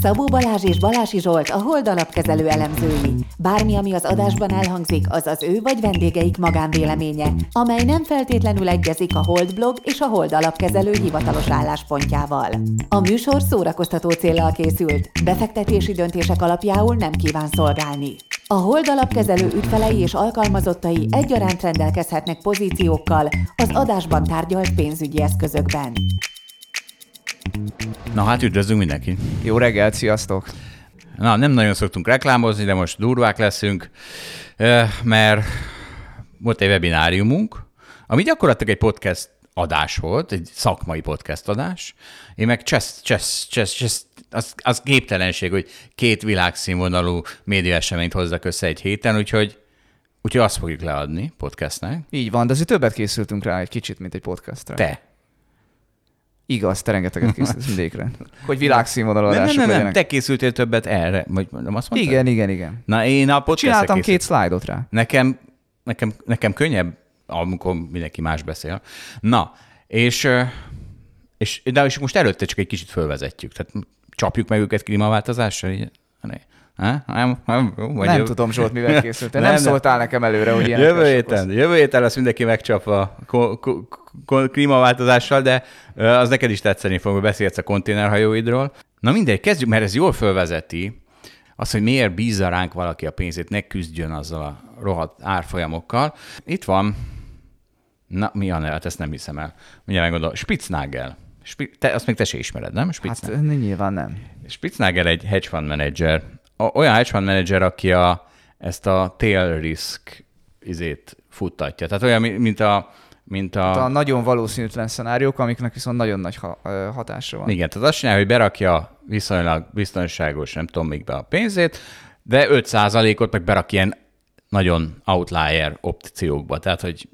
Szabó Balázs és Balási Zsolt a Hold alapkezelő elemzői. Bármi, ami az adásban elhangzik, az az ő vagy vendégeik magánvéleménye, amely nem feltétlenül egyezik a Hold blog és a Hold alapkezelő hivatalos álláspontjával. A műsor szórakoztató célral készült, befektetési döntések alapjául nem kíván szolgálni. A Hold alapkezelő ügyfelei és alkalmazottai egyaránt rendelkezhetnek pozíciókkal az adásban tárgyalt pénzügyi eszközökben. Na hát üdvözlünk mindenkit. Jó reggelt, sziasztok! Na, nem nagyon szoktunk reklámozni, de most durvák leszünk, mert volt egy webináriumunk, ami gyakorlatilag egy podcast adás volt, egy szakmai podcast adás. Én meg csesz, csesz, csesz, csesz az, az képtelenség, hogy két világszínvonalú médiaeseményt hozzak össze egy héten, úgyhogy Úgyhogy azt fogjuk leadni podcastnek. Így van, de azért többet készültünk rá egy kicsit, mint egy podcastra. Te. Igaz, te rengeteget készülsz mindékre. Hogy világszínvonalú Nem, nem, nem, nem, te készültél többet erre. Vagy nem azt mondtad? Igen, igen, igen. Na én a podcast Csináltam két szlájdot rá. Nekem, nekem, nekem könnyebb, amikor mindenki más beszél. Na, és, és, de és most előtte csak egy kicsit fölvezetjük. Tehát csapjuk meg őket klímaváltozással? Így? Ha? Nem, nem, jó, vagy Nem jó. tudom, Zsolt, mivel készültél. Nem, Nem, szóltál nekem előre, hogy ilyen Jövő héten, jövő héten lesz mindenki megcsapva ko- ko- ko- klímaváltozással, de az neked is tetszeni fog, hogy beszélsz a konténerhajóidról. Na mindegy, kezdjük, mert ez jól fölvezeti az, hogy miért bízza ránk valaki a pénzét, ne küzdjön azzal a rohadt árfolyamokkal. Itt van, na mi a neve, hát ezt nem hiszem el. Mindjárt megmondom, Spitznagel. Spi- te, azt még te se ismered, nem? Spitznagel. Hát nyilván nem. Spitznagel egy hedge fund manager, olyan hedge fund manager, aki a, ezt a tail risk izét futtatja. Tehát olyan, mi- mint a, mint a, Hát a nagyon valószínűtlen szenáriók, amiknek viszont nagyon nagy ha- ö, hatása van. igen, tehát azt csinálja, hogy berakja viszonylag biztonságos, nem tudom még be a pénzét, de 5%-ot meg berak ilyen nagyon outlier opciókba. Tehát, hogy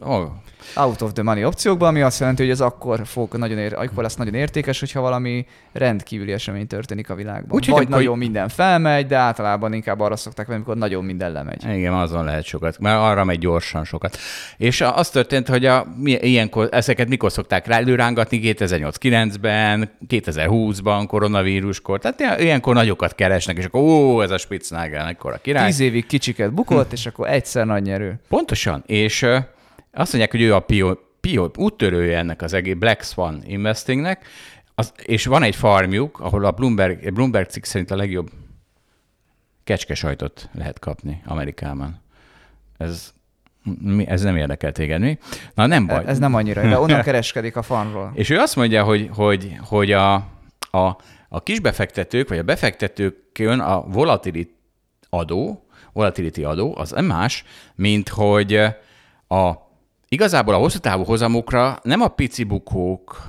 oh, Out of the money opciókban, ami azt jelenti, hogy ez akkor, fog nagyon ér, akkor lesz nagyon értékes, hogyha valami rendkívüli esemény történik a világban. Úgyhogy Vagy akkor- nagyon minden felmegy, de általában inkább arra szokták venni, amikor nagyon minden lemegy. Igen, azon lehet sokat, mert arra megy gyorsan sokat. És az történt, hogy a, ilyenkor, ezeket mikor szokták rá előrángatni? 2008-9-ben, 2020-ban, koronavíruskor. Tehát ilyen- ilyenkor nagyokat keresnek, és akkor ó, ez a Spitznagel, ekkora király. Tíz évig kicsiket bukott, és akkor egyszer nagy nyerő. Pontosan, és azt mondják, hogy ő a pio, pio, úttörője ennek az egész Black Swan Investingnek, az, és van egy farmjuk, ahol a Bloomberg, Bloomberg cikk szerint a legjobb kecskesajtot lehet kapni Amerikában. Ez, mi, ez nem érdekel téged, mi? Na nem baj. Ez nem annyira, de onnan kereskedik a farmról. És ő azt mondja, hogy, hogy, hogy a, a, a kisbefektetők, vagy a befektetőkön a volatility adó, volatility adó, az nem más, mint hogy a, igazából a hosszú távú hozamokra nem a pici bukók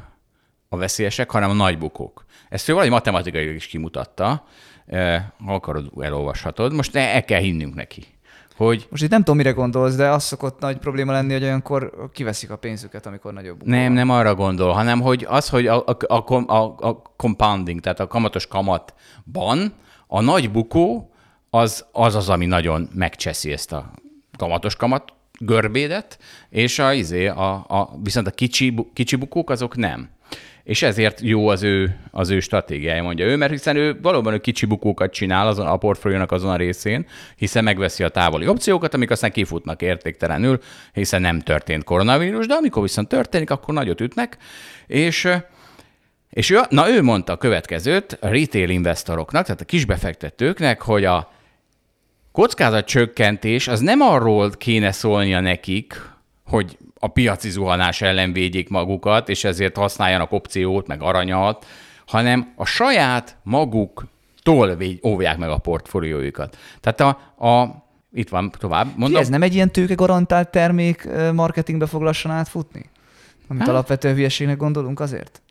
a veszélyesek, hanem a nagy bukók. Ezt ő valahogy matematikailag is kimutatta, ha akarod, elolvashatod. Most ne, el kell hinnünk neki, hogy Most itt nem tudom, mire gondolsz, de az szokott nagy probléma lenni, hogy olyankor kiveszik a pénzüket, amikor nagyobb bukó Nem, van. nem arra gondol, hanem hogy az, hogy a, a, a, a, a compounding, tehát a kamatos kamatban a nagy bukó az az, az ami nagyon megcseszi ezt a kamatos kamat görbédet, és a, izé, a, a, viszont a kicsi, kicsi bukók azok nem. És ezért jó az ő, az ő stratégiája, mondja ő, mert hiszen ő valóban ő kicsi bukókat csinál azon, a portfóliónak azon a részén, hiszen megveszi a távoli opciókat, amik aztán kifutnak értéktelenül, hiszen nem történt koronavírus, de amikor viszont történik, akkor nagyot ütnek, és és ő, na ő mondta a következőt a retail investoroknak, tehát a kisbefektetőknek, hogy a kockázatcsökkentés az nem arról kéne szólnia nekik, hogy a piaci zuhanás ellen védjék magukat, és ezért használjanak opciót, meg aranyat, hanem a saját maguktól óvják meg a portfóliójukat. Tehát a, a itt van tovább, Mondom. mondom. Ez nem egy ilyen tőke garantált termék marketingbe fog lassan átfutni? Amit Hát. alapvetően hülyeségnek gondolunk azért?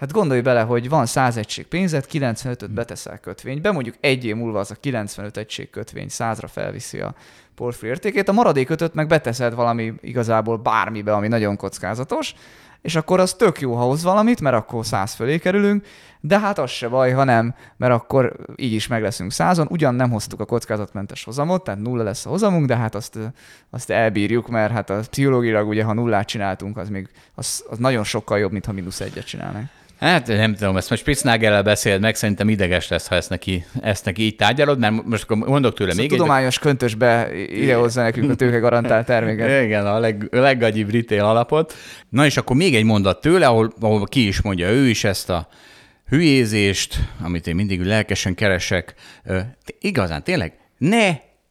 Hát gondolj bele, hogy van 100 egység pénzed, 95-öt beteszel kötvénybe, mondjuk egy év múlva az a 95 egység kötvény 100-ra felviszi a portfólió értékét, a maradék ötöt meg beteszed valami igazából bármibe, ami nagyon kockázatos, és akkor az tök jó, ha hoz valamit, mert akkor száz fölé kerülünk, de hát az se baj, ha nem, mert akkor így is meg leszünk százon. Ugyan nem hoztuk a kockázatmentes hozamot, tehát nulla lesz a hozamunk, de hát azt, azt elbírjuk, mert hát a pszichológilag ugye, ha nullát csináltunk, az még az, az nagyon sokkal jobb, mint ha mínusz egyet csinálnánk. Hát nem tudom, ezt most Spitznagel beszéld meg, szerintem ideges lesz, ha ezt neki, ezt neki így tárgyalod, mert most akkor mondok tőle Szóval még tudományos köntösbe ide hozza nekünk a tőke garantált terméket. Igen, a leg, leggagyibb retail alapot. Na és akkor még egy mondat tőle, ahol, ahol ki is mondja ő is ezt a hülyézést, amit én mindig lelkesen keresek. Igazán, tényleg, ne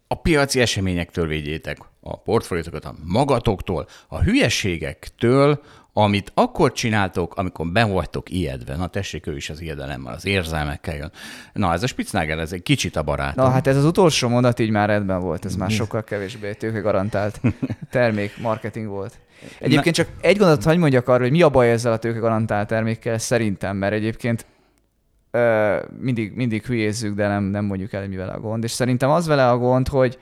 a piaci eseményektől védjétek a portfóliótokat, a magatoktól, a hülyeségektől, amit akkor csináltok, amikor be vagytok ijedve. Na tessék, ő is az ijedelemmel, az érzelmekkel jön. Na, ez a Spitznagel, ez egy kicsit a barátom. Na hát ez az utolsó mondat így már rendben volt, ez már sokkal kevésbé tőke garantált termék, marketing volt. Egyébként csak egy gondot hagy mondjak arra, hogy mi a baj ezzel a tőke garantált termékkel, szerintem, mert egyébként ö, mindig, mindig hülyézzük, de nem, nem mondjuk el, mivel a gond. És szerintem az vele a gond, hogy,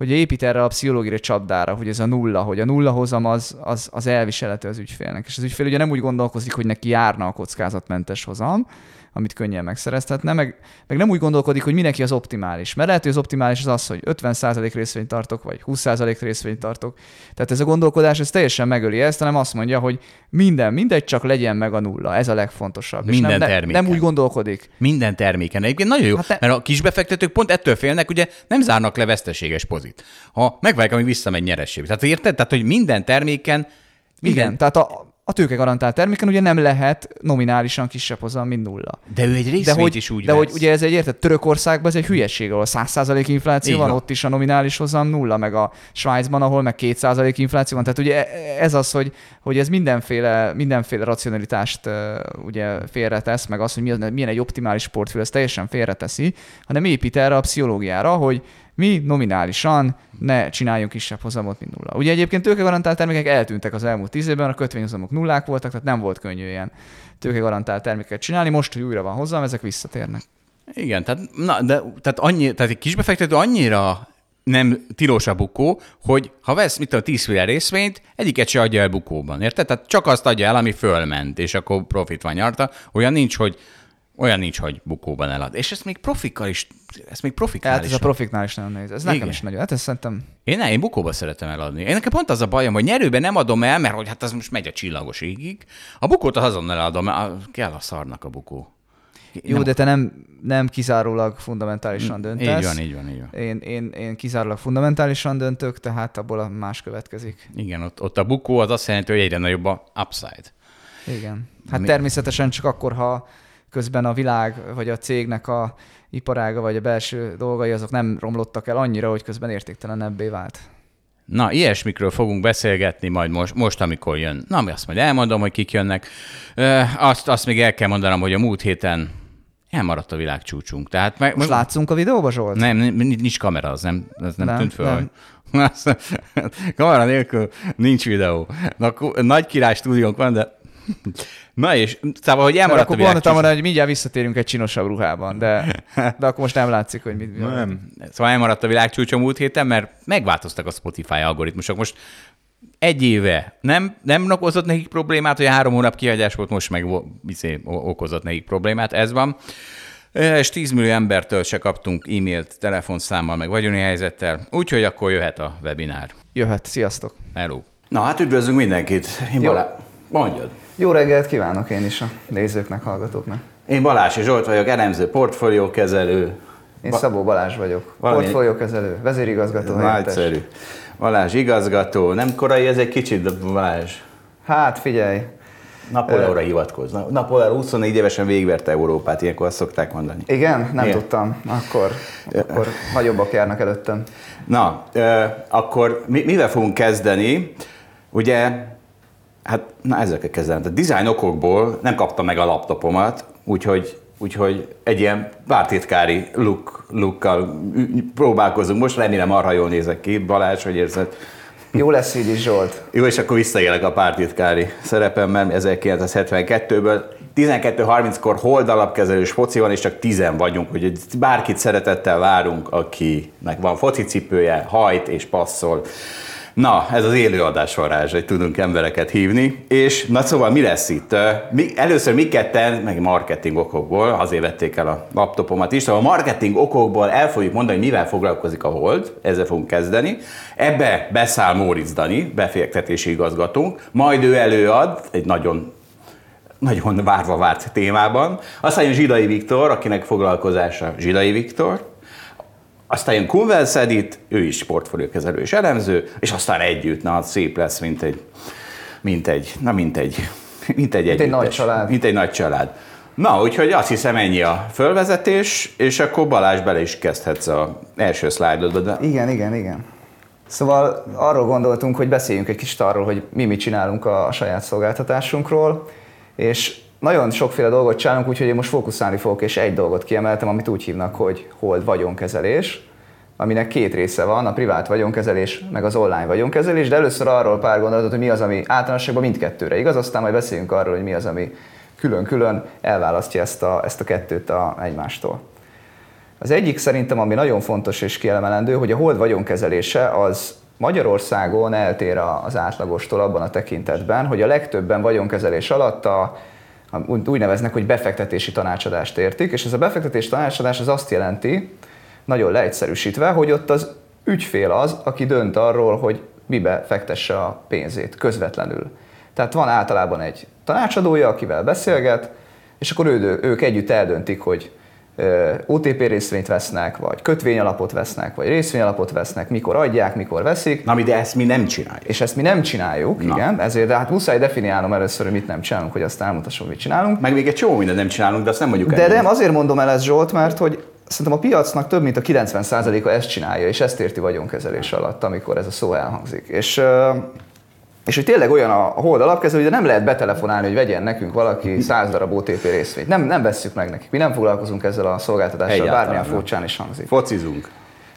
hogy épít erre a pszichológiai csapdára, hogy ez a nulla, hogy a nulla hozam az, az, az elviselhető az ügyfélnek. És az ügyfél ugye nem úgy gondolkozik, hogy neki járna a kockázatmentes hozam, amit könnyen megszerezhetne, meg, meg nem úgy gondolkodik, hogy mi neki az optimális. Mert lehet, hogy az optimális az az, hogy 50% részvényt tartok, vagy 20% részvényt tartok. Tehát ez a gondolkodás, ez teljesen megöli ezt, hanem azt mondja, hogy minden, mindegy, csak legyen meg a nulla. Ez a legfontosabb. És Minden nem, ne, terméken. nem úgy gondolkodik. Minden terméken. Egyébként nagyon jó, Hát te- mert a kisbefektetők pont ettől félnek, ugye nem zárnak le veszteséges pozit. Ha megvárják, amíg visszamegy nyeresség. Tehát érted? Tehát, hogy minden terméken, minden, Igen, tehát a, a tőke garantált terméken ugye nem lehet nominálisan kisebb hozam, mint nulla. de ő egy részvényt De hogy, is úgy de vesz. hogy ugye ez egy érted, Törökországban ez egy hülyeség, ahol 100% infláció Így van, van. ott is a nominális hozam nulla, meg a Svájcban, ahol meg 2% infláció van. Tehát ugye ez az, hogy, hogy ez mindenféle, mindenféle racionalitást ugye félretesz, meg az, hogy milyen egy optimális portfólió, ez teljesen félreteszi, hanem épít erre a pszichológiára, hogy mi nominálisan ne csináljunk kisebb hozamot, mint nulla. Ugye egyébként tőkegarantált termékek eltűntek az elmúlt tíz évben, a kötvényhozamok nullák voltak, tehát nem volt könnyű ilyen tőkegarantált terméket csinálni. Most, hogy újra van hozam, ezek visszatérnek. Igen, tehát, na, de, tehát, annyi, tehát egy kisbefektető annyira nem tilos a bukó, hogy ha vesz, mit tudom, 10 féle részvényt, egyiket se adja el bukóban, érted? Tehát csak azt adja el, ami fölment, és akkor profit van nyarta. Olyan nincs, hogy olyan nincs, hogy bukóban elad. És ezt még profikkal is, ezt még profikál Tehát is. ez a profiknál is nagyon nehéz. Ez nekem Igen. is nagyon. Hát ez szerintem Én ne, én bukóba szeretem eladni. Én nekem pont az a bajom, hogy nyerőben nem adom el, mert hogy hát az most megy a csillagos égig. A bukót az azonnal eladom, mert a- kell a szarnak a bukó. jó, Nem- de te nem, nem kizárólag fundamentálisan döntesz. Így van, így van, így van. Én, én, én kizárólag fundamentálisan döntök, tehát abból a más következik. Igen, ott, ott a bukó az azt jelenti, hogy egyre nagyobb a upside. Igen. Hát Mi- természetesen csak akkor, ha közben a világ, vagy a cégnek a iparága, vagy a belső dolgai, azok nem romlottak el annyira, hogy közben értéktelenebbé vált. Na, ilyesmikről fogunk beszélgetni majd most, most amikor jön. Na, mi azt majd elmondom, hogy kik jönnek. Ö, azt, azt még el kell mondanom, hogy a múlt héten elmaradt a világcsúcsunk. Tehát meg, Most látszunk a videóba, Zsolt? Nem, nincs kamera, az nem, az nem, Nem, tűnt föl. nem. hogy- kamera nélkül nincs videó. Na, nagy király stúdiónk van, de... Na és, szóval, hogy elmaradt a akkor gondoltam világcsúcsunk. volna, hogy mindjárt visszatérünk egy csinosabb ruhában, de, de akkor most nem látszik, hogy mit... Nem. Szóval elmaradt a világcsúcs a múlt héten, mert megváltoztak a Spotify algoritmusok. Most egy éve nem, nem okozott nekik problémát, hogy a három hónap kihagyás volt, most meg izé, okozott nekik problémát, ez van. És 10 millió embertől se kaptunk e-mailt, telefonszámmal, meg vagyoni helyzettel, úgyhogy akkor jöhet a webinár. Jöhet, sziasztok! Hello! Na hát üdvözlünk mindenkit. Én Jó. Balá... Mondjad. Jó reggelt kívánok én is a nézőknek, hallgatóknak. Én Balási Zsolt vagyok, elemző portfóliókezelő. Én Ba- Szabó Balázs vagyok, Valami- portfóliókezelő, vezérigazgató. Nagyszerű. Balázs igazgató. Nem korai ez egy kicsit, Balázs. Hát figyelj, Napóleonra hivatkoz. Na- Napóleon 24 évesen végigverte Európát, ilyenkor azt szokták mondani. igen, nem Igen. tudtam, akkor, akkor nagyobbak járnak előttem. Na, akkor mi, mivel fogunk kezdeni? Ugye, hát na ezzel kell kezdenem. Tehát design okokból nem kaptam meg a laptopomat, úgyhogy, úgyhogy egy ilyen pártitkári look, lookkal próbálkozunk. Most remélem arra jól nézek ki, Balázs, hogy érzed. Jó lesz így is, Zsolt. Jó, és akkor visszaélek a pártitkári szerepemmel 1972-ből. 12.30-kor holdalapkezelős foci van, és csak 10 vagyunk, úgyhogy bárkit szeretettel várunk, akinek van focicipője, hajt és passzol. Na, ez az élőadás varázs, hogy tudunk embereket hívni. És na szóval mi lesz itt? Mi, először mi ketten, meg marketing okokból, azért vették el a laptopomat is, szóval a marketing okokból el fogjuk mondani, hogy mivel foglalkozik a Hold, ezzel fogunk kezdeni. Ebbe beszáll Móricz Dani, befektetési igazgatónk, majd ő előad egy nagyon nagyon várva várt témában. Aztán jön Zsidai Viktor, akinek foglalkozása Zsidai Viktor, aztán jön Kunvel Szedit, ő is portfóliókezelő és elemző, és aztán együtt, na, szép lesz, mint egy, mint egy, na, mint egy, mint egy, mint egy nagy család. Mint egy nagy család. Na, úgyhogy azt hiszem ennyi a fölvezetés, és akkor Balázs bele is kezdhetsz a első szlájdodba. De... Igen, igen, igen. Szóval arról gondoltunk, hogy beszéljünk egy kicsit arról, hogy mi mit csinálunk a saját szolgáltatásunkról, és nagyon sokféle dolgot csinálunk, úgyhogy én most fókuszálni fogok, és egy dolgot kiemeltem, amit úgy hívnak, hogy hold vagyonkezelés, aminek két része van, a privát vagyonkezelés, meg az online vagyonkezelés, de először arról pár gondolatot, hogy mi az, ami általánosságban mindkettőre igaz, aztán majd beszéljünk arról, hogy mi az, ami külön-külön elválasztja ezt a, ezt a kettőt a, egymástól. Az egyik szerintem, ami nagyon fontos és kiemelendő, hogy a hold vagyonkezelése az Magyarországon eltér az átlagostól abban a tekintetben, hogy a legtöbben vagyonkezelés alatt a úgy neveznek, hogy befektetési tanácsadást értik, és ez a befektetési tanácsadás az azt jelenti, nagyon leegyszerűsítve, hogy ott az ügyfél az, aki dönt arról, hogy mibe fektesse a pénzét közvetlenül. Tehát van általában egy tanácsadója, akivel beszélget, és akkor ő, ők együtt eldöntik, hogy OTP részvényt vesznek, vagy kötvényalapot vesznek, vagy részvényalapot vesznek, mikor adják, mikor veszik. Na, de ezt mi nem csináljuk. És ezt mi nem csináljuk, Na. igen, ezért de hát muszáj definiálnom először, hogy mit nem csinálunk, hogy azt elmutassam, mit csinálunk. Meg még egy csomó mindent nem csinálunk, de azt nem mondjuk De nem, azért mondom el ezt Zsolt, mert hogy szerintem a piacnak több mint a 90%-a ezt csinálja, és ezt érti vagyonkezelés alatt, amikor ez a szó elhangzik. És és hogy tényleg olyan a hold alapkező, hogy nem lehet betelefonálni, hogy vegyen nekünk valaki 100 darab OTP részvényt. Nem, nem vesszük meg nekik. Mi nem foglalkozunk ezzel a szolgáltatással, Egyáltalán bármilyen nem. furcsán is hangzik. Focizunk.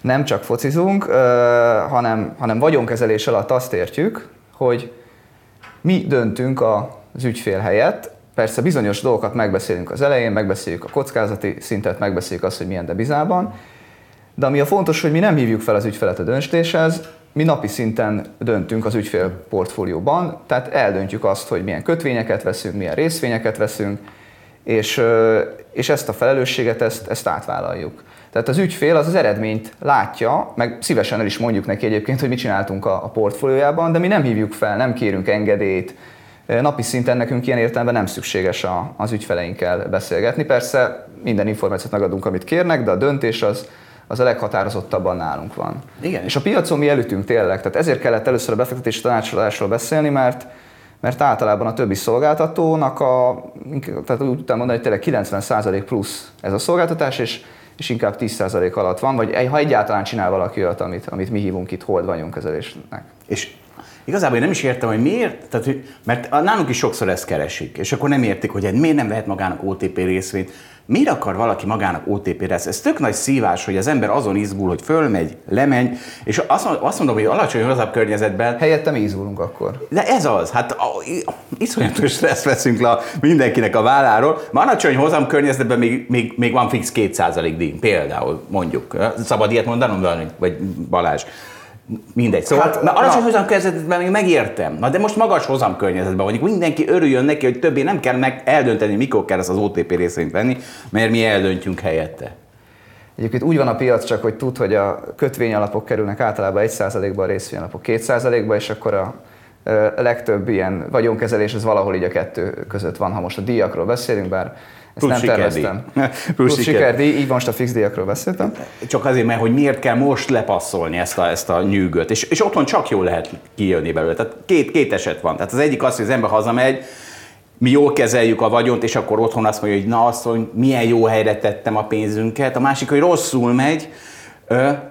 Nem csak focizunk, hanem, hanem vagyonkezelés alatt azt értjük, hogy mi döntünk az ügyfél helyett, Persze bizonyos dolgokat megbeszélünk az elején, megbeszéljük a kockázati szintet, megbeszéljük azt, hogy milyen debizában, de ami a fontos, hogy mi nem hívjuk fel az ügyfelet a döntéshez, mi napi szinten döntünk az ügyfél portfólióban, tehát eldöntjük azt, hogy milyen kötvényeket veszünk, milyen részvényeket veszünk, és, és ezt a felelősséget, ezt, ezt átvállaljuk. Tehát az ügyfél az az eredményt látja, meg szívesen el is mondjuk neki egyébként, hogy mit csináltunk a, a portfóliójában, de mi nem hívjuk fel, nem kérünk engedélyt, napi szinten nekünk ilyen értelemben nem szükséges a, az ügyfeleinkkel beszélgetni. Persze minden információt megadunk, amit kérnek, de a döntés az, az a leghatározottabban nálunk van. Igen. És a piacon mi elütünk tényleg, tehát ezért kellett először a befektetési tanácsadásról beszélni, mert mert általában a többi szolgáltatónak a, tehát úgy tudtam mondani, hogy tényleg 90% plusz ez a szolgáltatás, és, és inkább 10% alatt van, vagy ha egyáltalán csinál valaki olyat, amit, amit mi hívunk itt hold vagyonkezelésnek. És Igazából én nem is értem, hogy miért, tehát, hogy, mert nálunk is sokszor ezt keresik, és akkor nem értik, hogy miért nem vehet magának OTP részvényt. Miért akar valaki magának OTP lesz? Ez tök nagy szívás, hogy az ember azon izgul, hogy fölmegy, lemegy, és azt mondom, hogy alacsony hozabb környezetben... Helyette mi izgulunk akkor. De ez az, hát iszonyatos stressz veszünk le mindenkinek a válláról. Már alacsony hozam környezetben még, még, még van fix 2% díj, például mondjuk. Szabad ilyet mondanom, vagy Balázs? Mindegy. Szóval hát, na, alacsony na. hozam környezetben még megértem. Na de most magas hozam környezetben vagyunk. Mindenki örüljön neki, hogy többé nem kell meg eldönteni, mikor kell ezt az OTP részvényt venni, mert mi eldöntjünk helyette. Egyébként úgy van a piac csak, hogy tud, hogy a kötvényalapok kerülnek általában 1%-ba, a részvényalapok 2%-ba, és akkor a legtöbb ilyen vagyonkezelés az valahol így a kettő között van, ha most a díjakról beszélünk, bár ezt Plusz nem terveztem. Plusz, Plusz sikerdíj, így most a fix díjakról beszéltem. Csak azért, mert hogy miért kell most lepasszolni ezt a, ezt a nyűgöt, és, és otthon csak jól lehet kijönni belőle. Tehát két, két eset van. Tehát az egyik az, hogy az ember hazamegy, mi jól kezeljük a vagyont, és akkor otthon azt mondja, hogy na azt, hogy milyen jó helyre tettem a pénzünket. A másik, hogy rosszul megy,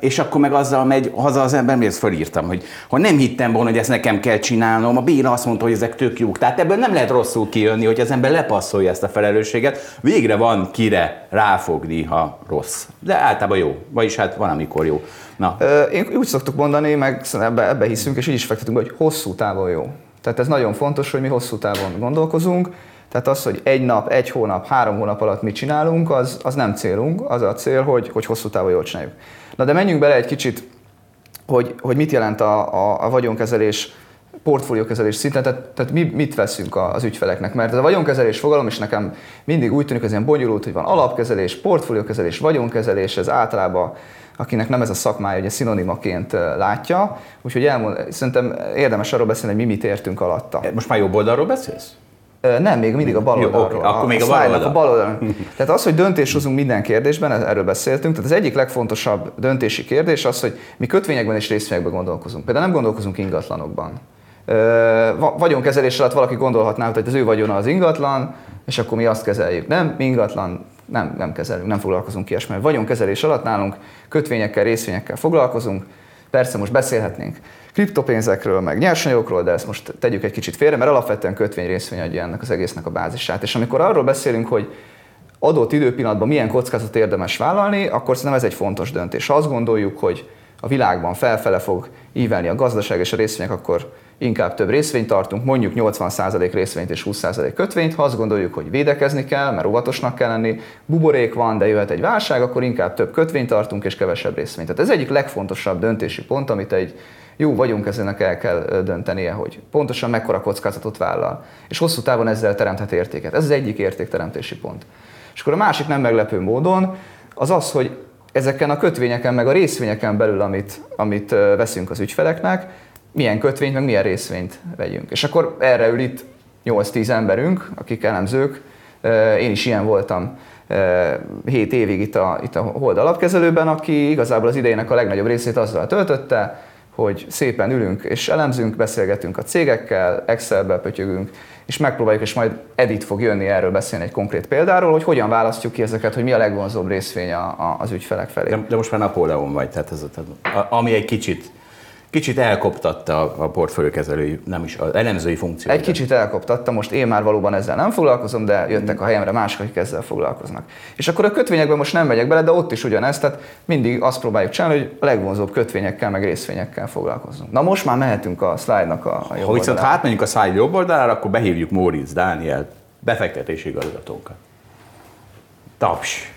és akkor meg azzal megy haza az ember, miért fölírtam, hogy ha nem hittem volna, hogy ezt nekem kell csinálnom, a bíra azt mondta, hogy ezek tök jók. Tehát ebből nem lehet rosszul kijönni, hogy az ember lepasszolja ezt a felelősséget. Végre van kire ráfogni, ha rossz. De általában jó. Vagyis hát van, amikor jó. Na. Én úgy szoktuk mondani, meg ebbe, ebbe hiszünk, és így is fektetünk, hogy hosszú távon jó. Tehát ez nagyon fontos, hogy mi hosszú távon gondolkozunk, tehát az, hogy egy nap, egy hónap, három hónap alatt mit csinálunk, az, az nem célunk, az a cél, hogy, hogy hosszú távon jól csináljuk. Na de menjünk bele egy kicsit hogy, hogy mit jelent a, a, a vagyonkezelés portfóliókezelés szinten, tehát, tehát mi, mit veszünk az ügyfeleknek. Mert ez a vagyonkezelés fogalom is nekem mindig úgy tűnik, hogy ez ilyen bonyolult, hogy van alapkezelés, portfóliókezelés, vagyonkezelés, ez általában akinek nem ez a szakmája, ugye szinonimaként látja. Úgyhogy elmond, szerintem érdemes arról beszélni, hogy mi mit értünk alatta. Most már jobb oldalról beszélsz? Nem, még mindig a bal oldalról. Jó, okay. Akkor a, még a, bal oldal. a bal oldalon. Tehát az, hogy döntés hozunk minden kérdésben, erről beszéltünk, tehát az egyik legfontosabb döntési kérdés az, hogy mi kötvényekben és részvényekben gondolkozunk. Például nem gondolkozunk ingatlanokban. Vagyonkezelés alatt valaki gondolhatná, hogy az ő vagyona az ingatlan, és akkor mi azt kezeljük. Nem, mi ingatlan nem, nem kezelünk, nem foglalkozunk ilyesmivel. Vagyonkezelés alatt nálunk kötvényekkel, részvényekkel foglalkozunk. Persze most beszélhetnénk kriptopénzekről, meg nyersanyagokról, de ezt most tegyük egy kicsit félre, mert alapvetően kötvény részvény adja ennek az egésznek a bázisát. És amikor arról beszélünk, hogy adott időpillanatban milyen kockázat érdemes vállalni, akkor szerintem ez egy fontos döntés. Ha azt gondoljuk, hogy a világban felfele fog ívelni a gazdaság és a részvények, akkor inkább több részvényt tartunk, mondjuk 80% részvényt és 20% kötvényt, ha azt gondoljuk, hogy védekezni kell, mert óvatosnak kell lenni, buborék van, de jöhet egy válság, akkor inkább több kötvényt tartunk és kevesebb részvényt. Tehát ez egyik legfontosabb döntési pont, amit egy jó vagyonkezőnek el kell döntenie, hogy pontosan mekkora kockázatot vállal, és hosszú távon ezzel teremthet értéket. Ez az egyik értékteremtési pont. És akkor a másik nem meglepő módon az az, hogy ezeken a kötvényeken, meg a részvényeken belül, amit, amit veszünk az ügyfeleknek, milyen kötvényt, meg milyen részvényt vegyünk. És akkor erre ül itt 8-10 emberünk, akik elemzők, én is ilyen voltam 7 évig itt a, itt a Hold alapkezelőben, aki igazából az idejének a legnagyobb részét azzal töltötte, hogy szépen ülünk és elemzünk, beszélgetünk a cégekkel, Excelbe pötyögünk, és megpróbáljuk, és majd Edit fog jönni erről beszélni egy konkrét példáról, hogy hogyan választjuk ki ezeket, hogy mi a legvonzóbb részvény a, a, az ügyfelek felé. De, de most már Napóleon vagy, tehát ez a, ami egy kicsit kicsit elkoptatta a portfóliókezelői, nem is az elemzői funkciót. Egy kicsit elkoptatta, most én már valóban ezzel nem foglalkozom, de jöttek a helyemre mások, akik ezzel foglalkoznak. És akkor a kötvényekben most nem megyek bele, de ott is ugyanez, tehát mindig azt próbáljuk csinálni, hogy a legvonzóbb kötvényekkel, meg részvényekkel foglalkozunk. Na most már mehetünk a szlájdnak a, a jobb Ha viszont átmenjünk a szlájd jobb oldalára, akkor behívjuk Móricz Dániel, befektetési igazgatónkat. Taps!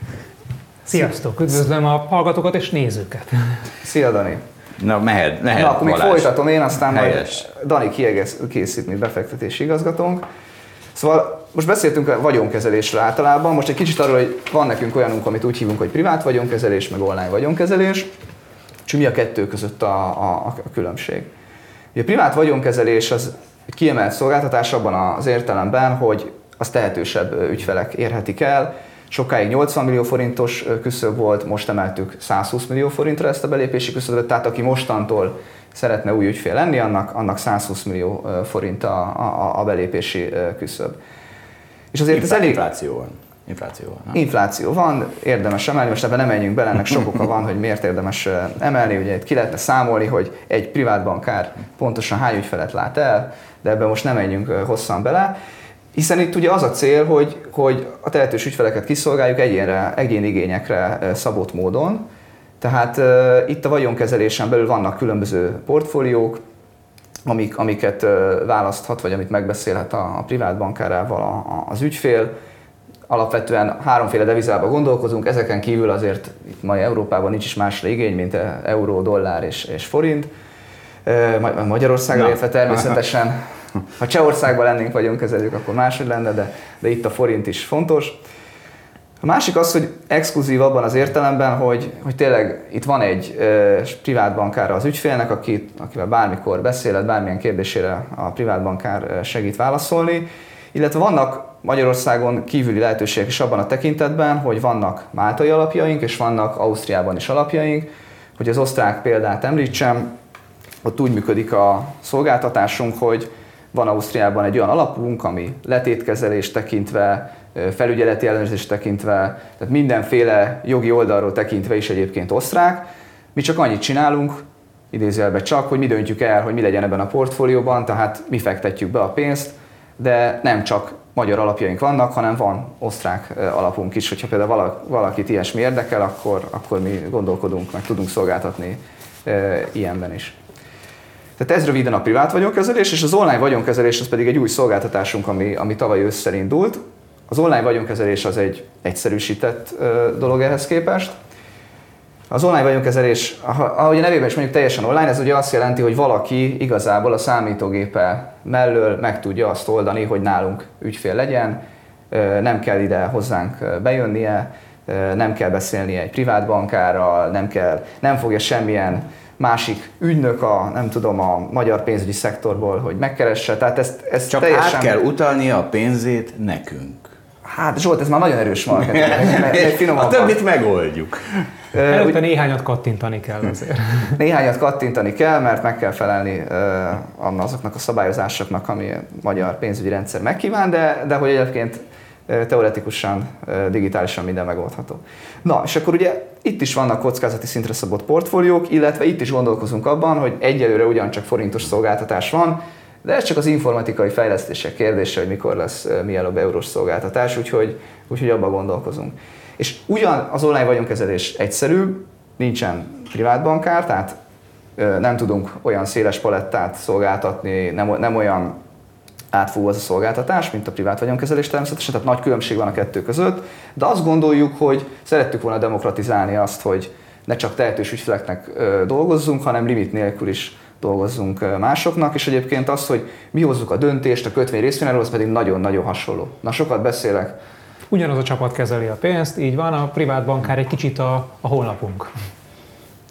Sziasztok! Üdvözlöm a hallgatókat és nézőket! Szia Dani! Na, mehed, mehed Na, akkor még folytatom én, aztán Helyes. majd Dani kiegész, készít, mint befektetési igazgatónk. Szóval most beszéltünk a vagyonkezelésről általában, most egy kicsit arról, hogy van nekünk olyanunk, amit úgy hívunk, hogy privát vagyonkezelés, meg online vagyonkezelés, és mi a kettő között a, a, a különbség. Ugye a privát vagyonkezelés az egy kiemelt szolgáltatás abban az értelemben, hogy az tehetősebb ügyfelek érhetik el, Sokáig 80 millió forintos küszöb volt, most emeltük 120 millió forintra ezt a belépési küszöböt, tehát aki mostantól szeretne új ügyfél lenni, annak, annak 120 millió forint a, a, a belépési küszöb. És azért Infl- ez elég... Infláció van. Infláció van. Nem? Infláció van, érdemes emelni, most ebben nem menjünk bele, ennek sok oka van, hogy miért érdemes emelni, ugye itt ki lehetne számolni, hogy egy privát bankár pontosan hány ügyfelet lát el, de ebben most nem menjünk hosszan bele. Hiszen itt ugye az a cél, hogy, hogy a tehetős ügyfeleket kiszolgáljuk egyénre, egyéni igényekre szabott módon. Tehát uh, itt a vagyonkezelésen belül vannak különböző portfóliók, amik, amiket uh, választhat, vagy amit megbeszélhet a, a privát bankárával a, a, az ügyfél. Alapvetően háromféle devizában gondolkozunk, ezeken kívül azért itt mai Európában nincs is másra igény, mint euró, dollár és, és forint. Uh, Magyarországra értve természetesen ha Csehországban lennénk vagyonkezelők, akkor máshogy lenne, de, de itt a forint is fontos. A másik az, hogy exkluzív abban az értelemben, hogy, hogy tényleg itt van egy e, privát bankára az ügyfélnek, aki, akivel bármikor beszélet, bármilyen kérdésére a privát bankár segít válaszolni, illetve vannak Magyarországon kívüli lehetőségek is abban a tekintetben, hogy vannak máltai alapjaink, és vannak Ausztriában is alapjaink. Hogy az osztrák példát említsem, ott úgy működik a szolgáltatásunk, hogy van Ausztriában egy olyan alapunk, ami letétkezelés tekintve, felügyeleti ellenőrzés tekintve, tehát mindenféle jogi oldalról tekintve is egyébként osztrák. Mi csak annyit csinálunk, idézőjelben csak, hogy mi döntjük el, hogy mi legyen ebben a portfólióban, tehát mi fektetjük be a pénzt, de nem csak magyar alapjaink vannak, hanem van osztrák alapunk is, hogyha például valakit ilyesmi érdekel, akkor, akkor mi gondolkodunk, meg tudunk szolgáltatni ilyenben is. Tehát ez röviden a privát vagyonkezelés, és az online vagyonkezelés az pedig egy új szolgáltatásunk, ami, ami tavaly ősszel indult. Az online vagyonkezelés az egy egyszerűsített dolog ehhez képest. Az online vagyonkezelés, ahogy a nevében is mondjuk teljesen online, ez ugye azt jelenti, hogy valaki igazából a számítógépe mellől meg tudja azt oldani, hogy nálunk ügyfél legyen, nem kell ide hozzánk bejönnie, nem kell beszélnie egy privát bankárral, nem, kell, nem fogja semmilyen másik ügynök a, nem tudom, a magyar pénzügyi szektorból, hogy megkeresse. Tehát ezt, ezt Csak teljesen... át kell utalnia a pénzét nekünk. Hát Zsolt, ez már nagyon erős marketing. a többit megoldjuk. Előtte néhányat kattintani kell azért. Néhányat kattintani kell, mert meg kell felelni azoknak a szabályozásoknak, ami a magyar pénzügyi rendszer megkíván, de, de hogy egyébként teoretikusan, digitálisan minden megoldható. Na, és akkor ugye itt is vannak kockázati szintre szabott portfóliók, illetve itt is gondolkozunk abban, hogy egyelőre ugyancsak forintos szolgáltatás van, de ez csak az informatikai fejlesztések kérdése, hogy mikor lesz mielőbb eurós szolgáltatás, úgyhogy, úgyhogy abban gondolkozunk. És ugyan az online vagyonkezelés egyszerű, nincsen privát bankár, tehát nem tudunk olyan széles palettát szolgáltatni, nem, nem olyan átfogó az a szolgáltatás, mint a privát vagyonkezelés természetesen, tehát nagy különbség van a kettő között, de azt gondoljuk, hogy szerettük volna demokratizálni azt, hogy ne csak tehetős ügyfeleknek dolgozzunk, hanem limit nélkül is dolgozzunk másoknak, és egyébként az, hogy mi hozzuk a döntést, a kötvény részvényelről, az pedig nagyon-nagyon hasonló. Na, sokat beszélek. Ugyanaz a csapat kezeli a pénzt, így van, a privát bankár egy kicsit a, a honlapunk.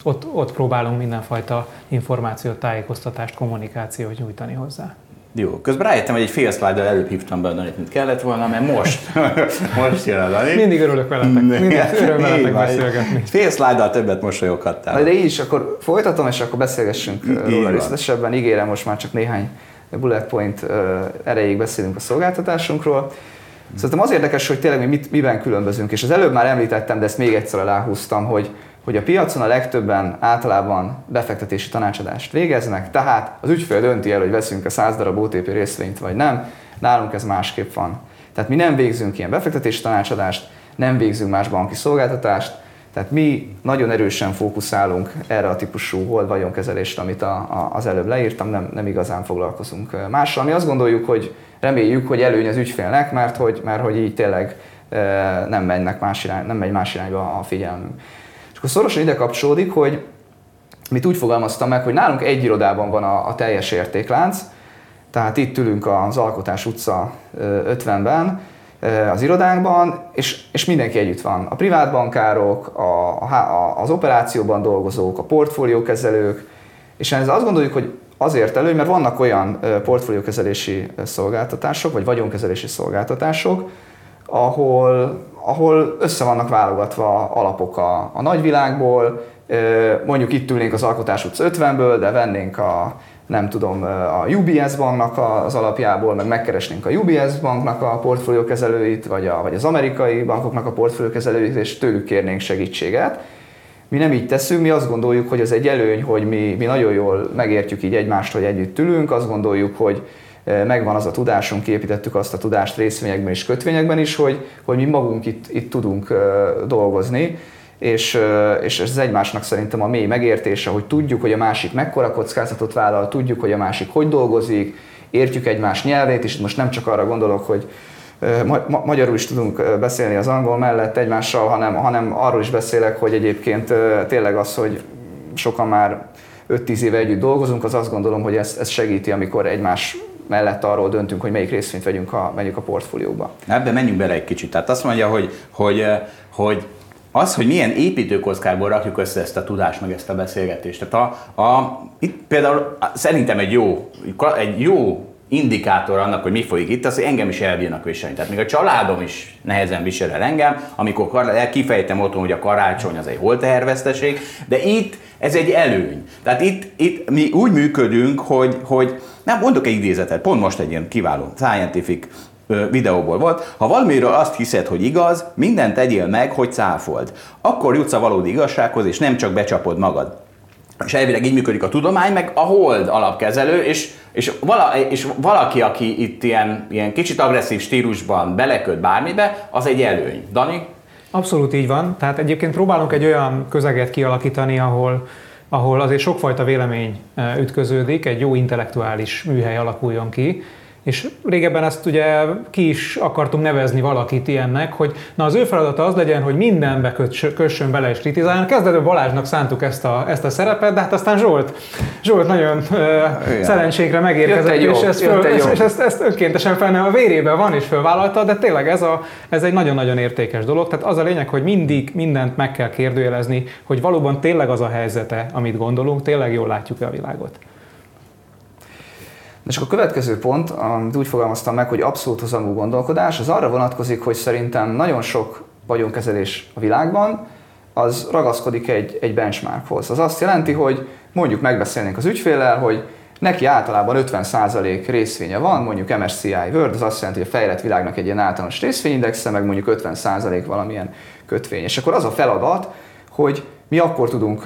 Ott, ott próbálunk mindenfajta információt, tájékoztatást, kommunikációt nyújtani hozzá. Jó, közben rájöttem, hogy egy fél szlájddal előbb hívtam be a Danit, mint kellett volna, mert most, most jön a Dani. Mindig örülök veletek, mindig öröm veletek beszélgetni. Fél szlájddal többet mosolyoghattál. De így is, akkor folytatom, és akkor beszélgessünk így róla részletesebben. Ígérem, most már csak néhány bullet point erejéig beszélünk a szolgáltatásunkról. Szerintem az érdekes, hogy tényleg mi mit, miben különbözünk, és az előbb már említettem, de ezt még egyszer aláhúztam, hogy hogy a piacon a legtöbben általában befektetési tanácsadást végeznek, tehát az ügyfél dönti el, hogy veszünk a 100 darab OTP részvényt vagy nem, nálunk ez másképp van. Tehát mi nem végzünk ilyen befektetési tanácsadást, nem végzünk más banki szolgáltatást, tehát mi nagyon erősen fókuszálunk erre a típusú hold vagyonkezelésre, amit a, a, az előbb leírtam, nem, nem igazán foglalkozunk mással. Mi azt gondoljuk, hogy reméljük, hogy előny az ügyfélnek, mert hogy, mert hogy így tényleg nem, mennek más irány, nem megy más irányba a figyelmünk. Akkor szorosan ide kapcsolódik, hogy mit úgy fogalmaztam meg, hogy nálunk egy irodában van a, a teljes értéklánc, tehát itt ülünk az Alkotás utca 50-ben, az irodánkban, és, és mindenki együtt van. A privát bankárok, a, a, az operációban dolgozók, a portfóliókezelők, és ez azt gondoljuk, hogy azért elő, mert vannak olyan portfóliókezelési szolgáltatások, vagy vagyonkezelési szolgáltatások, ahol, ahol össze vannak válogatva alapok a, a nagyvilágból, mondjuk itt ülnénk az Alkotás utca 50-ből, de vennénk a, nem tudom, a UBS banknak az alapjából, meg megkeresnénk a UBS banknak a portfóliókezelőit, vagy, a, vagy az amerikai bankoknak a portfóliókezelőit, és tőlük kérnénk segítséget. Mi nem így teszünk, mi azt gondoljuk, hogy ez egy előny, hogy mi, mi nagyon jól megértjük így egymást, hogy együtt ülünk, azt gondoljuk, hogy megvan az a tudásunk, képítettük azt a tudást részvényekben és kötvényekben is, hogy, hogy mi magunk itt, itt tudunk dolgozni, és, és ez egymásnak szerintem a mély megértése, hogy tudjuk, hogy a másik mekkora kockázatot vállal, tudjuk, hogy a másik hogy dolgozik, értjük egymás nyelvét, és most nem csak arra gondolok, hogy ma- magyarul is tudunk beszélni az angol mellett egymással, hanem, hanem arról is beszélek, hogy egyébként tényleg az, hogy sokan már 5-10 éve együtt dolgozunk, az azt gondolom, hogy ez, ez segíti, amikor egymás mellett arról döntünk, hogy melyik részvényt vegyünk a, vegyünk a portfólióba. Ebbe menjünk bele egy kicsit. Tehát azt mondja, hogy, hogy, hogy az, hogy milyen építőkockából rakjuk össze ezt a tudást, meg ezt a beszélgetést. Tehát a, a, itt például szerintem egy jó, egy jó indikátor annak, hogy mi folyik itt, az, hogy engem is elbírnak viselni. Tehát még a családom is nehezen visel el engem, amikor kifejtem otthon, hogy a karácsony az egy holteherveszteség, de itt ez egy előny. Tehát itt, itt mi úgy működünk, hogy, hogy nem mondok egy idézetet, pont most egy ilyen kiváló scientific videóból volt, ha valamiről azt hiszed, hogy igaz, mindent tegyél meg, hogy cáfold. Akkor jutsz a valódi igazsághoz, és nem csak becsapod magad. És elvileg így működik a tudomány, meg a hold alapkezelő, és, és, vala, és valaki, aki itt ilyen, ilyen kicsit agresszív stílusban beleköt bármibe, az egy előny. Dani? Abszolút így van. Tehát egyébként próbálunk egy olyan közeget kialakítani, ahol, ahol azért sokfajta vélemény ütköződik, egy jó intellektuális műhely alakuljon ki, És régebben ezt ugye ki is akartunk nevezni valakit ilyennek, hogy na az ő feladata az legyen, hogy mindenbe kössön bele és kritizáljon. Kezdetben Balázsnak szántuk ezt a, ezt a szerepet, de hát aztán Zsolt, Zsolt nagyon uh, szerencsénkre megérkezett, és, ezt, föl, és, és ezt, ezt önkéntesen fel a vérében van és fölvállalta, de tényleg ez, a, ez egy nagyon-nagyon értékes dolog. Tehát az a lényeg, hogy mindig mindent meg kell kérdőjelezni, hogy valóban tényleg az a helyzete, amit gondolunk, tényleg jól látjuk-e a világot. És akkor a következő pont, amit úgy fogalmaztam meg, hogy abszolút hozamú gondolkodás, az arra vonatkozik, hogy szerintem nagyon sok vagyonkezelés a világban, az ragaszkodik egy, egy benchmarkhoz. Az azt jelenti, hogy mondjuk megbeszélnénk az ügyféllel, hogy neki általában 50% részvénye van, mondjuk MSCI World, az azt jelenti, hogy a fejlett világnak egy ilyen általános részvényindexe, meg mondjuk 50% valamilyen kötvény. És akkor az a feladat, hogy mi akkor, tudunk,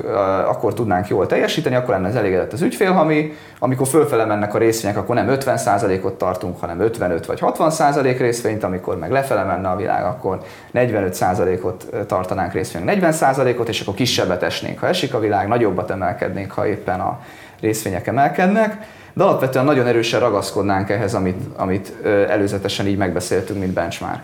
akkor tudnánk jól teljesíteni, akkor lenne az elégedett az ügyfél, ha mi, amikor fölfele mennek a részvények, akkor nem 50%-ot tartunk, hanem 55 vagy 60% részvényt, amikor meg lefele menne a világ, akkor 45%-ot tartanánk részvény, 40%-ot, és akkor kisebbet esnénk, ha esik a világ, nagyobbat emelkednénk, ha éppen a részvények emelkednek. De alapvetően nagyon erősen ragaszkodnánk ehhez, amit, amit előzetesen így megbeszéltünk, mint benchmark.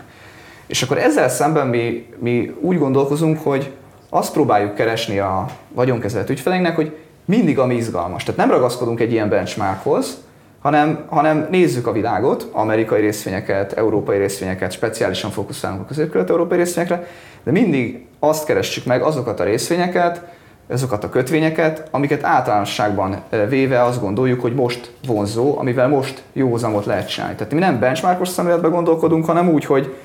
És akkor ezzel szemben mi, mi úgy gondolkozunk, hogy azt próbáljuk keresni a vagyonkezelett ügyfeleinknek, hogy mindig ami izgalmas. Tehát nem ragaszkodunk egy ilyen benchmarkhoz, hanem, hanem nézzük a világot, amerikai részvényeket, európai részvényeket, speciálisan fókuszálunk a közép-kelet-európai részvényekre, de mindig azt keressük meg, azokat a részvényeket, azokat a kötvényeket, amiket általánosságban véve azt gondoljuk, hogy most vonzó, amivel most jó hozamot lehet csinálni. Tehát mi nem benchmarkos szemléletben gondolkodunk, hanem úgy, hogy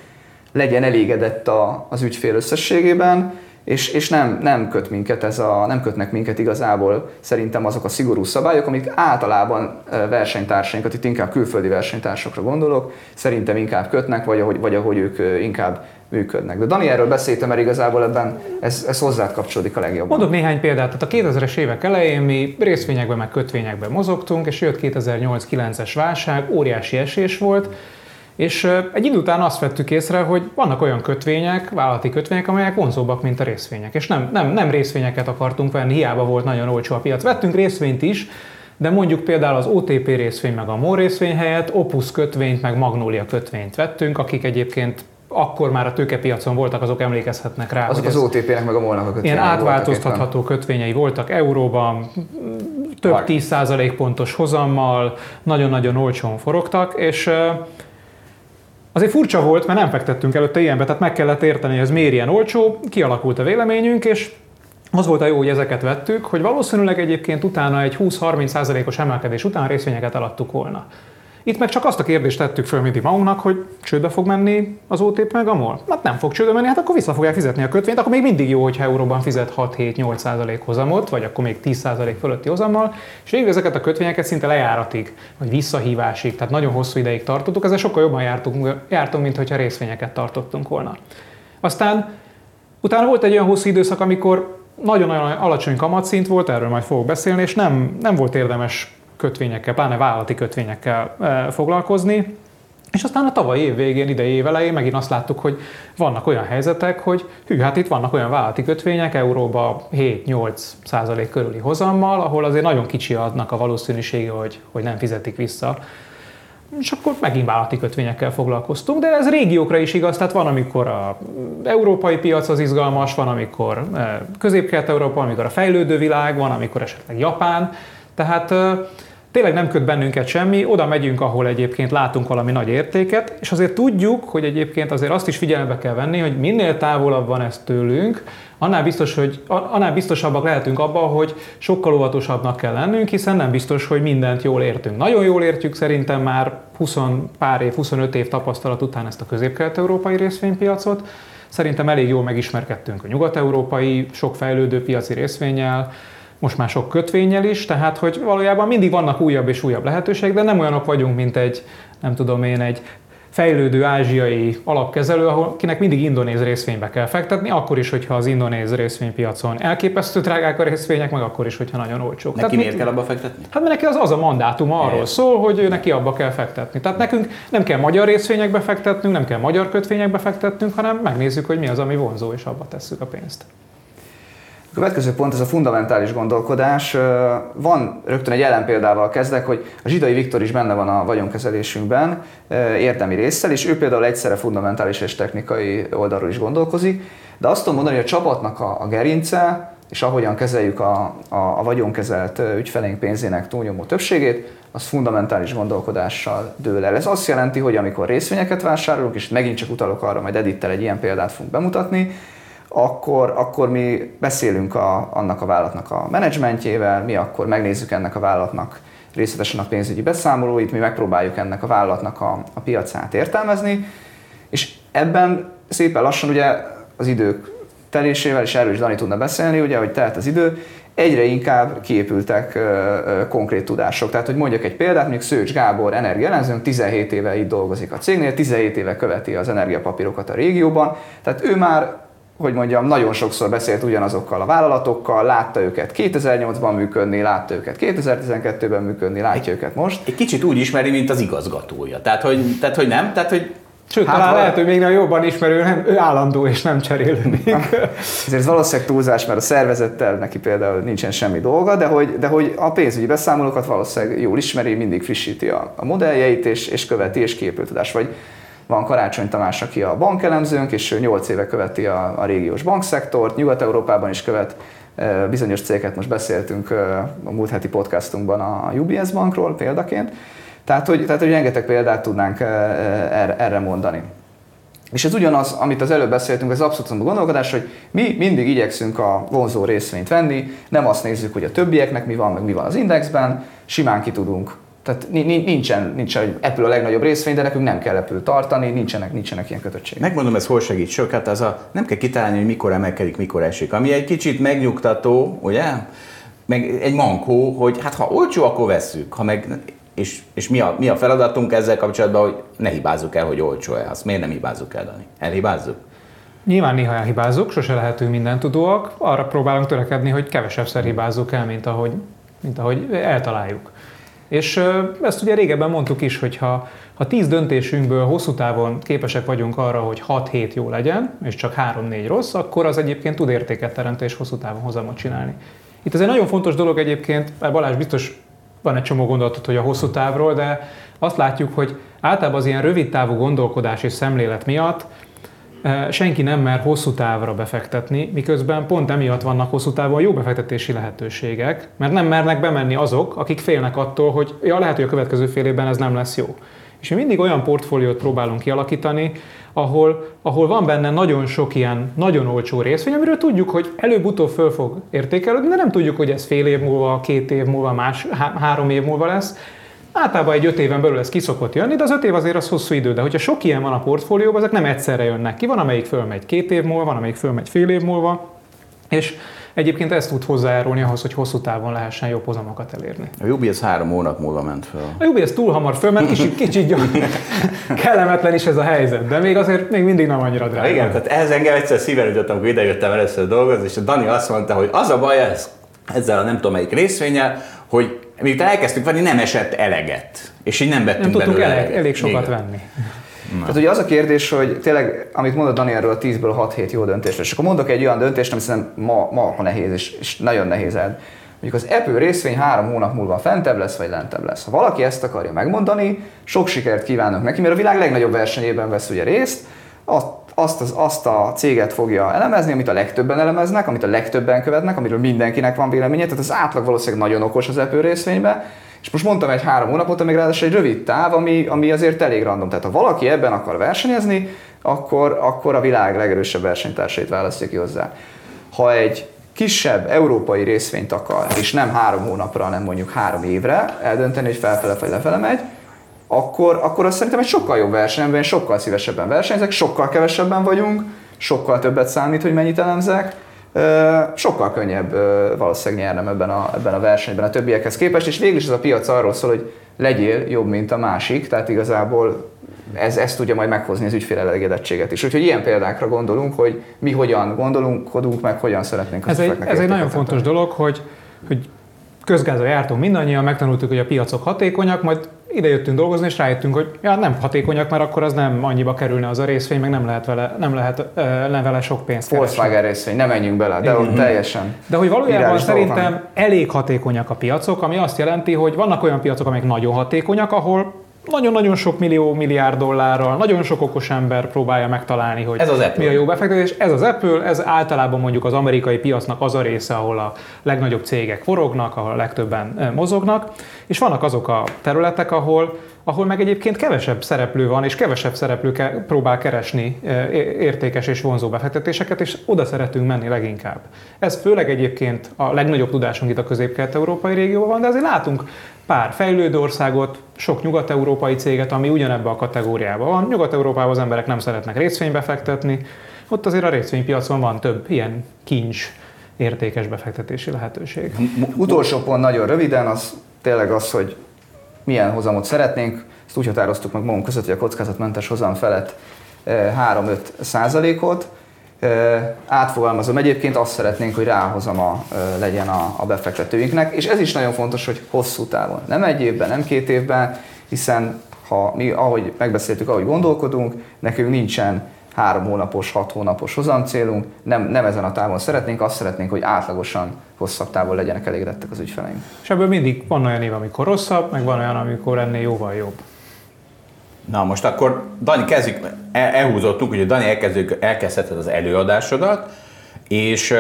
legyen elégedett a, az ügyfél összességében, és, és nem, nem, köt minket ez a, nem kötnek minket igazából szerintem azok a szigorú szabályok, amik általában versenytársainkat, itt inkább külföldi versenytársakra gondolok, szerintem inkább kötnek, vagy ahogy, vagy ahogy ők inkább működnek. De Dani erről beszéltem, mert igazából ebben ez, ez hozzád kapcsolódik a legjobban. Mondok néhány példát. Tehát a 2000-es évek elején mi részvényekben meg kötvényekben mozogtunk, és jött 2008-9-es válság, óriási esés volt, és egy idő után azt vettük észre, hogy vannak olyan kötvények, vállalati kötvények, amelyek vonzóbbak, mint a részvények. És nem, nem, nem részvényeket akartunk venni, hiába volt nagyon olcsó a piac. Vettünk részvényt is, de mondjuk például az OTP részvény meg a MOL részvény helyett Opus kötvényt meg Magnolia kötvényt vettünk, akik egyébként akkor már a tőkepiacon voltak, azok emlékezhetnek rá. Azok az OTP-nek meg a MOL-nak a Ilyen átváltoztatható kötvényei voltak euróban, több 10% pontos hozammal, nagyon-nagyon olcsón forogtak, és Azért furcsa volt, mert nem fektettünk előtte ilyenbe, tehát meg kellett érteni, hogy ez miért ilyen olcsó, kialakult a véleményünk, és az volt a jó, hogy ezeket vettük, hogy valószínűleg egyébként utána egy 20-30%-os emelkedés után részvényeket eladtuk volna. Itt meg csak azt a kérdést tettük föl mindig magunknak, hogy csődbe fog menni az OTP meg a MOL? Hát nem fog csődbe menni, hát akkor vissza fogják fizetni a kötvényt, akkor még mindig jó, hogyha euróban fizet 6-7-8 százalék hozamot, vagy akkor még 10 százalék fölötti hozammal, és végül ezeket a kötvényeket szinte lejáratig, vagy visszahívásig, tehát nagyon hosszú ideig tartottuk, ezzel sokkal jobban jártunk, jártunk mint hogyha részvényeket tartottunk volna. Aztán utána volt egy olyan hosszú időszak, amikor nagyon-nagyon alacsony kamatszint volt, erről majd fogok beszélni, és nem, nem volt érdemes kötvényekkel, pláne vállalati kötvényekkel foglalkozni. És aztán a tavaly év végén, idei év elején megint azt láttuk, hogy vannak olyan helyzetek, hogy hű, hát itt vannak olyan vállalati kötvények euróba 7-8 százalék körüli hozammal, ahol azért nagyon kicsi adnak a valószínűsége, hogy, hogy nem fizetik vissza. És akkor megint vállalati kötvényekkel foglalkoztunk, de ez régiókra is igaz, tehát van, amikor a európai piac az izgalmas, van, amikor közép-kelet-európa, amikor a fejlődő világ, van, amikor esetleg Japán. Tehát tényleg nem köt bennünket semmi, oda megyünk, ahol egyébként látunk valami nagy értéket, és azért tudjuk, hogy egyébként azért azt is figyelembe kell venni, hogy minél távolabb van ez tőlünk, annál, biztos, hogy, annál biztosabbak lehetünk abban, hogy sokkal óvatosabbnak kell lennünk, hiszen nem biztos, hogy mindent jól értünk. Nagyon jól értjük szerintem már 20 pár év, 25 év tapasztalat után ezt a közép-kelet-európai részvénypiacot. Szerintem elég jól megismerkedtünk a nyugat-európai, sok fejlődő piaci részvényel, most már sok kötvényel is, tehát hogy valójában mindig vannak újabb és újabb lehetőségek, de nem olyanok vagyunk, mint egy, nem tudom én, egy fejlődő ázsiai alapkezelő, ahol kinek mindig indonéz részvénybe kell fektetni, akkor is, hogyha az indonéz részvénypiacon elképesztő drágák a részvények, meg akkor is, hogyha nagyon olcsók. Neki Tehát miért kell abba fektetni? Hát mert neki az, az a mandátum arról szól, hogy ő neki abba kell fektetni. Tehát nekünk nem kell magyar részvényekbe fektetnünk, nem kell magyar kötvényekbe fektetnünk, hanem megnézzük, hogy mi az, ami vonzó, és abba tesszük a pénzt. A következő pont ez a fundamentális gondolkodás. Van rögtön egy ellenpéldával kezdek, hogy a Zsidai Viktor is benne van a vagyonkezelésünkben érdemi résszel, és ő például egyszerre fundamentális és technikai oldalról is gondolkozik, de azt tudom mondani, hogy a csapatnak a, a gerince, és ahogyan kezeljük a, a, a vagyonkezelt ügyfeleink pénzének túlnyomó többségét, az fundamentális gondolkodással dől el. Ez azt jelenti, hogy amikor részvényeket vásárolunk, és megint csak utalok arra, majd Edittel egy ilyen példát fogunk bemutatni, akkor, akkor mi beszélünk a, annak a vállalatnak a menedzsmentjével, mi akkor megnézzük ennek a vállalatnak részletesen a pénzügyi beszámolóit, mi megpróbáljuk ennek a vállalatnak a, a piacát értelmezni, és ebben szépen lassan ugye az idők telésével, és erről is Dani tudna beszélni, ugye, hogy telt az idő, egyre inkább kiépültek ö, ö, konkrét tudások. Tehát, hogy mondjak egy példát, mondjuk Szőcs Gábor energiaellenzőnk 17 éve itt dolgozik a cégnél, 17 éve követi az energiapapírokat a régióban, tehát ő már hogy mondjam, nagyon sokszor beszélt ugyanazokkal a vállalatokkal, látta őket 2008-ban működni, látta őket 2012-ben működni, látja őket most. Egy kicsit úgy ismeri, mint az igazgatója. Tehát, hogy, tehát, hogy nem? Tehát, hogy Sőt, hát talán lehet, hogy még nem jobban ismerő, nem, ő állandó és nem cserélődik. Ez valószínűleg túlzás, mert a szervezettel neki például nincsen semmi dolga, de hogy, de hogy a pénzügyi beszámolókat valószínűleg jól ismeri, mindig frissíti a, a modelljeit, és, és követi, és képültudás. Vagy van Karácsony Tamás, aki a bankelemzőnk, és ő 8 éve követi a, a régiós bankszektort, Nyugat-Európában is követ bizonyos cégeket, most beszéltünk a múlt heti podcastunkban a UBS bankról példaként. Tehát, hogy, tehát, hogy rengeteg példát tudnánk erre mondani. És ez ugyanaz, amit az előbb beszéltünk, az abszolút gondolkodás, hogy mi mindig igyekszünk a vonzó részvényt venni, nem azt nézzük, hogy a többieknek mi van, meg mi van az indexben, simán ki tudunk tehát nincsen, nincsen, hogy Apple a legnagyobb részvény, de nekünk nem kell Apple tartani, nincsenek, nincsenek ilyen kötöttségek. Megmondom, ez hol segít sok, hát az a, nem kell kitalálni, hogy mikor emelkedik, mikor esik. Ami egy kicsit megnyugtató, ugye? Meg egy mankó, hogy hát ha olcsó, akkor vesszük. Ha meg, és, és mi, a, mi a feladatunk ezzel kapcsolatban, hogy ne hibázzuk el, hogy olcsó-e. Azt miért nem hibázzuk el, Dani? Elhibázzuk? Nyilván néha elhibázzuk, sose lehetünk minden tudóak. Arra próbálunk törekedni, hogy kevesebbszer hibázzuk el, mint ahogy, mint ahogy eltaláljuk. És ezt ugye régebben mondtuk is, hogy ha, ha 10 döntésünkből hosszú távon képesek vagyunk arra, hogy 6-7 jó legyen, és csak 3-4 rossz, akkor az egyébként tud értéket teremteni és hosszú távon hozamot csinálni. Itt ez egy nagyon fontos dolog egyébként, Balázs biztos van egy csomó gondolatot, hogy a hosszú távról, de azt látjuk, hogy általában az ilyen rövid távú gondolkodás és szemlélet miatt senki nem mer hosszú távra befektetni, miközben pont emiatt vannak hosszú távon jó befektetési lehetőségek, mert nem mernek bemenni azok, akik félnek attól, hogy ja, lehet, hogy a következő fél évben ez nem lesz jó. És mi mindig olyan portfóliót próbálunk kialakítani, ahol, ahol van benne nagyon sok ilyen nagyon olcsó részvény, amiről tudjuk, hogy előbb-utóbb föl fog értékelődni, de nem tudjuk, hogy ez fél év múlva, két év múlva, más, há- három év múlva lesz Általában egy öt éven belül ez kiszokott jönni, de az öt év azért az hosszú idő. De hogyha sok ilyen van a portfólióban, ezek nem egyszerre jönnek ki. Van, amelyik fölmegy két év múlva, van, amelyik fölmegy fél év múlva. És egyébként ez tud hozzájárulni ahhoz, hogy hosszú távon lehessen jobb hozamokat elérni. A UBS három hónap múlva ment föl. A UBS túl hamar föl, mert kicsit, kicsit gyors, kellemetlen is ez a helyzet, de még azért még mindig nem annyira drága. Igen, tehát ez engem egyszer szíven ütött, amikor idejöttem először dolgozni, és a Dani azt mondta, hogy az a baj ez, ezzel a nem tudom melyik részvényel, hogy miután elkezdtük venni, nem esett eleget. És így nem vettünk Nem tudtunk belőle elég, elég sokat Igen. venni. Na. Tehát ugye az a kérdés, hogy tényleg, amit mondott Dani erről a 10-ből 6-7 jó döntésről, és akkor mondok egy olyan döntést, ami szerintem ma, ma nehéz, és, és nagyon nehéz el. Mondjuk az Apple részvény három hónap múlva fentebb lesz, vagy lentebb lesz. Ha valaki ezt akarja megmondani, sok sikert kívánok neki, mert a világ legnagyobb versenyében vesz ugye részt, azt azt, az, azt a céget fogja elemezni, amit a legtöbben elemeznek, amit a legtöbben követnek, amiről mindenkinek van véleménye, tehát az átlag valószínűleg nagyon okos az Apple részvényben, és most mondtam egy három hónapot, amíg ráadásul egy rövid táv, ami, ami azért elég random. Tehát ha valaki ebben akar versenyezni, akkor, akkor a világ legerősebb versenytársait választja ki hozzá. Ha egy kisebb európai részvényt akar, és nem három hónapra, hanem mondjuk három évre eldönteni, hogy felfele vagy lefele megy, akkor, akkor azt szerintem egy sokkal jobb verseny, amiben sokkal szívesebben versenyzek, sokkal kevesebben vagyunk, sokkal többet számít, hogy mennyit elemzek, sokkal könnyebb valószínűleg nyernem ebben a, ebben a versenyben a többiekhez képest, és végül is ez a piac arról szól, hogy legyél jobb, mint a másik, tehát igazából ez, ez tudja majd meghozni az ügyfél elégedettséget is. Úgyhogy ilyen példákra gondolunk, hogy mi hogyan gondolunk, meg hogyan szeretnénk Ez egy, ez egy nagyon fontos dolog, hogy, hogy közgázra jártunk mindannyian, megtanultuk, hogy a piacok hatékonyak, majd ide jöttünk dolgozni, és rájöttünk, hogy ja, nem hatékonyak, mert akkor az nem annyiba kerülne az a részvény, meg nem lehet vele, nem lehet, nem vele sok pénzt keresni. Volkswagen részvény, nem menjünk bele, de ott teljesen. De hogy valójában szerintem dolgok elég hatékonyak a piacok, ami azt jelenti, hogy vannak olyan piacok, amik nagyon hatékonyak, ahol nagyon-nagyon sok millió, milliárd dollárral, nagyon sok okos ember próbálja megtalálni, hogy Ez az Apple. mi a jó befektetés. Ez az Apple, ez általában mondjuk az amerikai piacnak az a része, ahol a legnagyobb cégek forognak, ahol a legtöbben eh, mozognak, és vannak azok a területek, ahol ahol meg egyébként kevesebb szereplő van, és kevesebb szereplő ke- próbál keresni é- értékes és vonzó befektetéseket, és oda szeretünk menni leginkább. Ez főleg egyébként a legnagyobb tudásunk itt a közép-kelet-európai régióban de azért látunk pár fejlődő országot, sok nyugat-európai céget, ami ugyanebben a kategóriában van. Nyugat-Európában az emberek nem szeretnek részvénybe fektetni, ott azért a részvénypiacon van több ilyen kincs értékes befektetési lehetőség. Utolsó pont nagyon röviden, az tényleg az, hogy milyen hozamot szeretnénk. Ezt úgy határoztuk meg magunk között, hogy a kockázatmentes hozam felett eh, 3-5 százalékot. Eh, Átfogalmazom, egyébként azt szeretnénk, hogy ráhozama eh, legyen a, a befektetőinknek, és ez is nagyon fontos, hogy hosszú távon. Nem egy évben, nem két évben, hiszen ha mi, ahogy megbeszéltük, ahogy gondolkodunk, nekünk nincsen három hónapos, hat hónapos hozamcélunk, nem, nem ezen a távon szeretnénk, azt szeretnénk, hogy átlagosan hosszabb távon legyenek elégedettek az ügyfeleink. És ebből mindig van olyan év, amikor rosszabb, meg van olyan, amikor ennél jóval jobb. Na most akkor, Dani, kezdjük, el, elhúzottunk, hogy Dani elkezdjük, elkezdheted az előadásodat, és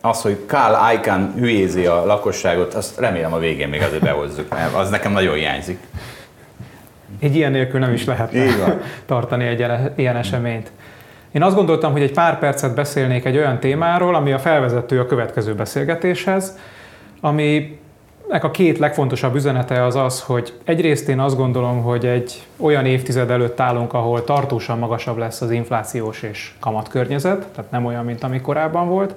az, hogy Karl Icahn hülyézi a lakosságot, azt remélem a végén még azért behozzuk, mert az nekem nagyon hiányzik. Egy ilyen nélkül nem is lehet tartani egy ilyen eseményt. Én azt gondoltam, hogy egy pár percet beszélnék egy olyan témáról, ami a felvezető a következő beszélgetéshez, ami a két legfontosabb üzenete az az, hogy egyrészt én azt gondolom, hogy egy olyan évtized előtt állunk, ahol tartósan magasabb lesz az inflációs és kamatkörnyezet, tehát nem olyan, mint ami korábban volt.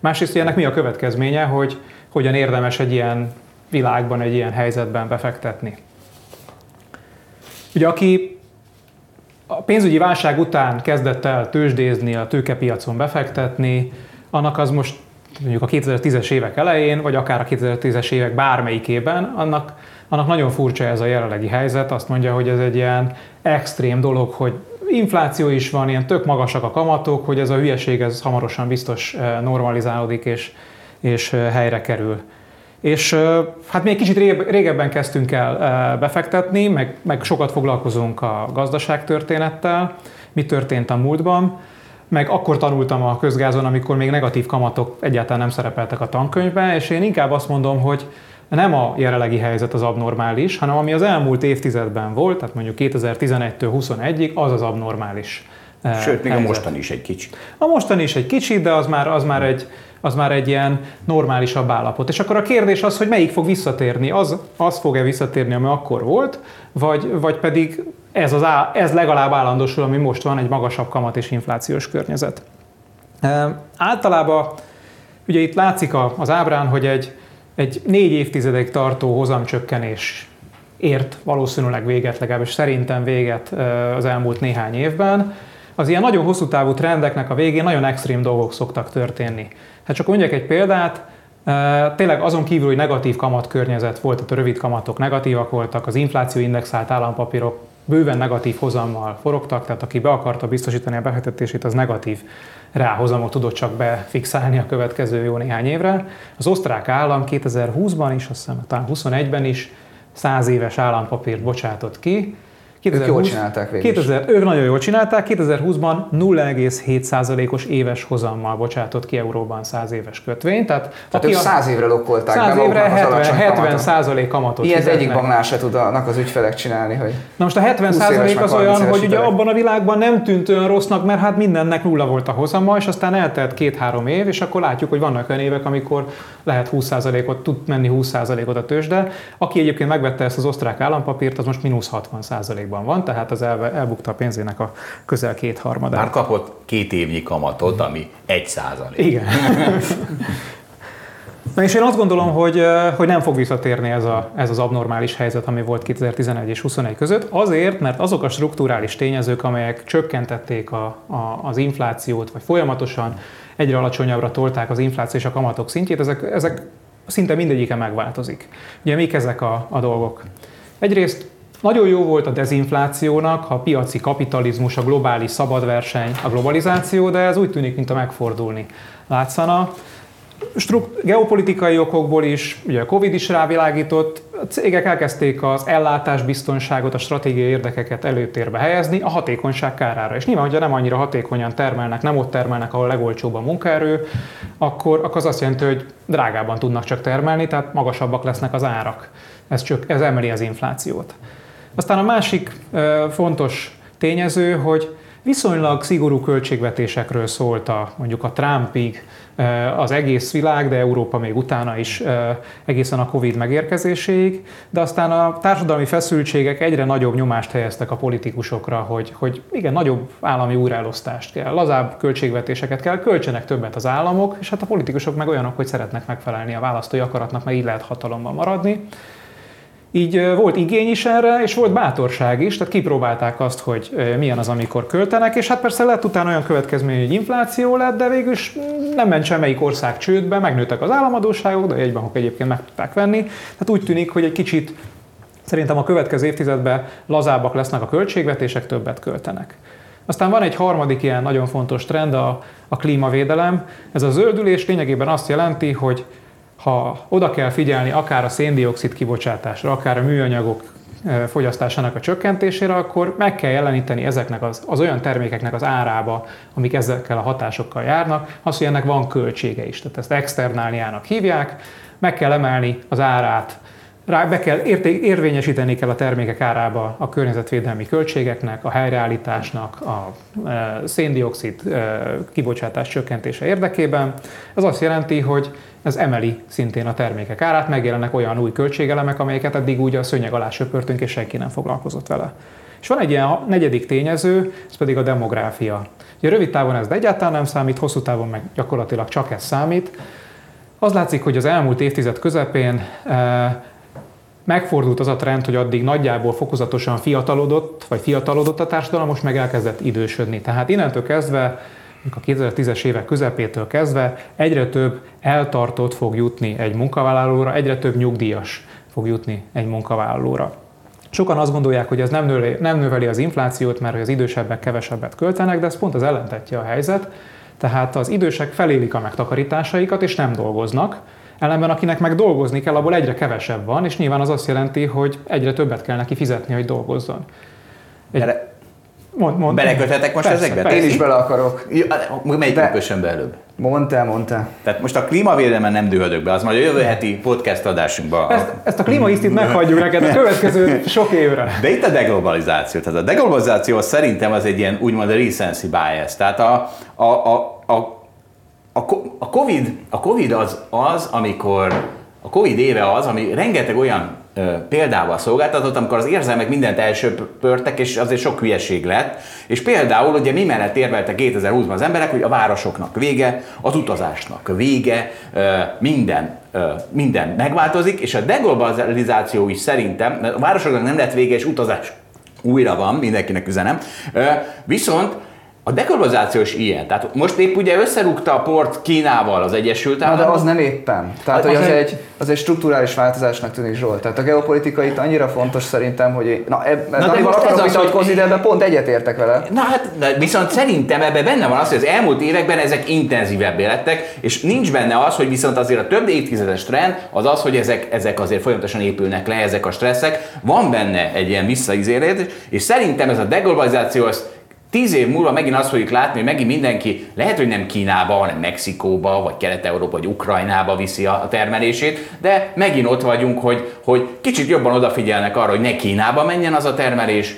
Másrészt, hogy ennek mi a következménye, hogy hogyan érdemes egy ilyen világban, egy ilyen helyzetben befektetni. Ugye aki a pénzügyi válság után kezdett el tőzsdézni, a tőkepiacon befektetni, annak az most mondjuk a 2010-es évek elején, vagy akár a 2010-es évek bármelyikében, annak, annak nagyon furcsa ez a jelenlegi helyzet. Azt mondja, hogy ez egy ilyen extrém dolog, hogy infláció is van, ilyen tök magasak a kamatok, hogy ez a hülyeség ez hamarosan biztos eh, normalizálódik és, és eh, helyre kerül. És hát mi egy kicsit ré- régebben kezdtünk el befektetni, meg, meg sokat foglalkozunk a gazdaságtörténettel, mi történt a múltban, meg akkor tanultam a közgázon, amikor még negatív kamatok egyáltalán nem szerepeltek a tankönyvben, és én inkább azt mondom, hogy nem a jelenlegi helyzet az abnormális, hanem ami az elmúlt évtizedben volt, tehát mondjuk 2011-től 21-ig, az az abnormális. Sőt, még a mostani is egy kicsi. A mostani is egy kicsit, de az már, az már egy az már egy ilyen normálisabb állapot. És akkor a kérdés az, hogy melyik fog visszatérni. Az, az fog-e visszatérni, ami akkor volt, vagy, vagy pedig ez, az á, ez legalább állandósul, ami most van, egy magasabb kamat és inflációs környezet. E, általában ugye itt látszik a, az ábrán, hogy egy, egy négy évtizedig tartó hozamcsökkenés ért valószínűleg véget, legalábbis szerintem véget az elmúlt néhány évben. Az ilyen nagyon hosszú távú trendeknek a végén nagyon extrém dolgok szoktak történni. Hát csak mondjak egy példát, e, tényleg azon kívül, hogy negatív kamatkörnyezet volt, tehát a rövid kamatok negatívak voltak, az infláció indexált állampapírok bőven negatív hozammal forogtak, tehát aki be akarta biztosítani a befektetését, az negatív ráhozamot tudott csak befixálni a következő jó néhány évre. Az osztrák állam 2020-ban is, azt hiszem talán 21-ben is 100 éves állampapírt bocsátott ki. Ők jól csinálták végül is. 2000, ők nagyon jól csinálták, 2020-ban 0,7%-os éves hozammal bocsátott ki euróban 100 éves kötvény. Tehát, Tehát ők a 100 évre lokkolták 100 be évre maguknak az 70, alacsony 70 kamaton. százalék kamatot Ilyet fizetnek. egyik banknál se tudnak az ügyfelek csinálni, hogy Na most a 70 20 éves százalék az 30 olyan, hogy ugye abban a világban nem tűnt olyan rossznak, mert hát mindennek nulla volt a hozama, és aztán eltelt két-három év, és akkor látjuk, hogy vannak olyan évek, amikor lehet 20%-ot, tud menni 20%-ot a tőzsde. Aki egyébként megvette ezt az osztrák állampapírt, az most mínusz 60%-ban van, tehát az elve, elbukta a pénzének a közel kétharmadát. Már kapott két évnyi kamatot, ami egy százalék. Igen. Na és én azt gondolom, hogy, hogy nem fog visszatérni ez, a, ez az abnormális helyzet, ami volt 2011 és 21 között, azért, mert azok a strukturális tényezők, amelyek csökkentették a, a, az inflációt, vagy folyamatosan egyre alacsonyabbra tolták az infláció és a kamatok szintjét, ezek, ezek szinte mindegyike megváltozik. Ugye mik ezek a, a dolgok? Egyrészt nagyon jó volt a dezinflációnak, a piaci kapitalizmus, a globális szabadverseny, a globalizáció, de ez úgy tűnik, mint a megfordulni látszana. Strukt, geopolitikai okokból is, ugye a Covid is rávilágított, a cégek elkezdték az ellátásbiztonságot, a stratégiai érdekeket előtérbe helyezni a hatékonyság kárára. És nyilván, hogyha nem annyira hatékonyan termelnek, nem ott termelnek, ahol legolcsóbb a munkaerő, akkor, akkor az azt jelenti, hogy drágában tudnak csak termelni, tehát magasabbak lesznek az árak. Ez, csak, ez emeli az inflációt. Aztán a másik fontos tényező, hogy viszonylag szigorú költségvetésekről szólt a, mondjuk a Trumpig az egész világ, de Európa még utána is egészen a Covid megérkezéséig, de aztán a társadalmi feszültségek egyre nagyobb nyomást helyeztek a politikusokra, hogy, hogy igen, nagyobb állami újraelosztást kell, lazább költségvetéseket kell, költsenek többet az államok, és hát a politikusok meg olyanok, hogy szeretnek megfelelni a választói akaratnak, mert így lehet hatalomban maradni. Így volt igény is erre, és volt bátorság is, tehát kipróbálták azt, hogy milyen az, amikor költenek, és hát persze lett utána olyan következmény, hogy infláció lett, de végül is nem ment semmelyik ország csődbe, megnőttek az államadóságok, de egybankok egyébként meg tudták venni. Tehát úgy tűnik, hogy egy kicsit szerintem a következő évtizedben lazábbak lesznek a költségvetések, többet költenek. Aztán van egy harmadik ilyen nagyon fontos trend, a, a klímavédelem. Ez a zöldülés lényegében azt jelenti, hogy ha oda kell figyelni akár a széndiokszid kibocsátásra, akár a műanyagok fogyasztásának a csökkentésére, akkor meg kell jeleníteni ezeknek az, az olyan termékeknek az árába, amik ezekkel a hatásokkal járnak, az, hogy ennek van költsége is. Tehát ezt externáliának hívják, meg kell emelni az árát rá be kell érté- érvényesíteni kell a termékek árába a környezetvédelmi költségeknek, a helyreállításnak, a e, széndiokszid e, kibocsátás csökkentése érdekében. Ez azt jelenti, hogy ez emeli szintén a termékek árát, megjelennek olyan új költségelemek, amelyeket eddig úgy a szőnyeg alá söpörtünk, és senki nem foglalkozott vele. És van egy ilyen negyedik tényező, ez pedig a demográfia. Ugye rövid távon ez egyáltalán nem számít, hosszú távon meg gyakorlatilag csak ez számít. Az látszik, hogy az elmúlt évtized közepén e, megfordult az a trend, hogy addig nagyjából fokozatosan fiatalodott, vagy fiatalodott a társadalom, most meg elkezdett idősödni. Tehát innentől kezdve, a 2010-es évek közepétől kezdve egyre több eltartott fog jutni egy munkavállalóra, egyre több nyugdíjas fog jutni egy munkavállalóra. Sokan azt gondolják, hogy ez nem növeli, nem növeli az inflációt, mert hogy az idősebbek kevesebbet költenek, de ez pont az ellentetje a helyzet. Tehát az idősek felélik a megtakarításaikat, és nem dolgoznak, Ellenben akinek meg dolgozni kell, abból egyre kevesebb van, és nyilván az azt jelenti, hogy egyre többet kell neki fizetni, hogy dolgozzon. Egy... Bele... Mond, mond. Beleköthetek most persze, ezekbe? Persze. Én is bele akarok. Melyik Be... kössön be előbb? Mondta, mondta. Tehát most a klímavédelmen nem dühödök be, az majd a jövő heti podcast adásunkban. Ezt, ezt a klímaisztit meghagyjuk neked a következő sok évre. De itt a deglobalizáció. Tehát a deglobalizáció szerintem az egy ilyen úgymond a recency bias. Tehát a, a, a, a a COVID, a COVID az, az, amikor a Covid éve az, ami rengeteg olyan ö, példával szolgáltatott, amikor az érzelmek mindent elsöpörtek, és azért sok hülyeség lett. És például ugye mi mellett érveltek 2020-ban az emberek, hogy a városoknak vége, az utazásnak vége, ö, minden, ö, minden megváltozik, és a deglobalizáció is szerintem, mert a városoknak nem lett vége, és utazás újra van, mindenkinek üzenem. Ö, viszont a dekolonizáció is ilyen. Tehát most épp ugye összerúgta a port Kínával az Egyesült Államok. Na de az nem éppen. Tehát, az, hogy az, nem... egy, az egy strukturális változásnak tűnik Zsolt. Tehát a geopolitika itt annyira fontos szerintem, hogy na, eb, na de most akarok vitatkozni, de ebben pont egyetértek vele. Na hát, de viszont szerintem ebben benne van az, hogy az elmúlt években ezek intenzívebbé lettek, és nincs benne az, hogy viszont azért a több évtizedes trend az az, hogy ezek, ezek azért folyamatosan épülnek le, ezek a stresszek. Van benne egy ilyen visszaizélés, és szerintem ez a deglobalizáció az Tíz év múlva megint azt fogjuk látni, hogy megint mindenki, lehet, hogy nem Kínába, hanem Mexikóba, vagy Kelet-Európa, vagy Ukrajnába viszi a termelését, de megint ott vagyunk, hogy, hogy kicsit jobban odafigyelnek arra, hogy ne Kínába menjen az a termelés,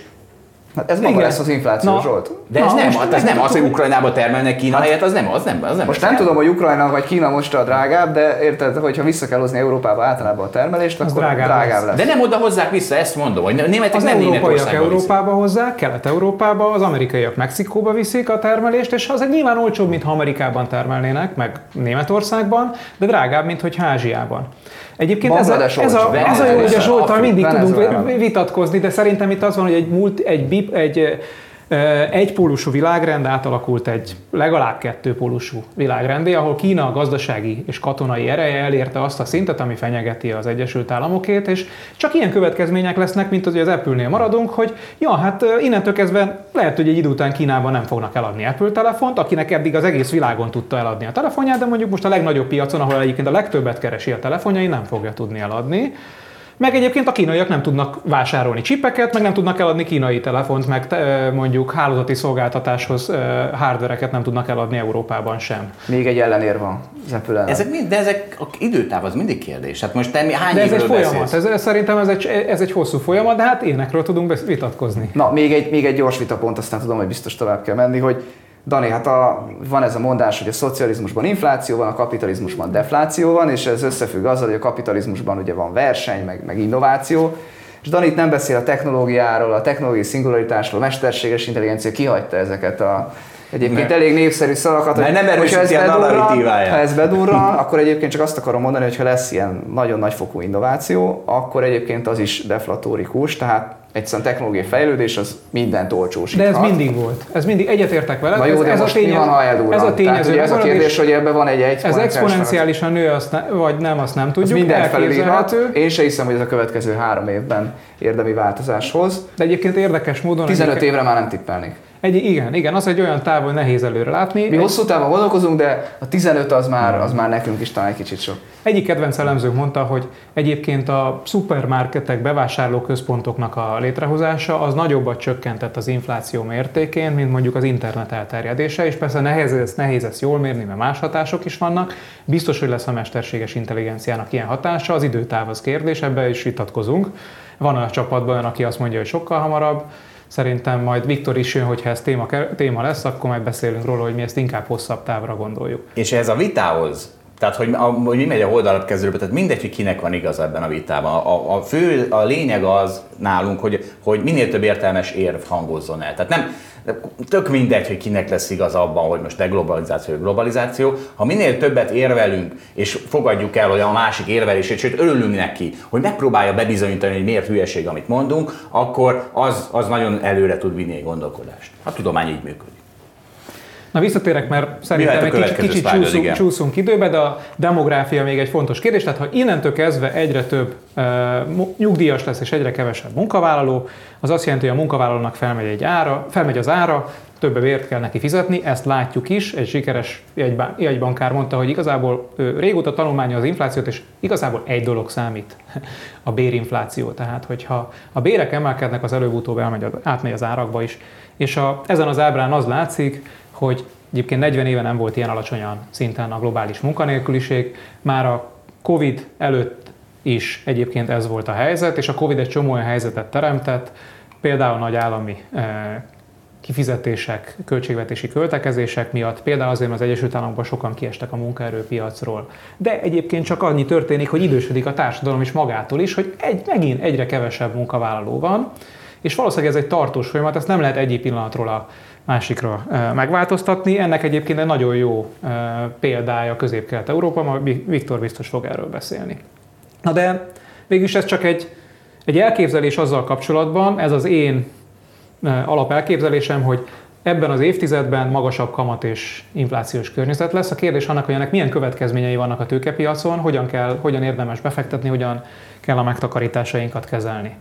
Hát ez maga lesz az infláció, Na, Zsolt. De ez Na, nem, hát ez nem az, hogy Ukrajnába termelnek Kína hát, helyett, az nem, az nem, az nem. Most nem tudom, hogy Ukrajna vagy Kína most a drágább, de érted, hogyha vissza kell hozni Európába általában a termelést, akkor drágább, drágább lesz. De nem oda hozzák vissza, ezt mondom, hogy németek az nem európaiak Európába viszik. hozzák, Kelet-Európába, az amerikaiak Mexikóba viszik a termelést, és az egy nyilván olcsóbb, mint ha Amerikában termelnének, meg Németországban, de drágább, mint hogy Ázsiában. Egyébként ez a, ez, a, ez a jó, hogy a Zsoltal mindig tudunk vitatkozni, de szerintem itt az van, hogy egy, múlt, egy, bip, egy egypólusú világrend átalakult egy legalább kettőpólusú világrendé, ahol Kína gazdasági és katonai ereje elérte azt a szintet, ami fenyegeti az Egyesült Államokét, és csak ilyen következmények lesznek, mint hogy az Apple-nél maradunk, hogy ja, hát innentől kezdve lehet, hogy egy idő után Kínában nem fognak eladni Apple telefont, akinek eddig az egész világon tudta eladni a telefonját, de mondjuk most a legnagyobb piacon, ahol egyébként a legtöbbet keresi a telefonjai, nem fogja tudni eladni. Meg egyébként a kínaiak nem tudnak vásárolni csipeket, meg nem tudnak eladni kínai telefont, meg mondjuk hálózati szolgáltatáshoz hardvereket nem tudnak eladni Európában sem. Még egy ellenér van az apple Ezek mind, de ezek a időtáv az mindig kérdés. Hát most te hány de ez egy folyamat. Ez, szerintem ez egy, ez egy hosszú folyamat, de hát énekről tudunk vitatkozni. Na, még egy, még egy gyors vitapont, aztán tudom, hogy biztos tovább kell menni, hogy Dani, hát a, van ez a mondás, hogy a szocializmusban infláció van, a kapitalizmusban defláció van, és ez összefügg azzal, hogy a kapitalizmusban ugye van verseny, meg, meg innováció, és Dani itt nem beszél a technológiáról, a technológiai szingularitásról, a mesterséges intelligencia kihagyta ezeket a egyébként ne. elég népszerű szavakat, hogy nem ha ez, bedurran, ha ez bedurran, akkor egyébként csak azt akarom mondani, hogy ha lesz ilyen nagyon nagyfokú innováció, akkor egyébként az is deflatórikus, tehát egyszerűen technológiai fejlődés az mindent olcsósíthat. De ez mindig volt. Ez mindig egyetértek vele. Na jó, de ez, most a tényező, mi van, ha eldurran? Ez a tényező. Tehát, ez a kérdés, hogy ebben van egy exponenciális. Ez exponenciálisan nő, azt ne, vagy nem, azt nem tudjuk. Ez mindent felülírhat. Én se hiszem, hogy ez a következő három évben érdemi változáshoz. De egyébként érdekes módon... 15 évre már nem tippelnék. Egy, igen, igen, az egy olyan táv, hogy nehéz előre látni. Mi egy... hosszú távon gondolkozunk, de a 15 az már, az már nekünk is talán egy kicsit sok. Egyik kedvenc elemzőnk mondta, hogy egyébként a szupermarketek, bevásárlóközpontoknak a létrehozása az nagyobbat csökkentett az infláció mértékén, mint mondjuk az internet elterjedése, és persze nehéz ezt, nehéz ezt jól mérni, mert más hatások is vannak. Biztos, hogy lesz a mesterséges intelligenciának ilyen hatása, az időtáv az kérdés, ebbe is vitatkozunk. Van a csapatban olyan, aki azt mondja, hogy sokkal hamarabb, Szerintem majd Viktor is jön, hogyha ez téma, téma lesz, akkor majd beszélünk róla, hogy mi ezt inkább hosszabb távra gondoljuk. És ez a vitához, tehát hogy, a, hogy mi megy a oldalat kezdőbe, tehát mindegy, hogy kinek van igaz ebben a vitában. A, a fő, a lényeg az nálunk, hogy, hogy minél több értelmes érv hangozzon el. Tehát nem, tök mindegy, hogy kinek lesz igaz abban, hogy most deglobalizáció globalizáció. Ha minél többet érvelünk, és fogadjuk el, hogy a másik érvelését, sőt örülünk neki, hogy megpróbálja bebizonyítani, hogy miért hülyeség, amit mondunk, akkor az, az nagyon előre tud vinni egy gondolkodást. A tudomány így működik. Na visszatérek, mert szerintem egy kicsit, kicsit csúszunk, csúszunk időbe, de a demográfia még egy fontos kérdés. Tehát ha innentől kezdve egyre több uh, nyugdíjas lesz és egyre kevesebb munkavállaló, az azt jelenti, hogy a munkavállalónak felmegy, egy ára, felmegy az ára, több vért kell neki fizetni, ezt látjuk is. Egy sikeres jegybankár mondta, hogy igazából régóta tanulmánya az inflációt, és igazából egy dolog számít, a bérinfláció. Tehát, hogyha a bérek emelkednek, az előbb-utóbb elmegy, átmegy az árakba is. És a, ezen az ábrán az látszik, hogy egyébként 40 éve nem volt ilyen alacsonyan szinten a globális munkanélküliség, már a Covid előtt is egyébként ez volt a helyzet, és a Covid egy csomó olyan helyzetet teremtett, például nagy állami eh, kifizetések, költségvetési költekezések miatt, például azért, mert az Egyesült Államokban sokan kiestek a munkaerőpiacról. De egyébként csak annyi történik, hogy idősödik a társadalom is magától is, hogy egy, megint egyre kevesebb munkavállaló van, és valószínűleg ez egy tartós folyamat, ezt nem lehet egyik pillanatról a másikra megváltoztatni. Ennek egyébként egy nagyon jó példája Közép-Kelet-Európa, ma Viktor biztos fog erről beszélni. Na de végülis ez csak egy, egy elképzelés azzal kapcsolatban, ez az én alapelképzelésem, hogy ebben az évtizedben magasabb kamat és inflációs környezet lesz. A kérdés annak, hogy ennek milyen következményei vannak a tőkepiacon, hogyan, kell, hogyan érdemes befektetni, hogyan kell a megtakarításainkat kezelni.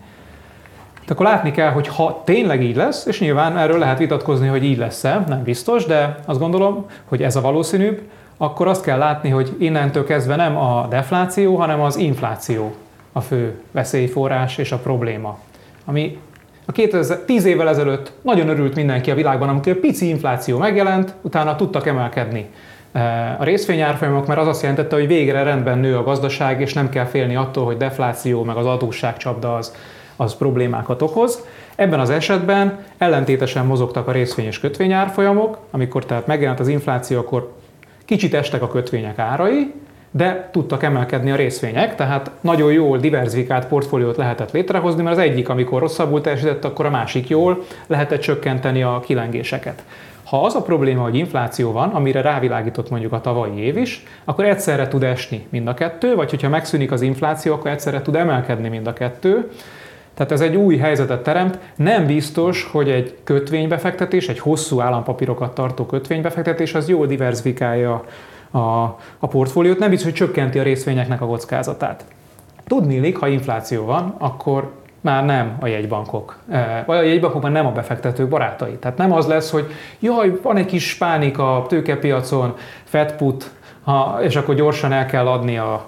De akkor látni kell, hogy ha tényleg így lesz, és nyilván erről lehet vitatkozni, hogy így lesz-e, nem biztos, de azt gondolom, hogy ez a valószínűbb, akkor azt kell látni, hogy innentől kezdve nem a defláció, hanem az infláció a fő veszélyforrás és a probléma. Ami a 2010 évvel ezelőtt nagyon örült mindenki a világban, amikor pici infláció megjelent, utána tudtak emelkedni eh, a részvényárfolyamok, mert az azt jelentette, hogy végre rendben nő a gazdaság, és nem kell félni attól, hogy defláció, meg az adósságcsapda az az problémákat okoz. Ebben az esetben ellentétesen mozogtak a részvény és kötvényárfolyamok, amikor tehát megjelent az infláció, akkor kicsit estek a kötvények árai, de tudtak emelkedni a részvények, tehát nagyon jól diversifikált portfóliót lehetett létrehozni, mert az egyik, amikor rosszabbul teljesített, akkor a másik jól lehetett csökkenteni a kilengéseket. Ha az a probléma, hogy infláció van, amire rávilágított mondjuk a tavalyi év is, akkor egyszerre tud esni mind a kettő, vagy hogyha megszűnik az infláció, akkor egyszerre tud emelkedni mind a kettő. Tehát ez egy új helyzetet teremt. Nem biztos, hogy egy kötvénybefektetés, egy hosszú állampapírokat tartó kötvénybefektetés, az jól diversifikálja a, a portfóliót, nem biztos, hogy csökkenti a részvényeknek a kockázatát. Tudni ha infláció van, akkor már nem a jegybankok, eh, vagy a jegybankok már nem a befektetők barátai. Tehát nem az lesz, hogy jaj, van egy kis pánik a tőkepiacon, Fed put, ha, és akkor gyorsan el kell adni a,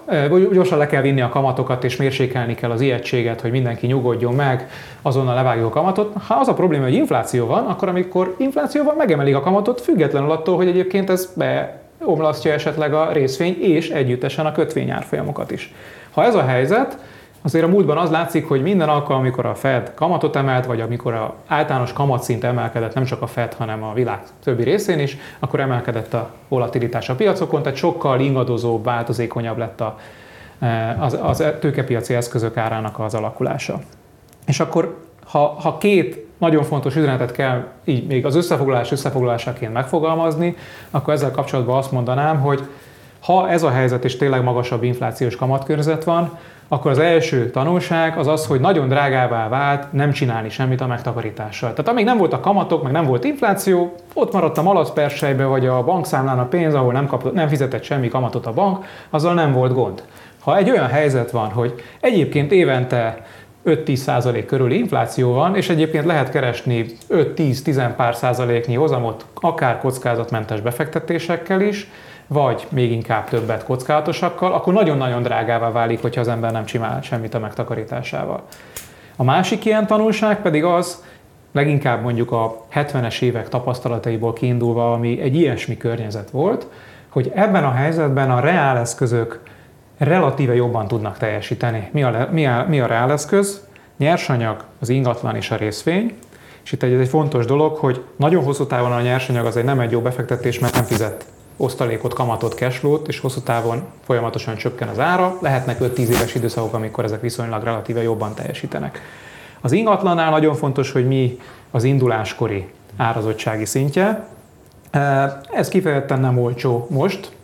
gyorsan le kell vinni a kamatokat, és mérsékelni kell az ijegységet, hogy mindenki nyugodjon meg, azonnal levágjuk a kamatot. Ha az a probléma, hogy infláció van, akkor amikor infláció van, megemelik a kamatot, függetlenül attól, hogy egyébként ez beomlasztja esetleg a részvény és együttesen a kötvényárfolyamokat is. Ha ez a helyzet, Azért a múltban az látszik, hogy minden alkalom, amikor a Fed kamatot emelt, vagy amikor a általános kamatszint emelkedett, nem csak a Fed, hanem a világ többi részén is, akkor emelkedett a volatilitás a piacokon, tehát sokkal ingadozóbb, változékonyabb lett a, e, az, az tőkepiaci eszközök árának az alakulása. És akkor, ha, ha két nagyon fontos üzenetet kell így még az összefoglalás összefoglalásaként megfogalmazni, akkor ezzel kapcsolatban azt mondanám, hogy ha ez a helyzet és tényleg magasabb inflációs kamatkörnyezet van, akkor az első tanulság az az, hogy nagyon drágává vált nem csinálni semmit a megtakarítással. Tehát amíg nem voltak kamatok, meg nem volt infláció, ott maradt a malacpersejbe, vagy a bankszámlán a pénz, ahol nem, kapott, nem fizetett semmi kamatot a bank, azzal nem volt gond. Ha egy olyan helyzet van, hogy egyébként évente 5-10% körüli infláció van, és egyébként lehet keresni 5-10-10 pár százaléknyi hozamot, akár kockázatmentes befektetésekkel is, vagy még inkább többet kockázatosakkal, akkor nagyon-nagyon drágává válik, hogyha az ember nem csinál semmit a megtakarításával. A másik ilyen tanulság pedig az, leginkább mondjuk a 70-es évek tapasztalataiból kiindulva, ami egy ilyesmi környezet volt, hogy ebben a helyzetben a reáleszközök relatíve jobban tudnak teljesíteni. Mi a, mi a, mi a reáleszköz? Nyersanyag, az ingatlan és a részvény. És itt egy, egy fontos dolog, hogy nagyon hosszú távon a nyersanyag az egy nem egy jó befektetés, mert nem fizet osztalékot, kamatot, cashflow-t, és hosszú távon folyamatosan csökken az ára. Lehetnek 5-10 éves időszakok, amikor ezek viszonylag relatíve jobban teljesítenek. Az ingatlannál nagyon fontos, hogy mi az induláskori árazottsági szintje. Ez kifejezetten nem olcsó most,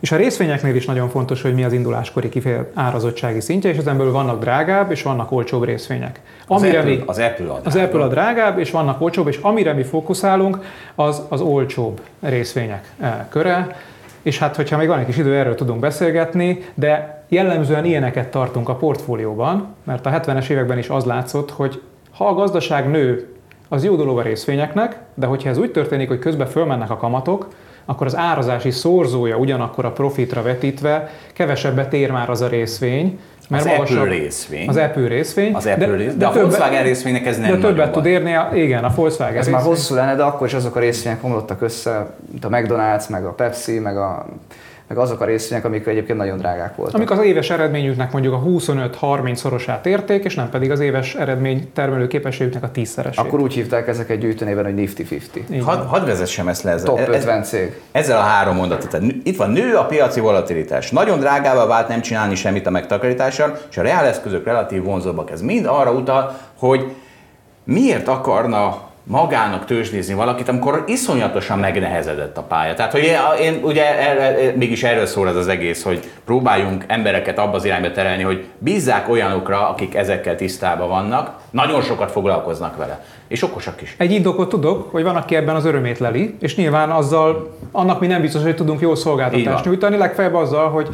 és a részvényeknél is nagyon fontos, hogy mi az induláskori kifejezett árazottsági szintje, és ezenből vannak drágább és vannak olcsóbb részvények. Amire az, Apple, mi, az Apple a drágább. Az Apple a drágább, és vannak olcsóbb, és amire mi fókuszálunk, az az olcsóbb részvények eh, köre. És hát, hogyha még van egy kis idő, erről tudunk beszélgetni, de jellemzően ilyeneket tartunk a portfólióban, mert a 70-es években is az látszott, hogy ha a gazdaság nő, az jó dolog a részvényeknek, de hogyha ez úgy történik, hogy közben fölmennek a kamatok, akkor az árazási szorzója ugyanakkor a profitra vetítve kevesebbet ér már az a részvény, mert az magasabb, Apple részvény. Az Apple részvény. Az Apple de, részvény. De, de a többe, Volkswagen részvénynek ez nem De többet tud érni, a, igen, a Volkswagen Ez részvény. már hosszú lenne, de akkor is azok a részvények omlottak össze, mint a McDonald's, meg a Pepsi, meg a meg azok a részvények, amik egyébként nagyon drágák voltak. Amik az éves eredményüknek mondjuk a 25-30 szorosát érték, és nem pedig az éves eredmény termelő képességüknek a 10 szeresét. Akkor úgy hívták ezeket gyűjtőnében, hogy Nifty 50. Hadd had vezessem ezt le. Ezzel, Top 50 cég. Ezzel a három mondatot. Itt van, nő a piaci volatilitás. Nagyon drágává vált nem csinálni semmit a megtakarítással, és a reáleszközök relatív vonzóbbak. Ez mind arra utal, hogy miért akarna magának tőzsdézni valakit, amikor iszonyatosan megnehezedett a pálya. Tehát, hogy én, én ugye erre, mégis erről szól ez az egész, hogy próbáljunk embereket abba az irányba terelni, hogy bízzák olyanokra, akik ezekkel tisztában vannak, nagyon sokat foglalkoznak vele. És okosak is. Egy indokot tudok, hogy van, aki ebben az örömét leli, és nyilván azzal, annak mi nem biztos, hogy tudunk jó szolgáltatást nyújtani, legfeljebb azzal, hogy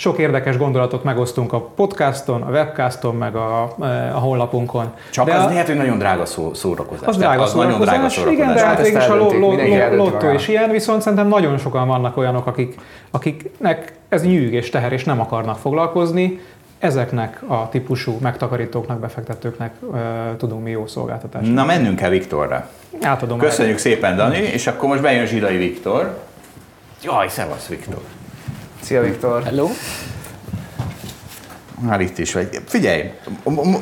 sok érdekes gondolatot megosztunk a podcaston, a webcaston, meg a, a honlapunkon. Csak de az a, lehet, hogy nagyon drága szó, szórakozás. Az drága, az szórakozás, nagyon drága szórakozás. Igen, de hát végig a lo, lo, lo, lottó is ilyen, viszont szerintem nagyon sokan vannak olyanok, akik, akiknek ez nyűg és teher, és nem akarnak foglalkozni, ezeknek a típusú megtakarítóknak, befektetőknek uh, tudunk mi jó szolgáltatást. Na mennünk el Viktorra. Átadom Köszönjük el. szépen, Dani, és akkor most bejön Zsidai Viktor. Jaj, szevasz Viktor. Szia Viktor. Hello. Már itt is vagy. Figyelj,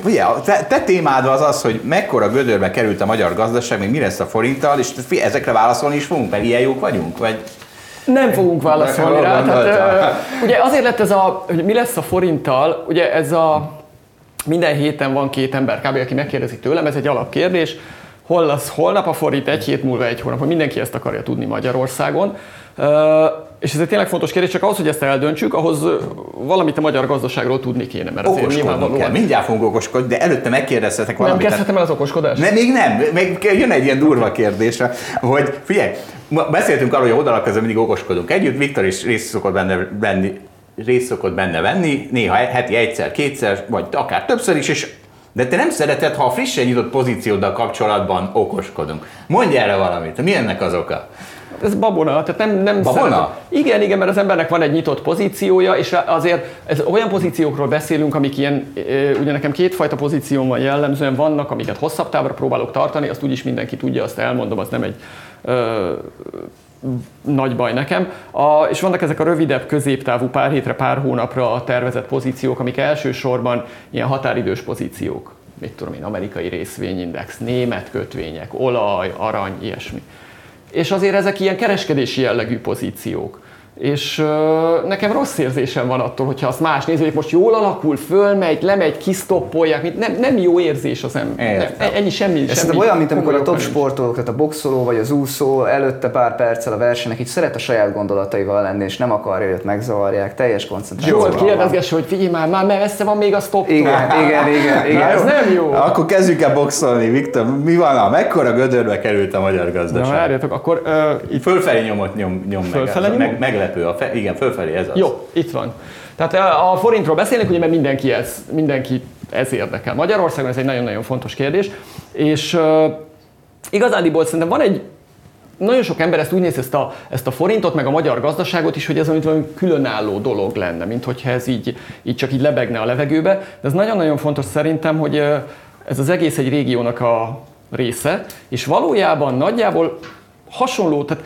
figyelj te, te témád az az, hogy mekkora gödörbe került a magyar gazdaság, még mi lesz a forinttal, és ezekre válaszolni is fogunk, mert ilyen jók vagyunk, vagy nem fogunk válaszolni rá. Tehát, ugye azért lett ez a, hogy mi lesz a forinttal, ugye ez a minden héten van két ember kb. aki megkérdezi tőlem, ez egy alapkérdés, hol lesz holnap a forint, egy hét múlva, egy hónap, hogy mindenki ezt akarja tudni Magyarországon. És ez egy tényleg fontos kérdés, csak ahhoz, hogy ezt eldöntsük, ahhoz valamit a magyar gazdaságról tudni kéne. Mert azért nyilvánvalóan... kell. Mindjárt fogunk okoskodni, de előtte megkérdezhetek valamit. Nem kezdhetem el az okoskodást? Nem, még nem. Még jön egy ilyen durva kérdés, hogy figyelj, beszéltünk arról, hogy oldalak közben mindig okoskodunk együtt, Viktor is részt szokott benne venni, részt szokott benne venni, néha heti egyszer, kétszer, vagy akár többször is, és de te nem szereted, ha a frissen nyitott pozícióddal kapcsolatban okoskodunk. Mondj erre valamit, mi ennek az oka? Ez babona, tehát nem, nem babona? Szeretem. Igen, igen, mert az embernek van egy nyitott pozíciója, és azért ez olyan pozíciókról beszélünk, amik ilyen, ugye nekem kétfajta pozícióm van jellemzően, vannak, amiket hosszabb távra próbálok tartani, azt úgyis mindenki tudja, azt elmondom, az nem egy ö, nagy baj nekem. A, és vannak ezek a rövidebb, középtávú, pár hétre, pár hónapra tervezett pozíciók, amik elsősorban ilyen határidős pozíciók. Mit tudom én, amerikai részvényindex, német kötvények, olaj, arany, ilyesmi. És azért ezek ilyen kereskedési jellegű pozíciók. És uh, nekem rossz érzésem van attól, hogyha azt más nézi, hogy most jól alakul, fölmegy, lemegy, kisztoppolják, nem, nem jó érzés az ember. Nem, ennyi semmi. Ez semmi olyan, mint amikor a top sportolók, tehát a boxoló vagy az úszó előtte pár perccel a versenynek, így szeret a saját gondolataival lenni, és nem akarja, hogy megzavarják, teljes koncentráció. Zsolt, kérdezgesse, hogy figyelj már, már messze van még a stop. Igen, igen, igen, igen. ez nem jó. Akkor kezdjük el boxolni, Viktor. Mi van, a mekkora gödörbe került a magyar gazdaság? Na, várjatok, akkor... Uh, itt fölfelé nyomot nyom, nyom fölfelé meg. Nyom? Meg, meglepő. A fe, igen, fölfelé ez az. Jó, itt van. Tehát a forintról beszélünk, ugye, mert mindenki ez, mindenki ez érdekel. Magyarországon ez egy nagyon-nagyon fontos kérdés, és uh, igazániból szerintem van egy nagyon sok ember ezt úgy néz ezt a, ezt a forintot, meg a magyar gazdaságot is, hogy ez valami különálló dolog lenne, mint hogyha ez így, így csak így lebegne a levegőbe. De ez nagyon-nagyon fontos szerintem, hogy ez az egész egy régiónak a része, és valójában nagyjából hasonló, tehát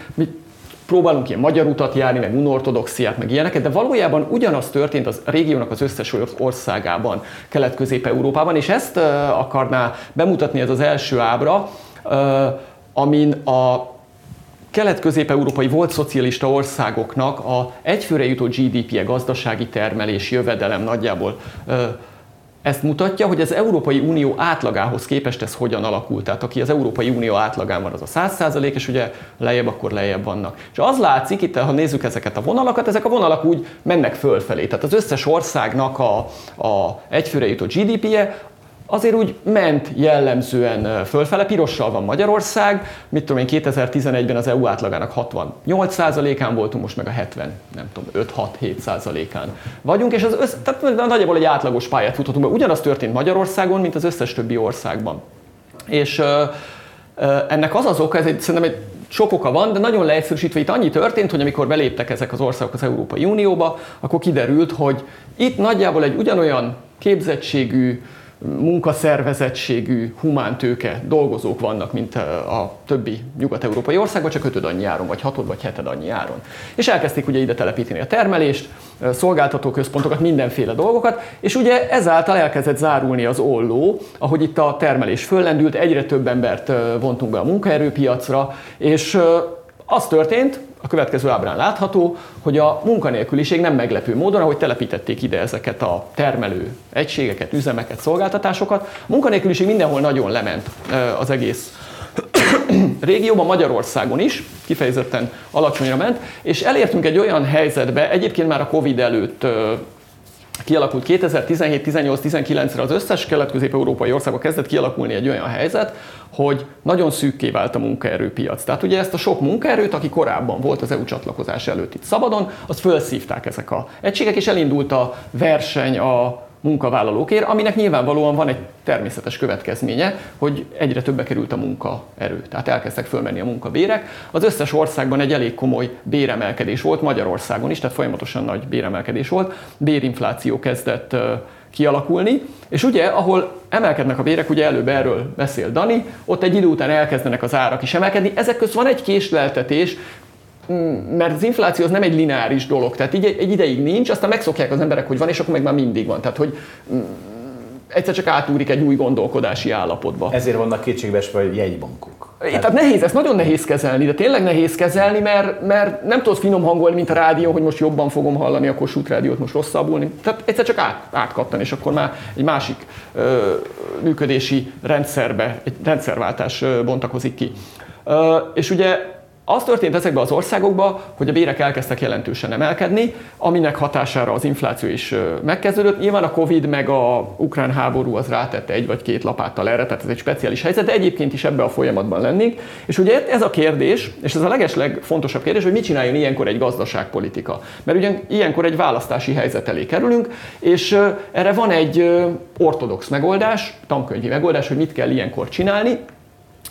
próbálunk ilyen magyar utat járni, meg unortodoxiát, meg ilyeneket, de valójában ugyanaz történt az régiónak az összes országában, Kelet-Közép-Európában, és ezt akarná bemutatni ez az első ábra, amin a kelet-közép-európai volt szocialista országoknak a egyfőre jutó GDP-je, gazdasági termelés, jövedelem nagyjából ezt mutatja, hogy az Európai Unió átlagához képest ez hogyan alakult. Tehát aki az Európai Unió átlagán van, az a 100% és ugye lejjebb, akkor lejjebb vannak. És az látszik, itt ha nézzük ezeket a vonalakat, ezek a vonalak úgy mennek fölfelé. Tehát az összes országnak a, a egyfőre jutó GDP-je azért úgy ment jellemzően fölfele. Pirossal van Magyarország, mit tudom én, 2011-ben az EU átlagának 68%-án voltunk, most meg a 70, nem tudom, 5-6-7%-án vagyunk, és az össz, tehát nagyjából egy átlagos pályát futhatunk be. Ugyanaz történt Magyarországon, mint az összes többi országban. És ennek az az oka, ez egy, szerintem egy sok oka van, de nagyon leegyszerűsítve itt annyi történt, hogy amikor beléptek ezek az országok az Európai Unióba, akkor kiderült, hogy itt nagyjából egy ugyanolyan képzettségű, munkaszervezettségű, humántőke dolgozók vannak, mint a többi nyugat-európai országban, csak ötöd annyi áron, vagy hatod, vagy heted annyi áron. És elkezdték ugye ide telepíteni a termelést, szolgáltatóközpontokat, mindenféle dolgokat, és ugye ezáltal elkezdett zárulni az olló, ahogy itt a termelés föllendült, egyre több embert vontunk be a munkaerőpiacra, és az történt, a következő ábrán látható, hogy a munkanélküliség nem meglepő módon, ahogy telepítették ide ezeket a termelő egységeket, üzemeket, szolgáltatásokat, a munkanélküliség mindenhol nagyon lement az egész régióban, Magyarországon is, kifejezetten alacsonyra ment, és elértünk egy olyan helyzetbe, egyébként már a Covid előtt kialakult 2017, 18, 19-re az összes kelet-közép-európai országban kezdett kialakulni egy olyan helyzet, hogy nagyon szűkké vált a munkaerőpiac. Tehát ugye ezt a sok munkaerőt, aki korábban volt az EU csatlakozás előtt itt szabadon, azt felszívták ezek a egységek, és elindult a verseny a munkavállalókért, aminek nyilvánvalóan van egy természetes következménye, hogy egyre többe került a munkaerő. Tehát elkezdtek fölmenni a munkabérek. Az összes országban egy elég komoly béremelkedés volt, Magyarországon is, tehát folyamatosan nagy béremelkedés volt. Bérinfláció kezdett kialakulni, és ugye, ahol emelkednek a bérek, ugye előbb erről beszél Dani, ott egy idő után elkezdenek az árak is emelkedni, ezek közt van egy késleltetés, mert az infláció az nem egy lineáris dolog, tehát így egy ideig nincs, aztán megszokják az emberek, hogy van, és akkor meg már mindig van. Tehát, hogy mm, egyszer csak átúrik egy új gondolkodási állapotba. Ezért vannak kétségbeesve jegybankok. Tehát nehéz, ezt nagyon nehéz kezelni, de tényleg nehéz kezelni, mert, mert nem tudod finom hangolni, mint a rádió, hogy most jobban fogom hallani a Kossuth rádiót, most rosszabbul. Tehát egyszer csak át, átkattan, és akkor már egy másik ö, működési rendszerbe, egy rendszerváltás ö, bontakozik ki. Ö, és ugye az történt ezekben az országokban, hogy a bérek elkezdtek jelentősen emelkedni, aminek hatására az infláció is megkezdődött. Nyilván a Covid meg a ukrán háború az rátette egy vagy két lapáttal erre, tehát ez egy speciális helyzet, de egyébként is ebbe a folyamatban lennénk. És ugye ez a kérdés, és ez a legesleg fontosabb kérdés, hogy mit csináljon ilyenkor egy gazdaságpolitika. Mert ugye ilyenkor egy választási helyzet elé kerülünk, és erre van egy ortodox megoldás, tankönyvi megoldás, hogy mit kell ilyenkor csinálni,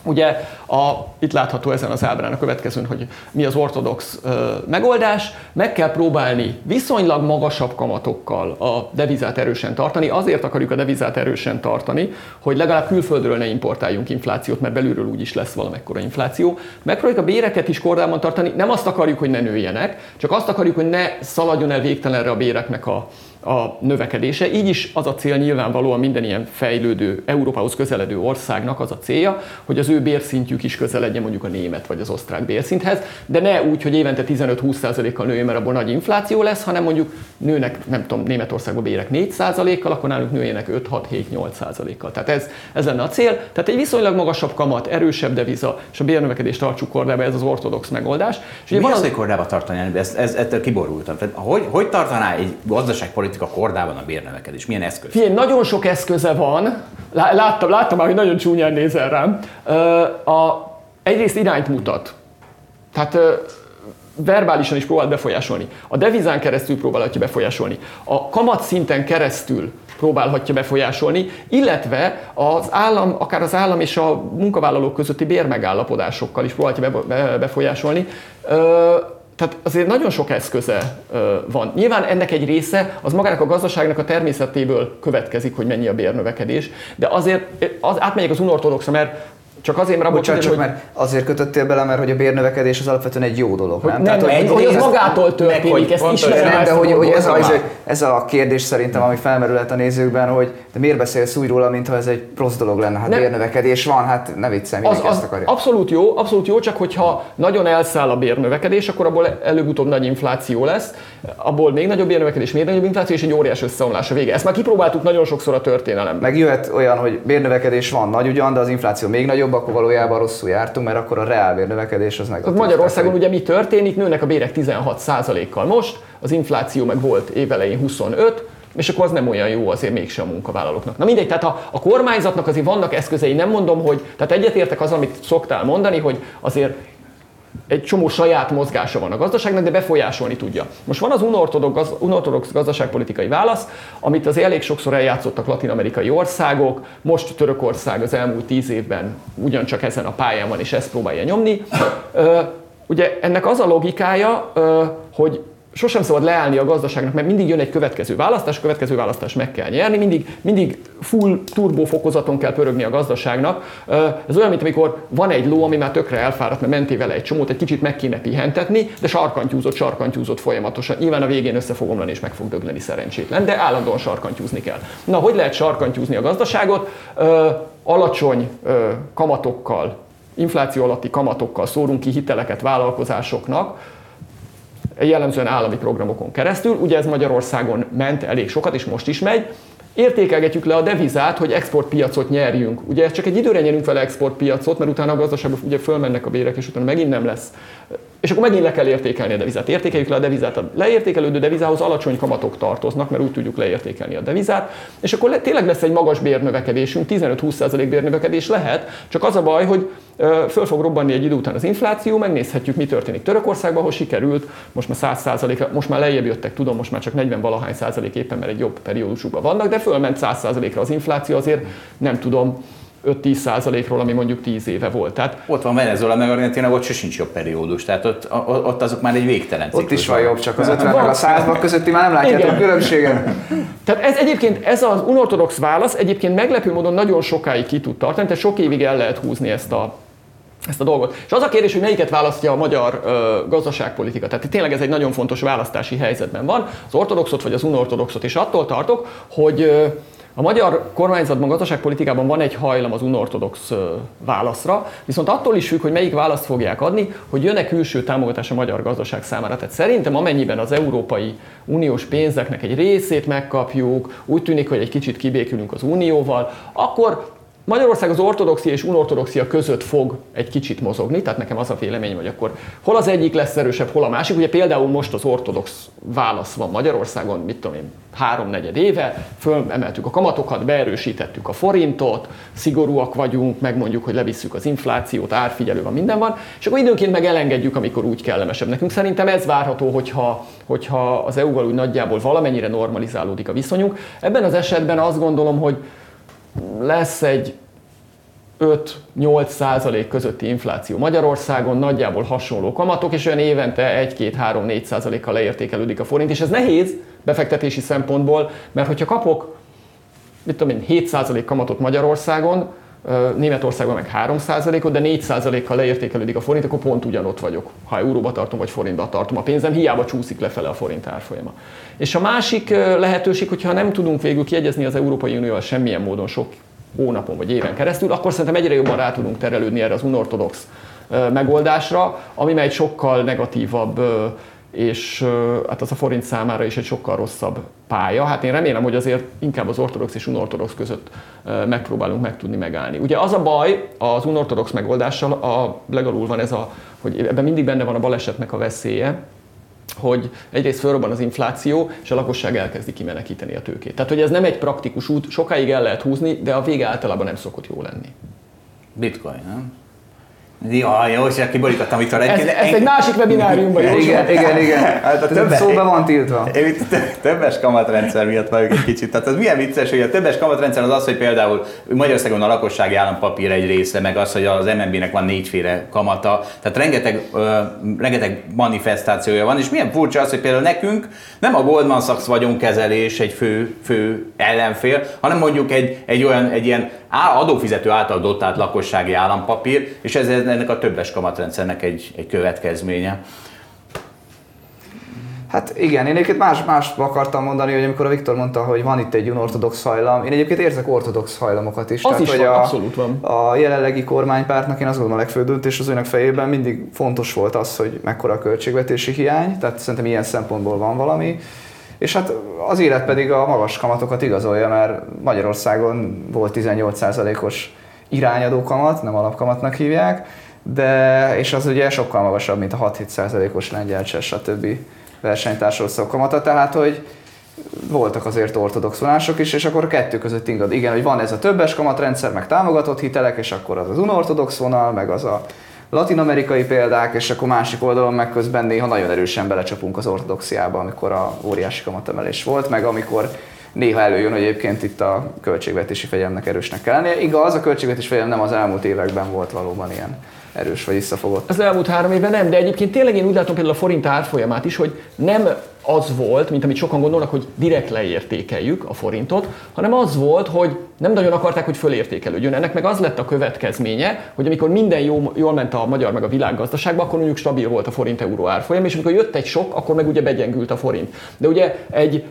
Ugye a, itt látható ezen az ábrán a következőn, hogy mi az ortodox ö, megoldás. Meg kell próbálni viszonylag magasabb kamatokkal a devizát erősen tartani. Azért akarjuk a devizát erősen tartani, hogy legalább külföldről ne importáljunk inflációt, mert belülről úgyis lesz valamekkora infláció. Megpróbáljuk a béreket is kordában tartani. Nem azt akarjuk, hogy ne nőjenek, csak azt akarjuk, hogy ne szaladjon el végtelenre a béreknek a, a növekedése. Így is az a cél nyilvánvalóan minden ilyen fejlődő, Európához közeledő országnak az a célja, hogy az ő bérszintjük is közeledjen mondjuk a német vagy az osztrák bérszinthez, de ne úgy, hogy évente 15-20%-kal nőjön, mert abból nagy infláció lesz, hanem mondjuk nőnek, nem tudom, Németországban bérek 4%-kal, akkor nálunk nőjenek 5-6-7-8%-kal. Tehát ez, ez lenne a cél. Tehát egy viszonylag magasabb kamat, erősebb deviza, és a bérnövekedést tartsuk kordába, ez az ortodox megoldás. És Mi van az, hogy kordába tartani? Ez, ez, ettől kiborultam. Tehát, hogy, hogy tartaná egy gazdaságpolitikai politika kordában a bérnövekedés? Milyen eszköz? Figyelj, nagyon sok eszköze van. Láttam, láttam már, hogy nagyon csúnyán nézel rám. A, egyrészt irányt mutat. Tehát verbálisan is próbál befolyásolni. A devizán keresztül próbálhatja befolyásolni. A kamat szinten keresztül próbálhatja befolyásolni, illetve az állam, akár az állam és a munkavállalók közötti bérmegállapodásokkal is próbálhatja befolyásolni tehát azért nagyon sok eszköze van. Nyilván ennek egy része az magának a gazdaságnak a természetéből következik, hogy mennyi a bérnövekedés, de azért az, átmegyek az unortodoxra, mert csak azért, Bocsánat, csak hogy... mert azért kötöttél bele, mert hogy a bérnövekedés az alapvetően egy jó dolog, nem? Nem, Tehát, hogy, hogy ez magától történik, hogy ezt ismerem. Nem, de hogy, hogy ez, a, ez a kérdés szerintem, ami felmerülhet a nézőkben, hogy de miért beszélsz úgy róla, mintha ez egy rossz dolog lenne? Hát nem. bérnövekedés van, hát ne viccelj, az, az ezt akarja. Abszolút jó, abszolút jó, csak hogyha nagyon elszáll a bérnövekedés, akkor abból előbb-utóbb nagy infláció lesz, abból még nagyobb bérnövekedés, még nagyobb infláció, és egy óriás összeomlás a vége. Ezt már kipróbáltuk nagyon sokszor a történelemben. Meg jöhet olyan, hogy bérnövekedés van nagy ugyan, de az infláció még nagyobb, akkor valójában rosszul jártunk, mert akkor a reálbér növekedés az negatív. Magyarországon ugye mi történik? Nőnek a bérek 16%-kal most, az infláció meg volt évelején 25, és akkor az nem olyan jó azért mégsem a munkavállalóknak. Na mindegy, tehát a, a kormányzatnak azért vannak eszközei, nem mondom, hogy, tehát egyetértek az, amit szoktál mondani, hogy azért egy csomó saját mozgása van a gazdaságnak, de befolyásolni tudja. Most van az unortodox, gaz, unortodox gazdaságpolitikai válasz, amit az elég sokszor eljátszottak latin-amerikai országok, most Törökország az elmúlt tíz évben ugyancsak ezen a pályán van, és ezt próbálja nyomni. Ugye ennek az a logikája, hogy sosem szabad leállni a gazdaságnak, mert mindig jön egy következő választás, a következő választás meg kell nyerni, mindig, mindig full turbo fokozaton kell pörögni a gazdaságnak. Ez olyan, mint amikor van egy ló, ami már tökre elfáradt, mert menté vele egy csomót, egy kicsit meg kéne pihentetni, de sarkantyúzott, sarkantyúzott folyamatosan. Nyilván a végén össze fog omlani és meg fog dögleni szerencsétlen, de állandóan sarkantyúzni kell. Na, hogy lehet sarkantyúzni a gazdaságot? Alacsony kamatokkal, infláció alatti kamatokkal szórunk ki hiteleket vállalkozásoknak, jellemzően állami programokon keresztül. Ugye ez Magyarországon ment elég sokat, és most is megy. Értékelgetjük le a devizát, hogy exportpiacot nyerjünk. Ugye csak egy időre nyerünk vele exportpiacot, mert utána a gazdaságban ugye fölmennek a bérek, és utána megint nem lesz és akkor megint le kell értékelni a devizát. Értékeljük le a devizát. A leértékelődő devizához alacsony kamatok tartoznak, mert úgy tudjuk leértékelni a devizát, és akkor tényleg lesz egy magas bérnövekedésünk, 15-20% bérnövekedés lehet, csak az a baj, hogy föl fog robbanni egy idő után az infláció, megnézhetjük, mi történik Törökországban, ahol sikerült, most már 100%-ra, most már lejjebb jöttek, tudom, most már csak 40 valahány százalék éppen, mert egy jobb periódusukban vannak, de fölment 100%-ra az infláció, azért nem tudom, 5-10 százalékról, ami mondjuk 10 éve volt. Tehát, ott van Venezuela, meg Argentina, ott se sincs jobb periódus, tehát ott, ott azok már egy végtelen ciklus. Ott is van jobb, csak az 50 meg a 100 közötti már nem látjátok a különbséget. Tehát ez egyébként, ez az unortodox válasz egyébként meglepő módon nagyon sokáig ki tud tartani, tehát sok évig el lehet húzni ezt a, ezt a dolgot. És az a kérdés, hogy melyiket választja a magyar ö, gazdaságpolitika. Tehát tényleg ez egy nagyon fontos választási helyzetben van, az ortodoxot vagy az unortodoxot, és attól tartok, hogy ö, A magyar kormányzatban, gazdaságpolitikában van egy hajlam az unortodox válaszra, viszont attól is függ, hogy melyik választ fogják adni, hogy jön-e külső támogatás a magyar gazdaság számára. Tehát szerintem amennyiben az Európai Uniós pénzeknek egy részét megkapjuk, úgy tűnik, hogy egy kicsit kibékülünk az Unióval, akkor Magyarország az ortodoxia és unortodoxia között fog egy kicsit mozogni, tehát nekem az a vélemény, hogy akkor hol az egyik lesz erősebb, hol a másik. Ugye például most az ortodox válasz van Magyarországon, mit tudom én, háromnegyed éve, fölemeltük a kamatokat, beerősítettük a forintot, szigorúak vagyunk, megmondjuk, hogy levisszük az inflációt, árfigyelő van, minden van, és akkor időnként meg elengedjük, amikor úgy kellemesebb nekünk. Szerintem ez várható, hogyha, hogyha az EU-val úgy nagyjából valamennyire normalizálódik a viszonyunk. Ebben az esetben azt gondolom, hogy lesz egy 5-8 százalék közötti infláció Magyarországon, nagyjából hasonló kamatok, és olyan évente 1-2-3-4 százalékkal leértékelődik a forint, és ez nehéz befektetési szempontból, mert hogyha kapok, mit tudom én, 7 százalék kamatot Magyarországon, Németországban meg 3%-ot, de 4%-kal leértékelődik a forint, akkor pont ugyanott vagyok, ha euróba tartom vagy forintba tartom a pénzem, hiába csúszik lefele a forint árfolyama. És a másik lehetőség, hogyha nem tudunk végül kiegyezni az Európai Unióval semmilyen módon sok hónapon vagy éven keresztül, akkor szerintem egyre jobban rá tudunk terelődni erre az unortodox megoldásra, ami egy sokkal negatívabb és hát az a forint számára is egy sokkal rosszabb pálya. Hát én remélem, hogy azért inkább az ortodox és unortodox között megpróbálunk meg tudni megállni. Ugye az a baj az unortodox megoldással, a legalul van ez a, hogy ebben mindig benne van a balesetnek a veszélye, hogy egyrészt fölrobban az infláció, és a lakosság elkezdi kimenekíteni a tőkét. Tehát, hogy ez nem egy praktikus út, sokáig el lehet húzni, de a vége általában nem szokott jó lenni. Bitcoin, nem? Ja, jó, és kiborítottam itt a ez, ez egy másik webináriumban jó. Igen, igen, igen. Hát a több szóban van tiltva. Többes kamatrendszer miatt vagyok egy kicsit. Tehát az milyen vicces, hogy a többes kamatrendszer az az, hogy például Magyarországon a lakossági állampapír egy része, meg az, hogy az MNB-nek van négyféle kamata. Tehát rengeteg, ö, rengeteg manifestációja van, és milyen furcsa az, hogy például nekünk nem a Goldman Sachs vagyonkezelés egy fő, fő ellenfél, hanem mondjuk egy, egy olyan, egy ilyen adófizető által dotált lakossági állampapír, és ez ennek a többes kamatrendszernek egy, egy következménye. Hát igen, én egyébként más, más akartam mondani, hogy amikor a Viktor mondta, hogy van itt egy unortodox hajlam, én egyébként érzek ortodox hajlamokat is. Az Tehát, is hogy van, a, abszolút van. A jelenlegi kormánypártnak én azt gondolom a legfőbb döntés az önök fejében mindig fontos volt az, hogy mekkora a költségvetési hiány, tehát szerintem ilyen szempontból van valami. És hát az élet pedig a magas kamatokat igazolja, mert Magyarországon volt 18%-os irányadó kamat, nem alapkamatnak hívják, de, és az ugye sokkal magasabb, mint a 6-7%-os lengyel, cseh, stb. versenytársország kamata, tehát hogy voltak azért ortodox vonások is, és akkor a kettő között ingad. Igen, hogy van ez a többes kamatrendszer, meg támogatott hitelek, és akkor az az unortodox vonal, meg az a latin-amerikai példák, és akkor másik oldalon meg közben néha nagyon erősen belecsapunk az ortodoxiába, amikor a óriási kamatemelés volt, meg amikor néha előjön, hogy egyébként itt a költségvetési fegyelemnek erősnek kell lennie. Igaz, a költségvetési fegyelem nem az elmúlt években volt valóban ilyen erős vagy visszafogott. Az elmúlt három évben nem, de egyébként tényleg én úgy látom például a forint árfolyamát is, hogy nem az volt, mint amit sokan gondolnak, hogy direkt leértékeljük a forintot, hanem az volt, hogy nem nagyon akarták, hogy fölértékelődjön. Ennek meg az lett a következménye, hogy amikor minden jó, jól ment a magyar meg a világgazdaságban, akkor mondjuk stabil volt a forint-euró árfolyam, és amikor jött egy sok, akkor meg ugye begyengült a forint. De ugye egy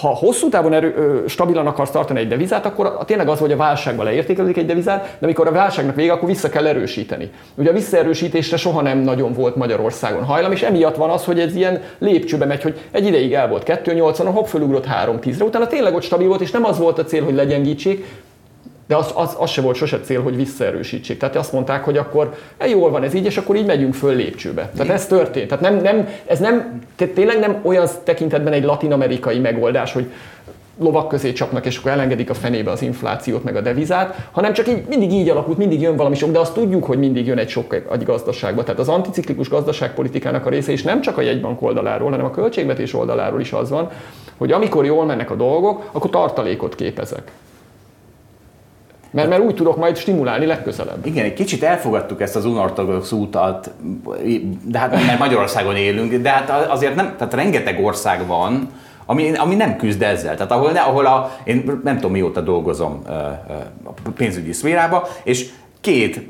ha hosszú távon erő, stabilan akarsz tartani egy devizát, akkor tényleg az, hogy a válságban leértékelődik egy devizát, de amikor a válságnak vége, akkor vissza kell erősíteni. Ugye a visszaerősítésre soha nem nagyon volt Magyarországon hajlam, és emiatt van az, hogy ez ilyen lépcsőbe megy, hogy egy ideig el volt 2-8-on, hopp, fölugrott 3-10-re, utána tényleg ott stabil volt, és nem az volt a cél, hogy legyengítsék, de az, az, az se volt sose cél, hogy visszaerősítsék. Tehát azt mondták, hogy akkor e, jól van ez így, és akkor így megyünk föl lépcsőbe. Tehát ez történt. Tehát nem, nem, ez nem, tényleg nem olyan tekintetben egy latin-amerikai megoldás, hogy lovak közé csapnak, és akkor elengedik a fenébe az inflációt, meg a devizát, hanem csak így mindig így alakult, mindig jön valami sok, de azt tudjuk, hogy mindig jön egy sok egy gazdaságba. Tehát az anticiklikus gazdaságpolitikának a része is nem csak a jegybank oldaláról, hanem a költségvetés oldaláról is az van, hogy amikor jól mennek a dolgok, akkor tartalékot képezek. Mert, mert úgy tudok majd stimulálni legközelebb. Igen, egy kicsit elfogadtuk ezt az unortodox útat, de hát mert Magyarországon élünk, de hát azért nem, tehát rengeteg ország van, ami, ami nem küzd ezzel. Tehát ahol, ne, ahol a, én nem tudom mióta dolgozom a pénzügyi szférába, és két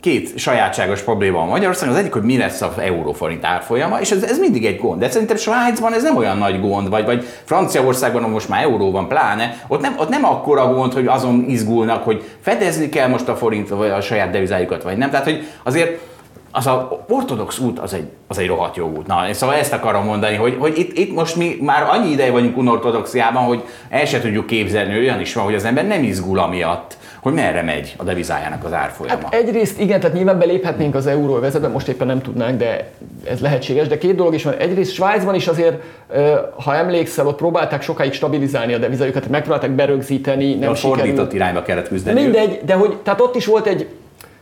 két sajátságos probléma van Magyarországon. Az egyik, hogy mi lesz az euróforint árfolyama, és ez, ez mindig egy gond. De szerintem Svájcban ez nem olyan nagy gond, vagy, vagy Franciaországban, most már euró van pláne, ott nem, ott nem akkora gond, hogy azon izgulnak, hogy fedezni kell most a forint, vagy a saját devizájukat, vagy nem. Tehát, hogy azért az a ortodox út az egy, az egy rohadt jó út. Na, szóval ezt akarom mondani, hogy, hogy itt, itt most mi már annyi ideje vagyunk unortodoxiában, hogy el se tudjuk képzelni, olyan is van, hogy az ember nem izgul amiatt, hogy merre megy a devizájának az árfolyama. Hát egyrészt igen, tehát nyilván beléphetnénk az euróvezetbe, most éppen nem tudnánk, de ez lehetséges, de két dolog is van. Egyrészt Svájcban is azért, ha emlékszel, ott próbálták sokáig stabilizálni a devizájukat, megpróbálták berögzíteni, nem a sikerült. fordított irányba kellett küzdeni. Mindegy, de hogy, tehát ott is volt egy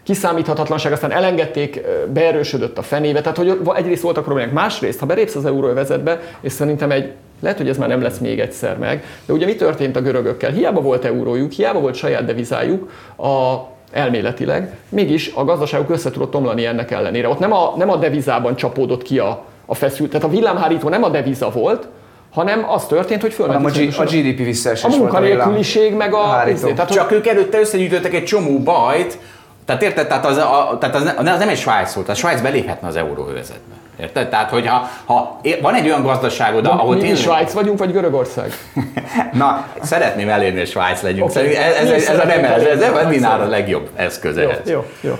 kiszámíthatatlanság, aztán elengedték, beerősödött a fenébe, tehát hogy egyrészt voltak problémák. Másrészt, ha belépsz az euróvezetbe, és szerintem egy lehet, hogy ez már nem lesz még egyszer meg, de ugye mi történt a görögökkel? Hiába volt eurójuk, hiába volt saját devizájuk, a, elméletileg, mégis a gazdaságuk össze tudott omlani ennek ellenére. Ott nem a, nem a devizában csapódott ki a, a feszült, tehát a villámhárító nem a deviza volt, hanem az történt, hogy fölment. a, G- a GDP visszaesés A munkanélküliség, meg a... Hárító. Tehát, Csak ők előtte összegyűjtöttek egy csomó bajt, tehát érted, tehát az, a, tehát az, ne, az nem egy Svájc volt, a Svájc beléphetne az euróövezetbe. Érted? Tehát, hogyha ha van egy olyan gazdaságod, ahol mi, tényleg... mi Svájc vagyunk, vagy Görögország? Na, szeretném elérni, hogy Svájc legyünk. Okay. Ez, ez, ez, ez, a nem, ez, ez webinar a legjobb eszköz Jó, ehhez. jó, jó.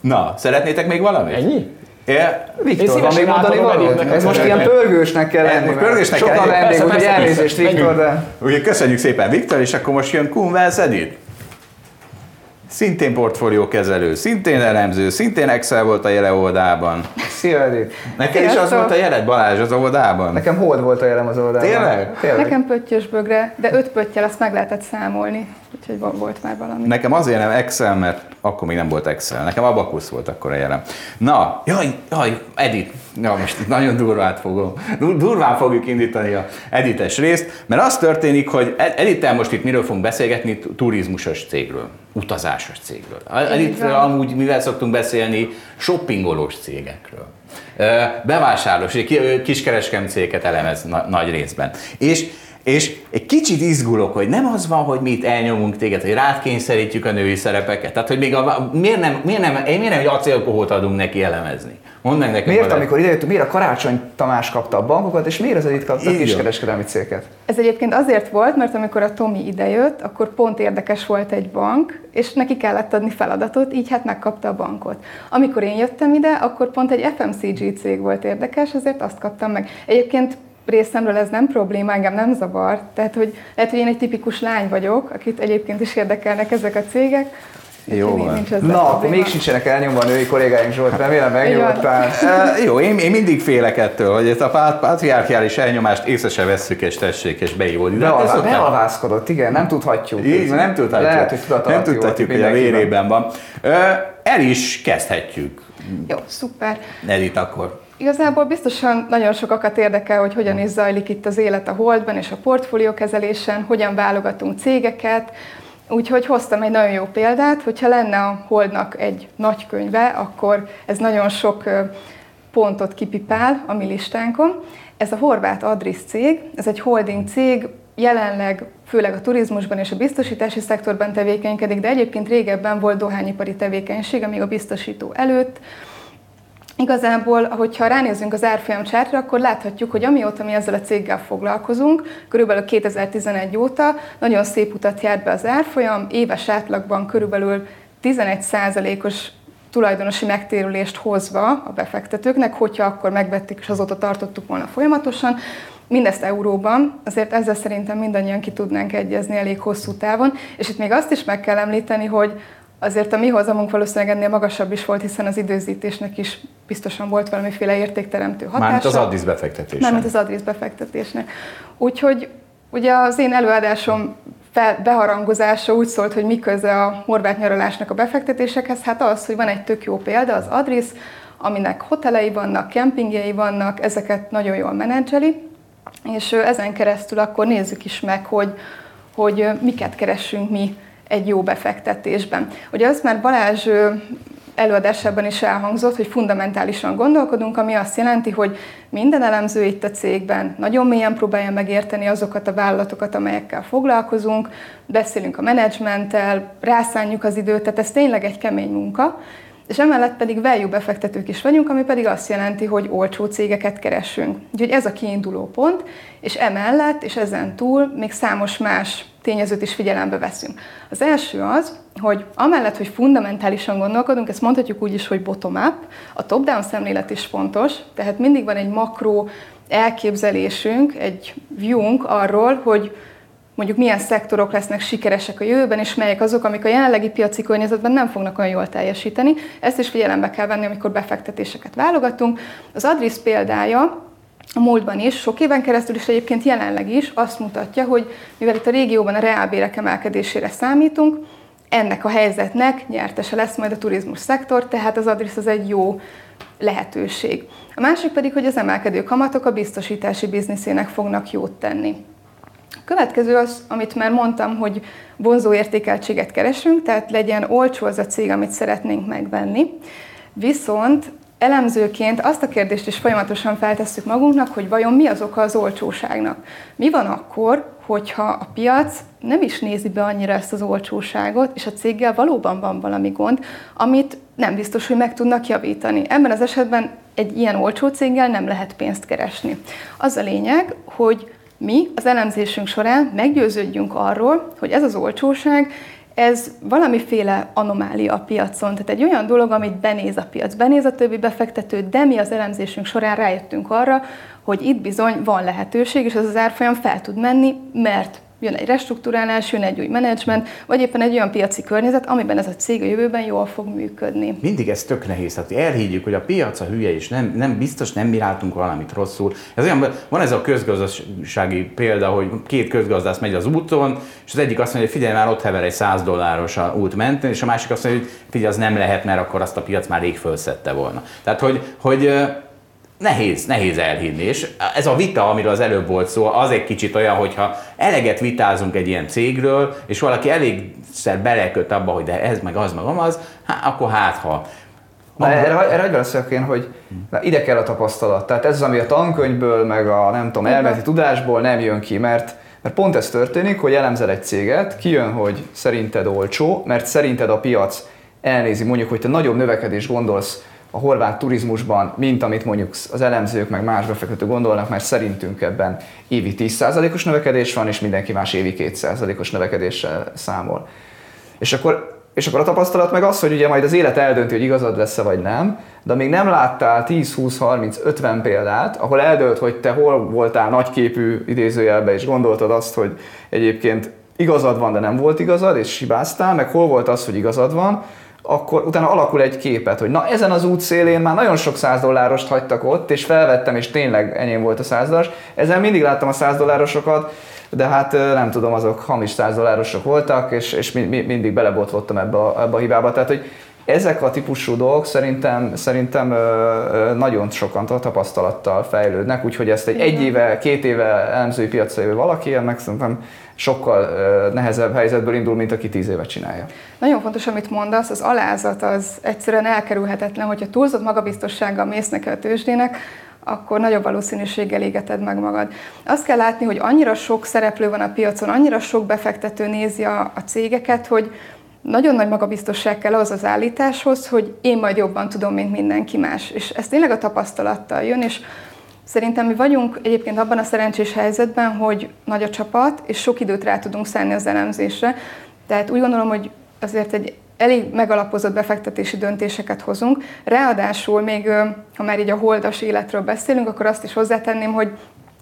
Na, szeretnétek még valamit? Ennyi? É, Viktor, van még mondani valamit? Ez most ilyen pörgősnek kell lenni. Most pörgősnek kell Sokan lenni. vendég, Persze, úgyhogy elnézést. Viktor, de... Ugye köszönjük szépen Viktor, és akkor most jön Kuhn Wells Edith. Szintén portfóliókezelő, szintén elemző, szintén Excel volt a jele oldalában. Szia Edith. Neked is az Sziasztok. volt a jeled, Balázs, az oldalában? Nekem hold volt a jelem az oldalban. Tényleg? Tényleg. Nekem pöttyös bögre, de öt pöttyel azt meg lehetett számolni, úgyhogy vo- volt már valami. Nekem azért nem Excel, mert akkor még nem volt Excel. Nekem Abakusz volt akkor a jelem. Na, jaj, jaj, Edit. Ja, most itt nagyon durván fogom. dur- Durván fogjuk indítani a edites részt, mert az történik, hogy Ed- Edittel most itt miről fogunk beszélgetni? Turizmusos cégről, utazásos cégről. Edit van. amúgy mivel szoktunk beszélni? Shoppingolós cégekről. Bevásárlós, ki- kiskereskedelmi cégeket elemez na- nagy részben. És és egy kicsit izgulok, hogy nem az van, hogy mi itt elnyomunk téged, hogy rád kényszerítjük a női szerepeket. Tehát, hogy még a, miért nem, miért nem, miért nem egy acélkohót adunk neki elemezni? Mondd meg nekem. Miért, amikor idejöttünk, miért a Karácsony Tamás kapta a bankokat, és miért az Edith kapta a kiskereskedelmi cégeket? Ez egyébként azért volt, mert amikor a Tomi idejött, akkor pont érdekes volt egy bank, és neki kellett adni feladatot, így hát megkapta a bankot. Amikor én jöttem ide, akkor pont egy FMCG cég volt érdekes, ezért azt kaptam meg. Egyébként részemről ez nem probléma, engem nem zavar. Tehát, hogy lehet, hogy én egy tipikus lány vagyok, akit egyébként is érdekelnek ezek a cégek. Jó van. nincs Na, akkor még sincsenek elnyomva a női kollégáink Zsolt, remélem megnyugodtál. E, jó, én, én mindig félek ettől, hogy ezt a pát- patriarchiális elnyomást észre se vesszük, és tessék, és beívódni. De hát Bealvá- Bealvászkodott, igen, nem tudhatjuk. Így, nem tudhatjuk. Lehet, hogy nem tudhatjuk, hogy a vérében van. Ö, El is kezdhetjük. Jó, szuper. Edith akkor. Igazából biztosan nagyon sokakat érdekel, hogy hogyan is zajlik itt az élet a Holdban és a portfóliókezelésen, hogyan válogatunk cégeket. Úgyhogy hoztam egy nagyon jó példát, hogyha lenne a Holdnak egy nagy könyve, akkor ez nagyon sok pontot kipipál a mi listánkon. Ez a horvát Adris cég, ez egy holding cég, jelenleg főleg a turizmusban és a biztosítási szektorban tevékenykedik, de egyébként régebben volt dohányipari tevékenység, amíg a biztosító előtt. Igazából, hogyha ránézzünk az árfolyam csártra, akkor láthatjuk, hogy amióta mi ezzel a céggel foglalkozunk, körülbelül 2011 óta nagyon szép utat járt be az árfolyam, éves átlagban körülbelül 11%-os tulajdonosi megtérülést hozva a befektetőknek, hogyha akkor megvették és azóta tartottuk volna folyamatosan. Mindezt euróban, azért ezzel szerintem mindannyian ki tudnánk egyezni elég hosszú távon, és itt még azt is meg kell említeni, hogy azért a mi hozamunk valószínűleg ennél magasabb is volt, hiszen az időzítésnek is biztosan volt valamiféle értékteremtő hatása. Mármint az Addis befektetés. Mármint az adrész befektetésnek. Úgyhogy ugye az én előadásom fel, beharangozása úgy szólt, hogy mi köze a horvát nyaralásnak a befektetésekhez, hát az, hogy van egy tök jó példa, az Adris, aminek hotelei vannak, kempingjei vannak, ezeket nagyon jól menedzseli, és ezen keresztül akkor nézzük is meg, hogy, hogy miket keressünk mi egy jó befektetésben. Ugye azt már Balázs előadásában is elhangzott, hogy fundamentálisan gondolkodunk, ami azt jelenti, hogy minden elemző itt a cégben nagyon mélyen próbálja megérteni azokat a vállalatokat, amelyekkel foglalkozunk, beszélünk a menedzsmenttel, rászánjuk az időt, tehát ez tényleg egy kemény munka, és emellett pedig value befektetők is vagyunk, ami pedig azt jelenti, hogy olcsó cégeket keresünk. Úgyhogy ez a kiinduló pont, és emellett és ezen túl még számos más tényezőt is figyelembe veszünk. Az első az, hogy amellett, hogy fundamentálisan gondolkodunk, ezt mondhatjuk úgy is, hogy bottom-up, a top-down szemlélet is fontos, tehát mindig van egy makro elképzelésünk, egy viewunk arról, hogy mondjuk milyen szektorok lesznek sikeresek a jövőben, és melyek azok, amik a jelenlegi piaci környezetben nem fognak olyan jól teljesíteni. Ezt is figyelembe kell venni, amikor befektetéseket válogatunk. Az Adris példája a múltban is, sok éven keresztül is egyébként jelenleg is azt mutatja, hogy mivel itt a régióban a reálbérek emelkedésére számítunk, ennek a helyzetnek nyertese lesz majd a turizmus szektor, tehát az Adris az egy jó lehetőség. A másik pedig, hogy az emelkedő kamatok a biztosítási bizniszének fognak jót tenni. Következő az, amit már mondtam, hogy vonzó értékeltséget keresünk, tehát legyen olcsó az a cég, amit szeretnénk megvenni. Viszont elemzőként azt a kérdést is folyamatosan feltesszük magunknak, hogy vajon mi az oka az olcsóságnak. Mi van akkor, hogyha a piac nem is nézi be annyira ezt az olcsóságot, és a céggel valóban van valami gond, amit nem biztos, hogy meg tudnak javítani. Ebben az esetben egy ilyen olcsó céggel nem lehet pénzt keresni. Az a lényeg, hogy mi az elemzésünk során meggyőződjünk arról, hogy ez az olcsóság, ez valamiféle anomália a piacon, tehát egy olyan dolog, amit benéz a piac, benéz a többi befektető, de mi az elemzésünk során rájöttünk arra, hogy itt bizony van lehetőség, és ez az árfolyam fel tud menni, mert jön egy restruktúrálás, jön egy új menedzsment, vagy éppen egy olyan piaci környezet, amiben ez a cég a jövőben jól fog működni. Mindig ez tök nehéz. Hát elhiggyük, hogy a piac a hülye, és nem, nem biztos nem miráltunk valamit rosszul. Ez olyan, van ez a közgazdasági példa, hogy két közgazdász megy az úton, és az egyik azt mondja, hogy figyelj már, ott hever egy 100 dolláros a út mentén, és a másik azt mondja, hogy figyelj, az nem lehet, mert akkor azt a piac már rég fölszette volna. Tehát, hogy, hogy nehéz, nehéz elhinni. És ez a vita, amiről az előbb volt szó, az egy kicsit olyan, hogyha eleget vitázunk egy ilyen cégről, és valaki elégszer beleköt abba, hogy de ez meg az meg az, hát akkor hát ha. Na, erre, erre egy én, hogy na, ide kell a tapasztalat. Tehát ez az, ami a tankönyvből, meg a nem tudom, elméleti tudásból nem jön ki, mert mert pont ez történik, hogy elemzel egy céget, kijön, hogy szerinted olcsó, mert szerinted a piac elnézi, mondjuk, hogy te nagyobb növekedés gondolsz a horvát turizmusban, mint amit mondjuk az elemzők meg más befektetők gondolnak, mert szerintünk ebben évi 10%-os növekedés van, és mindenki más évi 2%-os növekedéssel számol. És akkor, és akkor a tapasztalat meg az, hogy ugye majd az élet eldönti, hogy igazad lesz-e vagy nem, de még nem láttál 10, 20, 30, 50 példát, ahol eldölt, hogy te hol voltál nagyképű idézőjelbe, és gondoltad azt, hogy egyébként igazad van, de nem volt igazad, és hibáztál, meg hol volt az, hogy igazad van, akkor utána alakul egy képet, hogy na ezen az út szélén már nagyon sok száz dollárost hagytak ott, és felvettem, és tényleg enyém volt a száz dolláros. Ezen mindig láttam a száz dollárosokat, de hát nem tudom, azok hamis száz dollárosok voltak, és, és mi, mi, mindig belebotlottam ebbe a, ebbe a hibába. Tehát, hogy ezek a típusú dolgok szerintem, szerintem nagyon sokan tapasztalattal fejlődnek, úgyhogy ezt egy egy éve, két éve elemzői piacra jövő valaki, meg szerintem sokkal nehezebb helyzetből indul, mint aki tíz éve csinálja. Nagyon fontos, amit mondasz, az alázat az egyszerűen elkerülhetetlen, hogyha túlzott magabiztossággal mész neki a tőzsdének, akkor nagyobb valószínűséggel égeted meg magad. Azt kell látni, hogy annyira sok szereplő van a piacon, annyira sok befektető nézi a, a cégeket, hogy nagyon nagy magabiztosság kell az az állításhoz, hogy én majd jobban tudom, mint mindenki más. És ez tényleg a tapasztalattal jön, és Szerintem mi vagyunk egyébként abban a szerencsés helyzetben, hogy nagy a csapat, és sok időt rá tudunk szállni az elemzésre. Tehát úgy gondolom, hogy azért egy elég megalapozott befektetési döntéseket hozunk. Ráadásul még, ha már így a holdas életről beszélünk, akkor azt is hozzátenném, hogy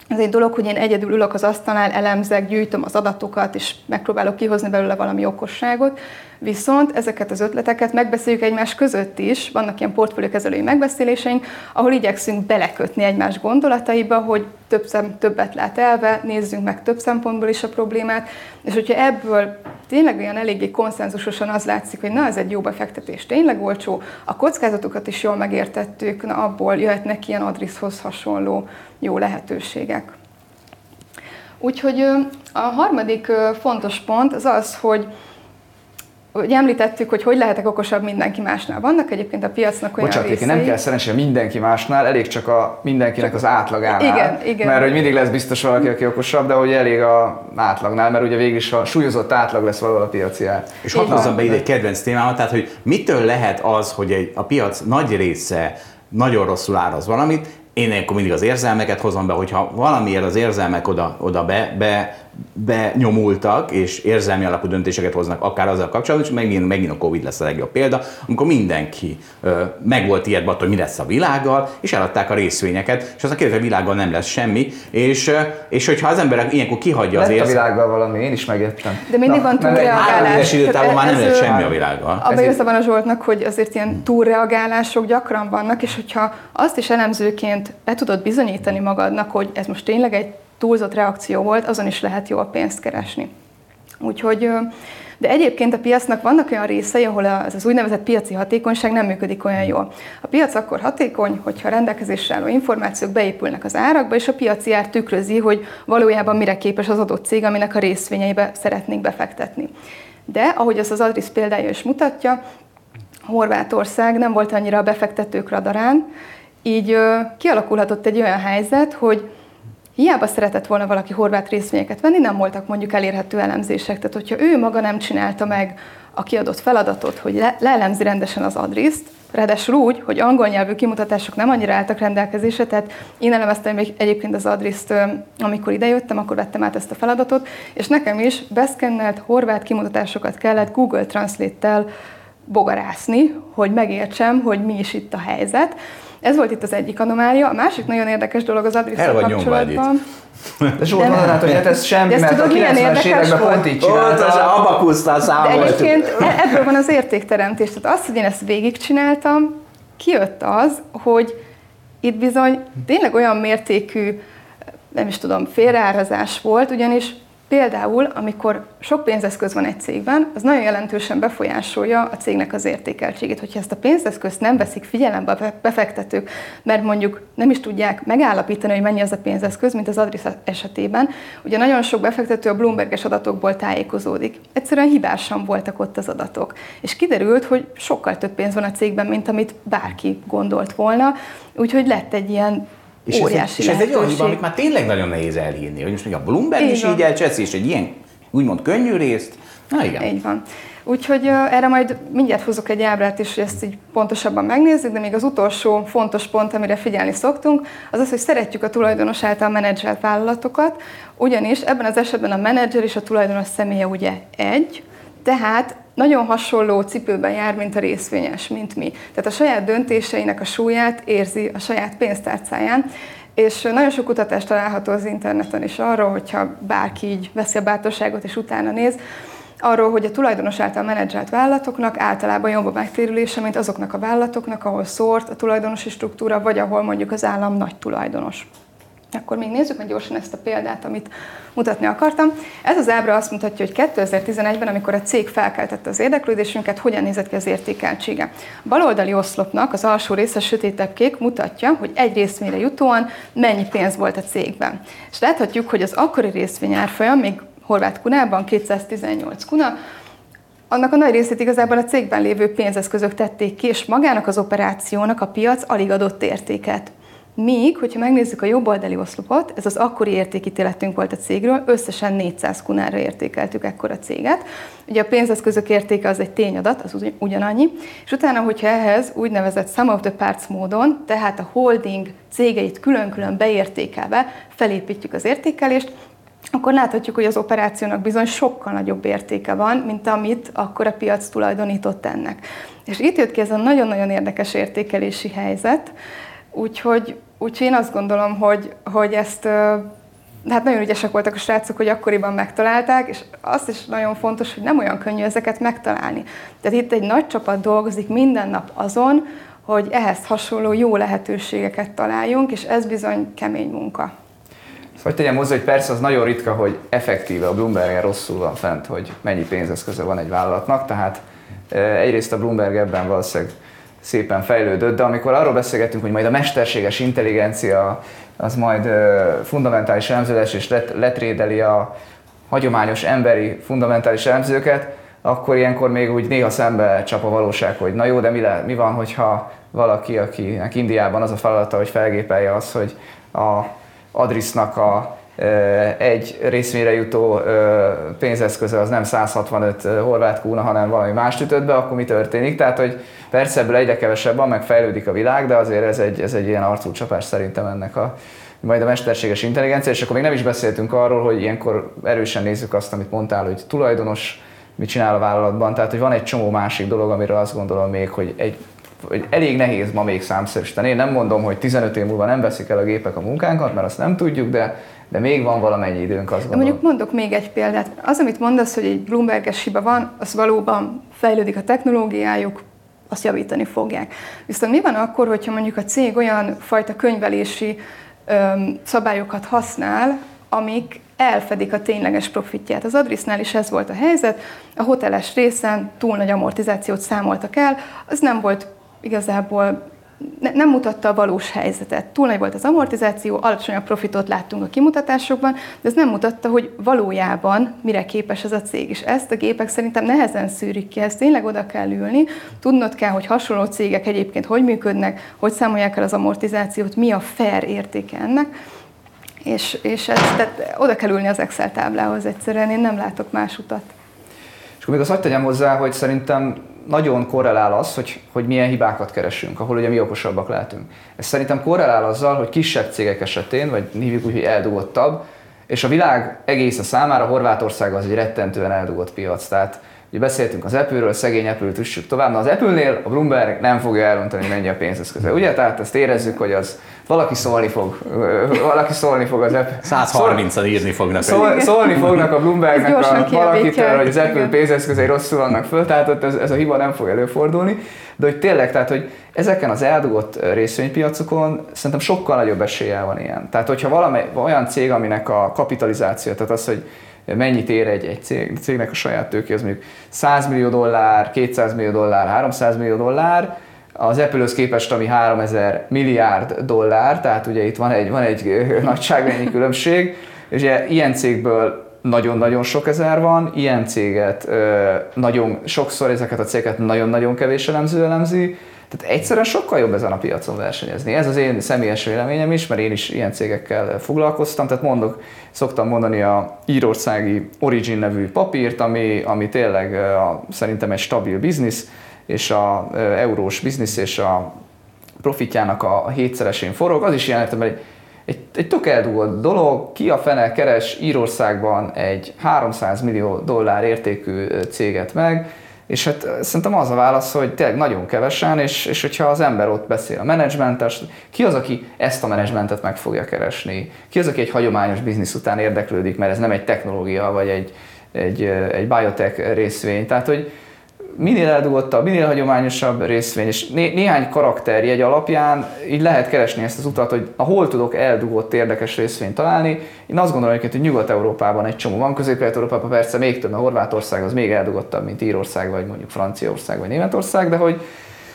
ez egy dolog, hogy én egyedül ülök az asztalnál, elemzek, gyűjtöm az adatokat, és megpróbálok kihozni belőle valami okosságot, viszont ezeket az ötleteket megbeszéljük egymás között is, vannak ilyen portfóliókezelői megbeszéléseink, ahol igyekszünk belekötni egymás gondolataiba, hogy több szem, többet lát elve, nézzünk meg több szempontból is a problémát, és hogyha ebből tényleg olyan eléggé konszenzusosan az látszik, hogy na, ez egy jó befektetés, tényleg olcsó, a kockázatokat is jól megértettük, na abból jöhetnek ilyen adriszhoz hasonló jó lehetőségek. Úgyhogy a harmadik fontos pont az az, hogy Ugye említettük, hogy hogy lehetek okosabb mindenki másnál. Vannak egyébként a piacnak olyan Bocsánat, részei... nem kell szerencsére mindenki másnál, elég csak a mindenkinek az átlagánál. Igen, igen. Mert hogy mindig lesz biztos valaki, aki okosabb, de hogy elég a átlagnál, mert ugye végül is a súlyozott átlag lesz valahol a piaci ár. És hadd hozzam be ide egy kedvenc témámat, tehát hogy mitől lehet az, hogy egy, a piac nagy része nagyon rosszul áraz valamit, én akkor mindig az érzelmeket hozom be, hogyha valamiért az érzelmek oda, oda be, be benyomultak, és érzelmi alapú döntéseket hoznak akár azzal kapcsolatban, és megint, megint a Covid lesz a legjobb példa, amikor mindenki ö, meg volt ilyet hogy mi lesz a világgal, és eladták a részvényeket, és az a kérdés, a világgal nem lesz semmi, és, és hogyha az ember ilyenkor kihagyja Lett az a érzelmet, világgal valami, én is megértem. De mindig van egy- három túlreagálás. időtávon már nem Ez, lesz semmi a világgal. Abban igaza van a Zsoltnak, hogy azért ilyen túlreagálások gyakran vannak, és hogyha azt is elemzőként be tudod bizonyítani magadnak, hogy ez most tényleg egy túlzott reakció volt, azon is lehet jól pénzt keresni. Úgyhogy, de egyébként a piacnak vannak olyan részei, ahol az, az úgynevezett piaci hatékonyság nem működik olyan jól. A piac akkor hatékony, hogyha rendelkezésre álló információk beépülnek az árakba, és a piaci ár tükrözi, hogy valójában mire képes az adott cég, aminek a részvényeibe szeretnék befektetni. De, ahogy az az Adris példája is mutatja, Horvátország nem volt annyira a befektetők radarán, így kialakulhatott egy olyan helyzet, hogy hiába szeretett volna valaki horvát részvényeket venni, nem voltak mondjuk elérhető elemzések. Tehát, hogyha ő maga nem csinálta meg a kiadott feladatot, hogy le- leelemzi rendesen az adriszt, ráadásul úgy, hogy angol nyelvű kimutatások nem annyira álltak rendelkezésre, tehát én elemeztem még egyébként az adriszt, ö, amikor idejöttem, akkor vettem át ezt a feladatot, és nekem is beszkennelt horvát kimutatásokat kellett Google Translate-tel bogarászni, hogy megértsem, hogy mi is itt a helyzet. Ez volt itt az egyik anomália. A másik nagyon érdekes dolog az adris El vagy nyomva, kapcsolatban. De Zsolt mondanád, hogy hát ez semmi, mert a tudod, milyen 90-es érdekes években volt? pont így Ott az csinálta. abakusztal De számoltuk. egyébként e- ebből van az értékteremtés. Tehát az, hogy én ezt végigcsináltam, kijött az, hogy itt bizony tényleg olyan mértékű, nem is tudom, félreárazás volt, ugyanis például, amikor sok pénzeszköz van egy cégben, az nagyon jelentősen befolyásolja a cégnek az értékeltségét. Hogyha ezt a pénzeszközt nem veszik figyelembe a be- befektetők, mert mondjuk nem is tudják megállapítani, hogy mennyi az a pénzeszköz, mint az Adris esetében, ugye nagyon sok befektető a Bloomberges adatokból tájékozódik. Egyszerűen hibásan voltak ott az adatok. És kiderült, hogy sokkal több pénz van a cégben, mint amit bárki gondolt volna, úgyhogy lett egy ilyen És ez, egy, és ez egy olyan hiba, amit már tényleg nagyon nehéz elhinni, hogy most még a Bloomberg Így is van. így elcseszi, és egy ilyen úgymond könnyű részt. Na igen. Így van. Úgyhogy ö, erre majd mindjárt hozok egy ábrát is, hogy ezt így pontosabban megnézzük, de még az utolsó fontos pont, amire figyelni szoktunk, az az, hogy szeretjük a tulajdonos által menedzselt vállalatokat, ugyanis ebben az esetben a menedzser és a tulajdonos személye ugye egy, tehát nagyon hasonló cipőben jár, mint a részvényes, mint mi. Tehát a saját döntéseinek a súlyát érzi a saját pénztárcáján, és nagyon sok kutatás található az interneten is arról, hogyha bárki így veszi a bátorságot és utána néz, arról, hogy a tulajdonos által menedzselt vállalatoknak általában jobb a megtérülése, mint azoknak a vállalatoknak, ahol szórt a tulajdonosi struktúra, vagy ahol mondjuk az állam nagy tulajdonos. Akkor még nézzük meg gyorsan ezt a példát, amit mutatni akartam. Ez az ábra azt mutatja, hogy 2011-ben, amikor a cég felkeltette az érdeklődésünket, hogyan nézett ki az értékeltsége. A baloldali oszlopnak az alsó része sötétebb kék mutatja, hogy egy részvényre jutóan mennyi pénz volt a cégben. És láthatjuk, hogy az akkori részvény árfolyam, még horvát kunában 218 kuna, annak a nagy részét igazából a cégben lévő pénzeszközök tették ki, és magának az operációnak a piac alig adott értéket. Míg, hogyha megnézzük a jobb oldali oszlopot, ez az akkori értékítéletünk volt a cégről, összesen 400 kunára értékeltük ekkor a céget. Ugye a pénzeszközök értéke az egy tényadat, az ugy- ugyanannyi, és utána, hogyha ehhez úgynevezett sum of the parts módon, tehát a holding cégeit külön-külön beértékelve felépítjük az értékelést, akkor láthatjuk, hogy az operációnak bizony sokkal nagyobb értéke van, mint amit akkor a piac tulajdonított ennek. És itt jött ki ez a nagyon-nagyon érdekes értékelési helyzet, úgyhogy, úgyhogy én azt gondolom, hogy, hogy ezt hát nagyon ügyesek voltak a srácok, hogy akkoriban megtalálták, és azt is nagyon fontos, hogy nem olyan könnyű ezeket megtalálni. Tehát itt egy nagy csapat dolgozik minden nap azon, hogy ehhez hasonló jó lehetőségeket találjunk, és ez bizony kemény munka. Hogy tegyem hozzá, hogy persze az nagyon ritka, hogy effektíve a Bloomberg rosszul van fent, hogy mennyi pénzeszköze van egy vállalatnak, tehát egyrészt a Bloomberg ebben valószínűleg szépen fejlődött, de amikor arról beszélgetünk, hogy majd a mesterséges intelligencia az majd fundamentális elemző lesz és let, letrédeli a hagyományos emberi fundamentális elemzőket, akkor ilyenkor még úgy néha szembe csap a valóság, hogy na jó, de mi, le, mi van, hogyha valaki, akinek Indiában az a feladata, hogy felgépelje az, hogy a Adrisnak a egy részvényre jutó pénzeszköze az nem 165 horvát kúna, hanem valami más ütött be, akkor mi történik? Tehát, hogy persze ebből egyre kevesebb van, meg fejlődik a világ, de azért ez egy, ez egy ilyen arcúcsapás szerintem ennek a majd a mesterséges intelligencia, és akkor még nem is beszéltünk arról, hogy ilyenkor erősen nézzük azt, amit mondtál, hogy tulajdonos mit csinál a vállalatban, tehát hogy van egy csomó másik dolog, amiről azt gondolom még, hogy egy hogy elég nehéz ma még számszerűsíteni. Én nem mondom, hogy 15 év múlva nem veszik el a gépek a munkánkat, mert azt nem tudjuk, de, de még van valamennyi időnk, azt gondolom. Mondjuk mondok még egy példát. Az, amit mondasz, hogy egy Bloomberges hiba van, az valóban fejlődik a technológiájuk, azt javítani fogják. Viszont mi van akkor, hogyha mondjuk a cég olyan fajta könyvelési öm, szabályokat használ, amik elfedik a tényleges profitját. Az Adrisnál is ez volt a helyzet, a hoteles részen túl nagy amortizációt számoltak el, az nem volt igazából ne, nem mutatta a valós helyzetet. Túl nagy volt az amortizáció, alacsonyabb profitot láttunk a kimutatásokban, de ez nem mutatta, hogy valójában mire képes ez a cég. És ezt a gépek szerintem nehezen szűrik ki, ezt tényleg oda kell ülni, tudnod kell, hogy hasonló cégek egyébként hogy működnek, hogy számolják el az amortizációt, mi a fair értéke ennek, és, és ez, tehát oda kell ülni az Excel táblához egyszerűen, én nem látok más utat. És akkor még azt hagyd tegyem hozzá, hogy szerintem nagyon korrelál az, hogy, hogy milyen hibákat keresünk, ahol ugye mi okosabbak lehetünk. Ez szerintem korrelál azzal, hogy kisebb cégek esetén, vagy hívjuk úgy, hogy eldugottabb, és a világ egész a számára Horvátország az egy rettentően eldugott piac. Tehát ugye beszéltünk az Apple-ről, szegény Apple-t üssük tovább, na az Apple-nél a Bloomberg nem fogja elrontani, mennyi a pénzeszköze. Ugye? Tehát ezt érezzük, hogy az valaki szólni fog, valaki szólni fog az Apple. 130-an írni fognak. Szól, szólni fognak a Bloombergnek a valakitől, hogy az Apple pénzeszközei rosszul vannak föl, tehát ez, ez a hiba nem fog előfordulni. De hogy tényleg, tehát hogy ezeken az eldugott részvénypiacokon szerintem sokkal nagyobb esélye van ilyen. Tehát hogyha valami olyan cég, aminek a kapitalizáció, tehát az, hogy mennyit ér egy, egy cég, cégnek a saját tőke, az mondjuk 100 millió dollár, 200 millió dollár, 300 millió dollár, az Apple-höz képest, ami 3000 milliárd dollár, tehát ugye itt van egy, van egy nagyságrendnyi különbség, és ugye ilyen cégből nagyon-nagyon sok ezer van, ilyen céget nagyon sokszor ezeket a cégeket nagyon-nagyon kevés elemző elemzi, tehát egyszerűen sokkal jobb ezen a piacon versenyezni. Ez az én személyes véleményem is, mert én is ilyen cégekkel foglalkoztam, tehát mondok, szoktam mondani a írországi Origin nevű papírt, ami, ami tényleg a, szerintem egy stabil biznisz, és a eurós biznisz és a profitjának a hétszeresén forog, az is ilyen értem, egy, egy, egy tök eldugott dolog, ki a fene keres Írországban egy 300 millió dollár értékű céget meg, és hát szerintem az a válasz, hogy tényleg nagyon kevesen, és, és hogyha az ember ott beszél a menedzsmentes, ki az, aki ezt a menedzsmentet meg fogja keresni? Ki az, aki egy hagyományos biznisz után érdeklődik, mert ez nem egy technológia, vagy egy, egy, egy biotech részvény. Tehát, hogy minél eldugottabb, minél hagyományosabb részvény, és né- néhány karakterjegy alapján így lehet keresni ezt az utat, hogy hol tudok eldugott érdekes részvényt találni. Én azt gondolom hogy Nyugat-Európában egy csomó van, Közép-Európában persze még több, mert Horvátország az még eldugottabb, mint Írország, vagy mondjuk Franciaország, vagy Németország, de hogy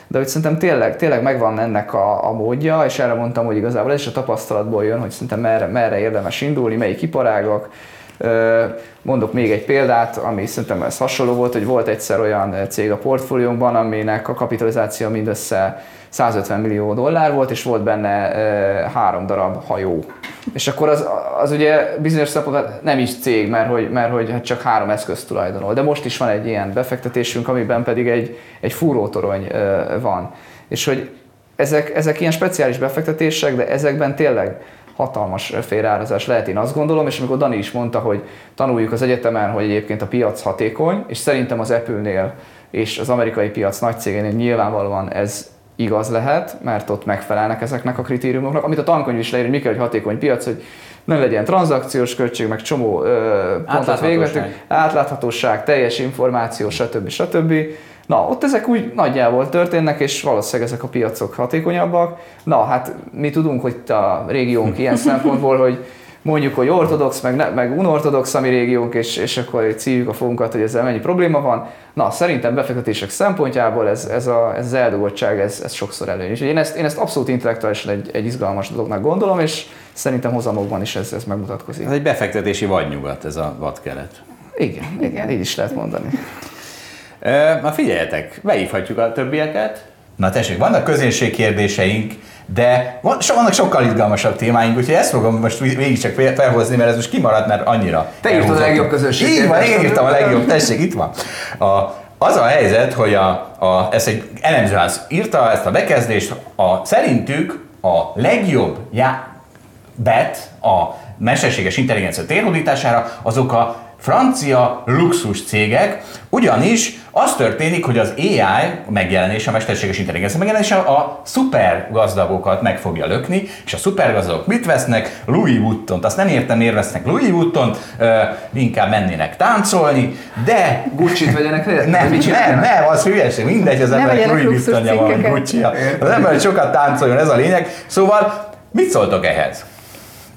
de hogy szerintem tényleg, tényleg megvan ennek a, a módja, és erre mondtam, hogy igazából ez is a tapasztalatból jön, hogy szerintem merre, merre érdemes indulni, melyik iparágak, Mondok még egy példát, ami szerintem ez hasonló volt, hogy volt egyszer olyan cég a portfóliónkban, aminek a kapitalizáció mindössze 150 millió dollár volt, és volt benne három darab hajó. És akkor az, az ugye bizonyos szempontból nem is cég, mert hogy, mert hogy hát csak három eszköz tulajdonol. De most is van egy ilyen befektetésünk, amiben pedig egy, egy fúrótorony van. És hogy ezek, ezek ilyen speciális befektetések, de ezekben tényleg hatalmas félreárazás lehet, én azt gondolom, és amikor Dani is mondta, hogy tanuljuk az egyetemen, hogy egyébként a piac hatékony, és szerintem az Apple-nél és az amerikai piac nagy cégénél nyilvánvalóan ez igaz lehet, mert ott megfelelnek ezeknek a kritériumoknak, amit a tankönyv is leír, hogy mi kell, hogy hatékony piac, hogy ne legyen tranzakciós költség, meg csomó ö, pontot végvetünk, átláthatóság, teljes információ, stb. stb. Na, ott ezek úgy nagyjából történnek, és valószínűleg ezek a piacok hatékonyabbak. Na, hát mi tudunk, hogy a régiónk ilyen szempontból, hogy mondjuk, hogy ortodox, meg, ne, meg unortodox a mi régiónk, és, és akkor szívjuk a fogunkat, hogy ezzel mennyi probléma van. Na, szerintem befektetések szempontjából ez, ez, a, ez az eldugottság, ez, ez sokszor előny. én ezt, én ezt abszolút intellektuálisan egy, egy izgalmas dolognak gondolom, és szerintem hozamokban is ez, ez megmutatkozik. Ez egy befektetési vadnyugat, ez a vadkelet. Igen, igen, így is lehet mondani. E, na figyeljetek, beívhatjuk a többieket. Na tessék, vannak közönség kérdéseink, de van, so, vannak sokkal izgalmasabb témáink, úgyhogy ezt fogom most végig csak felhozni, mert ez most kimaradt, mert annyira. Te írtad a legjobb közönség Így van, én írtam a legjobb, tessék, itt van. A, az a helyzet, hogy a, a, ezt egy elemzőház írta, ezt a bekezdést, a, szerintük a legjobb já, bet a mesterséges intelligencia térhódítására azok a francia luxus cégek, ugyanis az történik, hogy az AI megjelenése, a mesterséges intelligencia megjelenése a szuper gazdagokat meg fogja lökni, és a szuper gazdagok mit vesznek? Louis Vuitton-t. Azt nem értem, miért vesznek Louis Vuitton-t, inkább mennének táncolni, de... Gucci-t vegyenek Nem, nem, nem, nem, az hülyeség, mindegy, az ember Louis Vuittonja van, gucci -ja. Az ember sokat táncoljon, ez a lényeg. Szóval mit szóltok ehhez?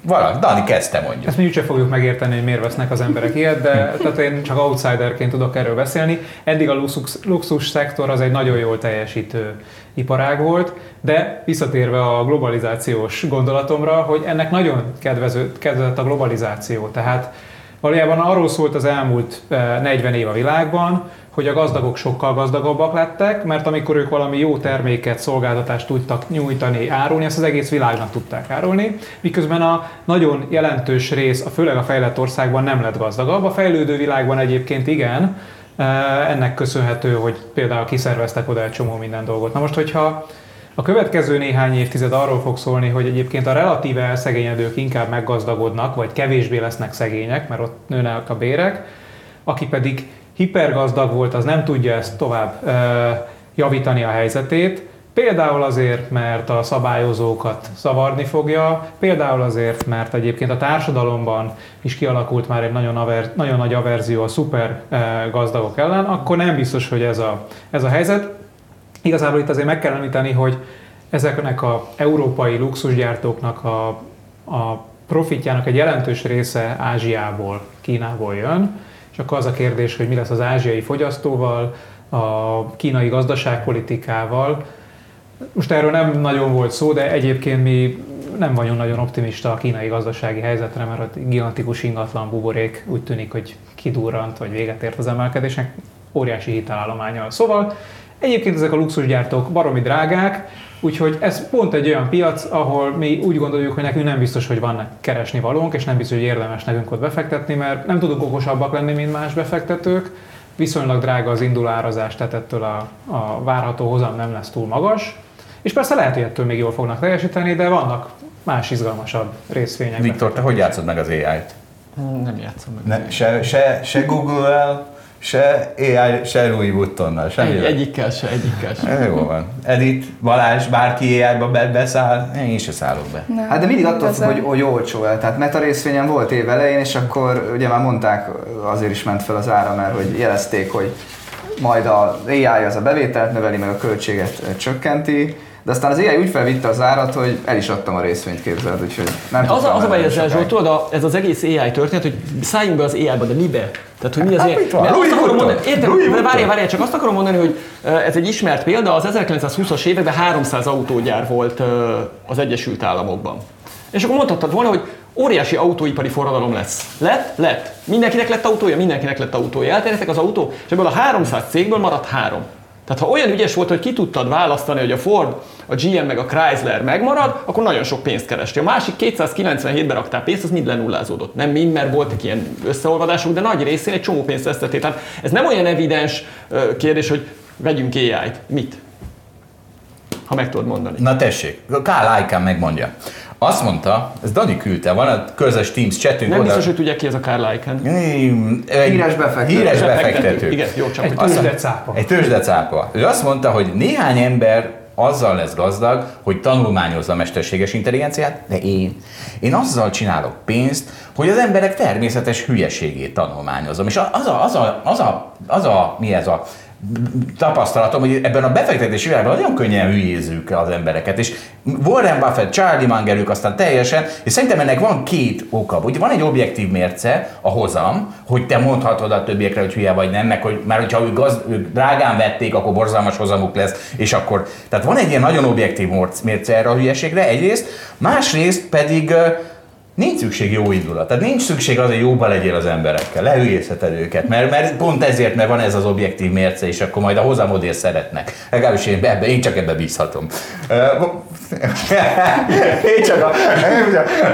Valaki, Dani, kezdte mondjuk. Ezt mi úgyse fogjuk megérteni, hogy miért vesznek az emberek ilyet, de tehát én csak outsiderként tudok erről beszélni. Eddig a luxus, luxus szektor az egy nagyon jól teljesítő iparág volt, de visszatérve a globalizációs gondolatomra, hogy ennek nagyon kedvező, kedvezett a globalizáció. Tehát valójában arról szólt az elmúlt 40 év a világban, hogy a gazdagok sokkal gazdagabbak lettek, mert amikor ők valami jó terméket, szolgáltatást tudtak nyújtani, árulni, ezt az egész világnak tudták árulni, miközben a nagyon jelentős rész, a főleg a fejlett országban nem lett gazdagabb, a fejlődő világban egyébként igen, e, ennek köszönhető, hogy például kiszerveztek oda egy csomó minden dolgot. Na most, hogyha a következő néhány évtized arról fog szólni, hogy egyébként a relatíve elszegényedők inkább meggazdagodnak, vagy kevésbé lesznek szegények, mert ott nőnek a bérek, aki pedig hipergazdag volt, az nem tudja ezt tovább javítani a helyzetét, Például azért, mert a szabályozókat szavarni fogja, például azért, mert egyébként a társadalomban is kialakult már egy nagyon, aver, nagyon nagy averzió a szuper gazdagok ellen, akkor nem biztos, hogy ez a, ez a helyzet. Igazából itt azért meg kell említeni, hogy ezeknek a európai luxusgyártóknak a, a profitjának egy jelentős része Ázsiából, Kínából jön, akkor az a kérdés, hogy mi lesz az ázsiai fogyasztóval, a kínai gazdaságpolitikával. Most erről nem nagyon volt szó, de egyébként mi nem vagyunk nagyon optimista a kínai gazdasági helyzetre, mert a gigantikus ingatlan buborék úgy tűnik, hogy kidurrant, vagy véget ért az emelkedésnek, óriási hitelállományal. Szóval egyébként ezek a luxusgyártók baromi drágák, Úgyhogy ez pont egy olyan piac, ahol mi úgy gondoljuk, hogy nekünk nem biztos, hogy van keresni valónk, és nem biztos, hogy érdemes nekünk ott befektetni, mert nem tudunk okosabbak lenni, mint más befektetők. Viszonylag drága az indulárazás, tehát ettől a, a várható hozam nem lesz túl magas. És persze lehet, hogy ettől még jól fognak teljesíteni, de vannak más izgalmasabb részvények. Viktor, te hogy játszod meg az AI-t? Nem játszom meg. Ne, se, se, se Google-el, se AI, se Louis Vuittonnal, semmi. Egy, egyikkel se, egyikkel se. Jó van. Edith, Balázs, bárki AI-ba be, beszáll, én is se szállok be. Nem, hát de mindig attól függ, hogy, hogy olcsó el. Tehát meta részvényen volt év elején, és akkor ugye már mondták, azért is ment fel az ára, mert hogy jelezték, hogy majd a AI az a bevételt növeli, meg a költséget csökkenti, de aztán az AI úgy felvitte az árat, hogy el is adtam a részvényt képzeld, úgyhogy nem Az a, az a baj ezzel, Zsolt, tudod, ez az egész AI történet, hogy szálljunk be az AI-ba, de mibe? Tehát, hogy mi az hát, AI? Azt akarom mondani, értem, de várjál, várjál, csak azt akarom mondani, hogy ez egy ismert példa, az 1920-as években 300 autógyár volt az Egyesült Államokban. És akkor mondhattad volna, hogy óriási autóipari forradalom lesz. Lett? Lett. Mindenkinek lett autója, mindenkinek lett autója. Elterjedtek az autó, és ebből a 300 cégből maradt három. Tehát ha olyan ügyes volt, hogy ki tudtad választani, hogy a Ford, a GM meg a Chrysler megmarad, akkor nagyon sok pénzt keresti. A másik 297-ben raktál pénzt, az mind lenullázódott. Nem mind, mert voltak ilyen összeolvadások, de nagy részén egy csomó pénzt vesztettél. Tehát ez nem olyan evidens kérdés, hogy vegyünk AI-t. Mit? Ha meg tudod mondani. Na tessék, Kál Icahn megmondja. Azt mondta, ez Dani küldte, van a közös Teams chatünk. Nem oda. biztos, hogy tudják ki ez a Karl Icahn. Híres befektető. Híres befektető. Igen, jó, csak egy tőzsdecápa. Egy tőzsdecápa. Ő azt mondta, hogy néhány ember azzal lesz gazdag, hogy tanulmányozza a mesterséges intelligenciát, de én, én azzal csinálok pénzt, hogy az emberek természetes hülyeségét tanulmányozom. És az a, az a, az a, az a mi ez a tapasztalatom, hogy ebben a befektetési világban nagyon könnyen hülyézzük az embereket, és Warren Buffett, Charlie Munger, ők aztán teljesen, és szerintem ennek van két oka, hogy van egy objektív mérce, a hozam, hogy te mondhatod a többiekre, hogy hülye vagy nem, meg hogy már hogyha ők, gaz, ők drágán vették, akkor borzalmas hozamuk lesz, és akkor, tehát van egy ilyen nagyon objektív mérce erre a hülyeségre egyrészt, másrészt pedig nincs szükség jó indulat. Tehát nincs szükség az, hogy jóba legyél az emberekkel, lehülyészheted őket, mert, mert pont ezért, mert van ez az objektív mérce, és akkor majd a hozamodél szeretnek. Legalábbis én, ebbe, én csak ebbe bízhatom. én csak a...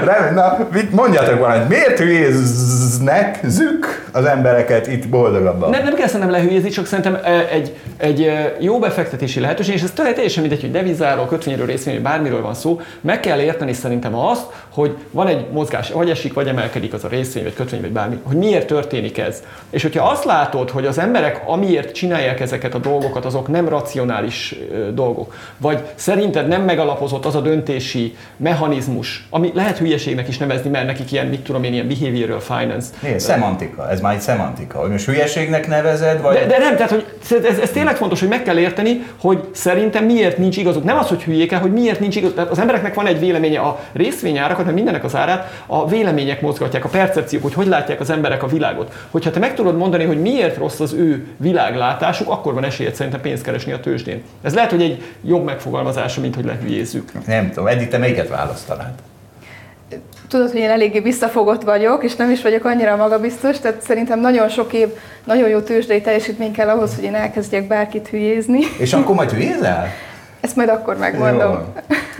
Nem, na, mondjatok valamit, miért hülyéznek zük az embereket itt boldogabban? Nem, nem kell szerintem lehülyézni, csak szerintem egy, egy jó befektetési lehetőség, és ez teljesen mindegy, hogy devizáról, kötvényről, részvényről, bármiről van szó, meg kell érteni szerintem azt, hogy van egy mozgás, vagy esik, vagy emelkedik az a részvény, vagy kötvény, vagy bármi, hogy miért történik ez. És hogyha azt látod, hogy az emberek amiért csinálják ezeket a dolgokat, azok nem racionális dolgok, vagy szerinted nem megalapozott az a döntési mechanizmus, ami lehet hülyeségnek is nevezni, mert nekik ilyen, mit tudom én, ilyen behavioral finance. Né, szemantika, ez már egy szemantika, hogy most hülyeségnek nevezed, vagy... De, de nem, tehát hogy ez, ez tényleg fontos, hogy meg kell érteni, hogy szerintem miért nincs igazuk. Nem az, hogy hülyéke, hogy miért nincs igazuk. Tehát az embereknek van egy véleménye a részvényárakat, mert mindennek az árát a vélemények mozgatják, a percepciók, hogy hogy látják az emberek a világot. Hogyha te meg tudod mondani, hogy miért rossz az ő világlátásuk, akkor van esélyed szerintem pénzt keresni a tőzsdén. Ez lehet, hogy egy jobb megfogalmazása, mint hogy lehülyézzük. Nem tudom, Edith, te melyiket választanád? Tudod, hogy én eléggé visszafogott vagyok, és nem is vagyok annyira magabiztos, tehát szerintem nagyon sok év, nagyon jó tőzsdei teljesítmény kell ahhoz, hogy én elkezdjek bárkit hülyézni. És akkor majd hülyézel? Ezt majd akkor megmondom.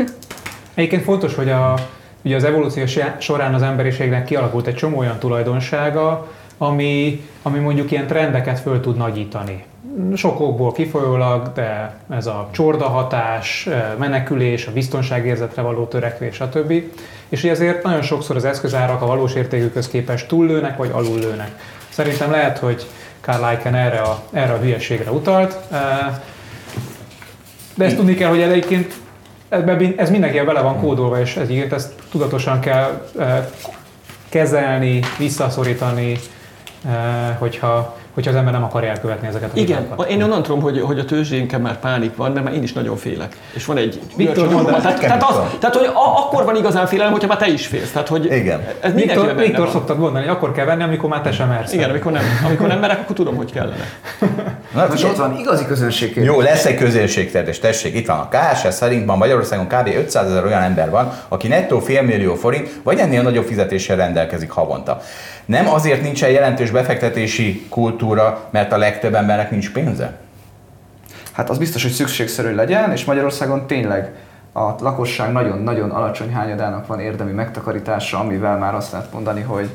Egyébként fontos, hogy a, ugye az evolúció során az emberiségnek kialakult egy csomó olyan tulajdonsága, ami, ami mondjuk ilyen trendeket föl tud nagyítani. Sokokból kifolyólag, de ez a csorda hatás, menekülés, a biztonságérzetre való törekvés, stb. És ezért nagyon sokszor az eszközárak a valós értékükhöz képest túllőnek vagy alullőnek. Szerintem lehet, hogy Karl Eichen erre a, erre a hülyeségre utalt, de ezt tudni kell, hogy egyébként ez mindenkivel bele van kódolva, és ezért ezt tudatosan kell kezelni, visszaszorítani, hogyha hogyha az ember nem akarja elkövetni ezeket a Igen, hibákat. én onnan tudom, hogy, hogy a tőzsdénken már pánik van, mert már én is nagyon félek. És van egy... Viktor, tehát, tehát, tehát, az, tehát, hogy a, akkor van igazán félelem, hogyha már te is félsz. Tehát, hogy Igen. Ez Viktor, Viktor szoktad mondani, hogy akkor kell venni, amikor már te sem mersz. Igen, amikor nem, amikor nem merek, akkor tudom, hogy kellene. Na, most ott van igazi közönség. Jó, lesz egy közönségkérdés, tessék, itt van a KSS szerint van Magyarországon kb. 500 ezer olyan ember van, aki nettó fél millió forint, vagy ennél nagyobb fizetéssel rendelkezik havonta. Nem azért nincsen jelentős befektetési kultúra, mert a legtöbb embernek nincs pénze? Hát az biztos, hogy szükségszerű legyen, és Magyarországon tényleg a lakosság nagyon-nagyon alacsony hányadának van érdemi megtakarítása, amivel már azt lehet mondani, hogy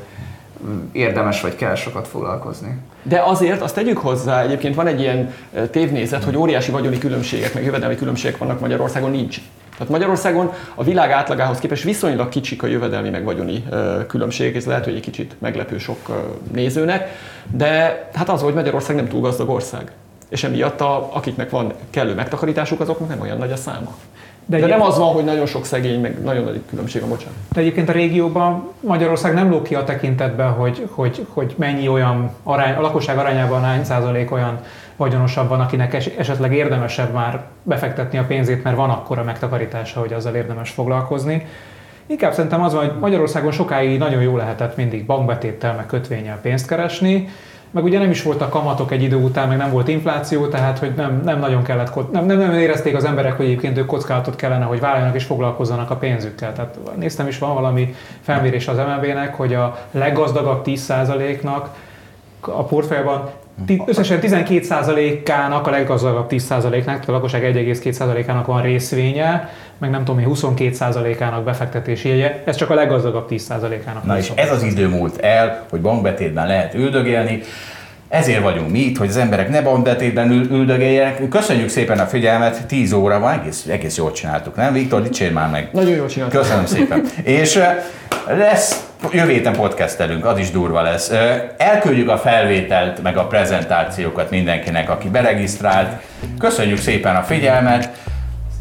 érdemes vagy kell sokat foglalkozni. De azért azt tegyük hozzá, egyébként van egy ilyen tévnézet, hogy óriási vagyoni különbségek, meg jövedelmi különbségek vannak Magyarországon, nincs. Tehát Magyarországon a világ átlagához képest viszonylag kicsik a jövedelmi meg vagyoni különbségek, ez lehet, hogy egy kicsit meglepő sok nézőnek, de hát az, hogy Magyarország nem túl gazdag ország. És emiatt a, akiknek van kellő megtakarításuk, azoknak nem olyan nagy a száma. De, de nem az van, hogy nagyon sok szegény, meg nagyon nagy különbség a bocsánat. De egyébként a régióban Magyarország nem lók ki a tekintetben, hogy, hogy, hogy mennyi olyan arány, a lakosság arányában hány százalék olyan vagyonosabb van, akinek esetleg érdemesebb már befektetni a pénzét, mert van akkora megtakarítása, hogy azzal érdemes foglalkozni. Inkább szerintem az van, hogy Magyarországon sokáig nagyon jó lehetett mindig bankbetéttel, meg kötvényel pénzt keresni, meg ugye nem is voltak kamatok egy idő után, meg nem volt infláció, tehát hogy nem, nem nagyon kellett, nem, nem, nem érezték az emberek, hogy egyébként ők kockázatot kellene, hogy vállaljanak és foglalkozzanak a pénzükkel. Tehát néztem is, van valami felmérés az MLB-nek, hogy a leggazdagabb 10%-nak a portfólióban összesen 12%-ának, a leggazdagabb 10%-nak, tehát a lakosság 1,2%-ának van részvénye, meg nem tudom, 22%-ának befektetési jegye, ez csak a leggazdagabb 10%-ának. Na és ez az idő múlt el, hogy bankbetétben lehet üldögélni, ezért vagyunk mi itt, hogy az emberek ne bankbetétben üldögéljenek. Köszönjük szépen a figyelmet, 10 óra van, egész, egész jól csináltuk, nem? Viktor, dicsérj már meg. Nagyon jól csináltuk. Köszönöm szépen. és lesz jövő héten podcastelünk, az is durva lesz. Elküldjük a felvételt, meg a prezentációkat mindenkinek, aki beregisztrált. Köszönjük szépen a figyelmet,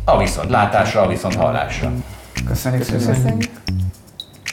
a viszontlátásra, a viszont hallásra. Köszönjük szépen. Köszönjük.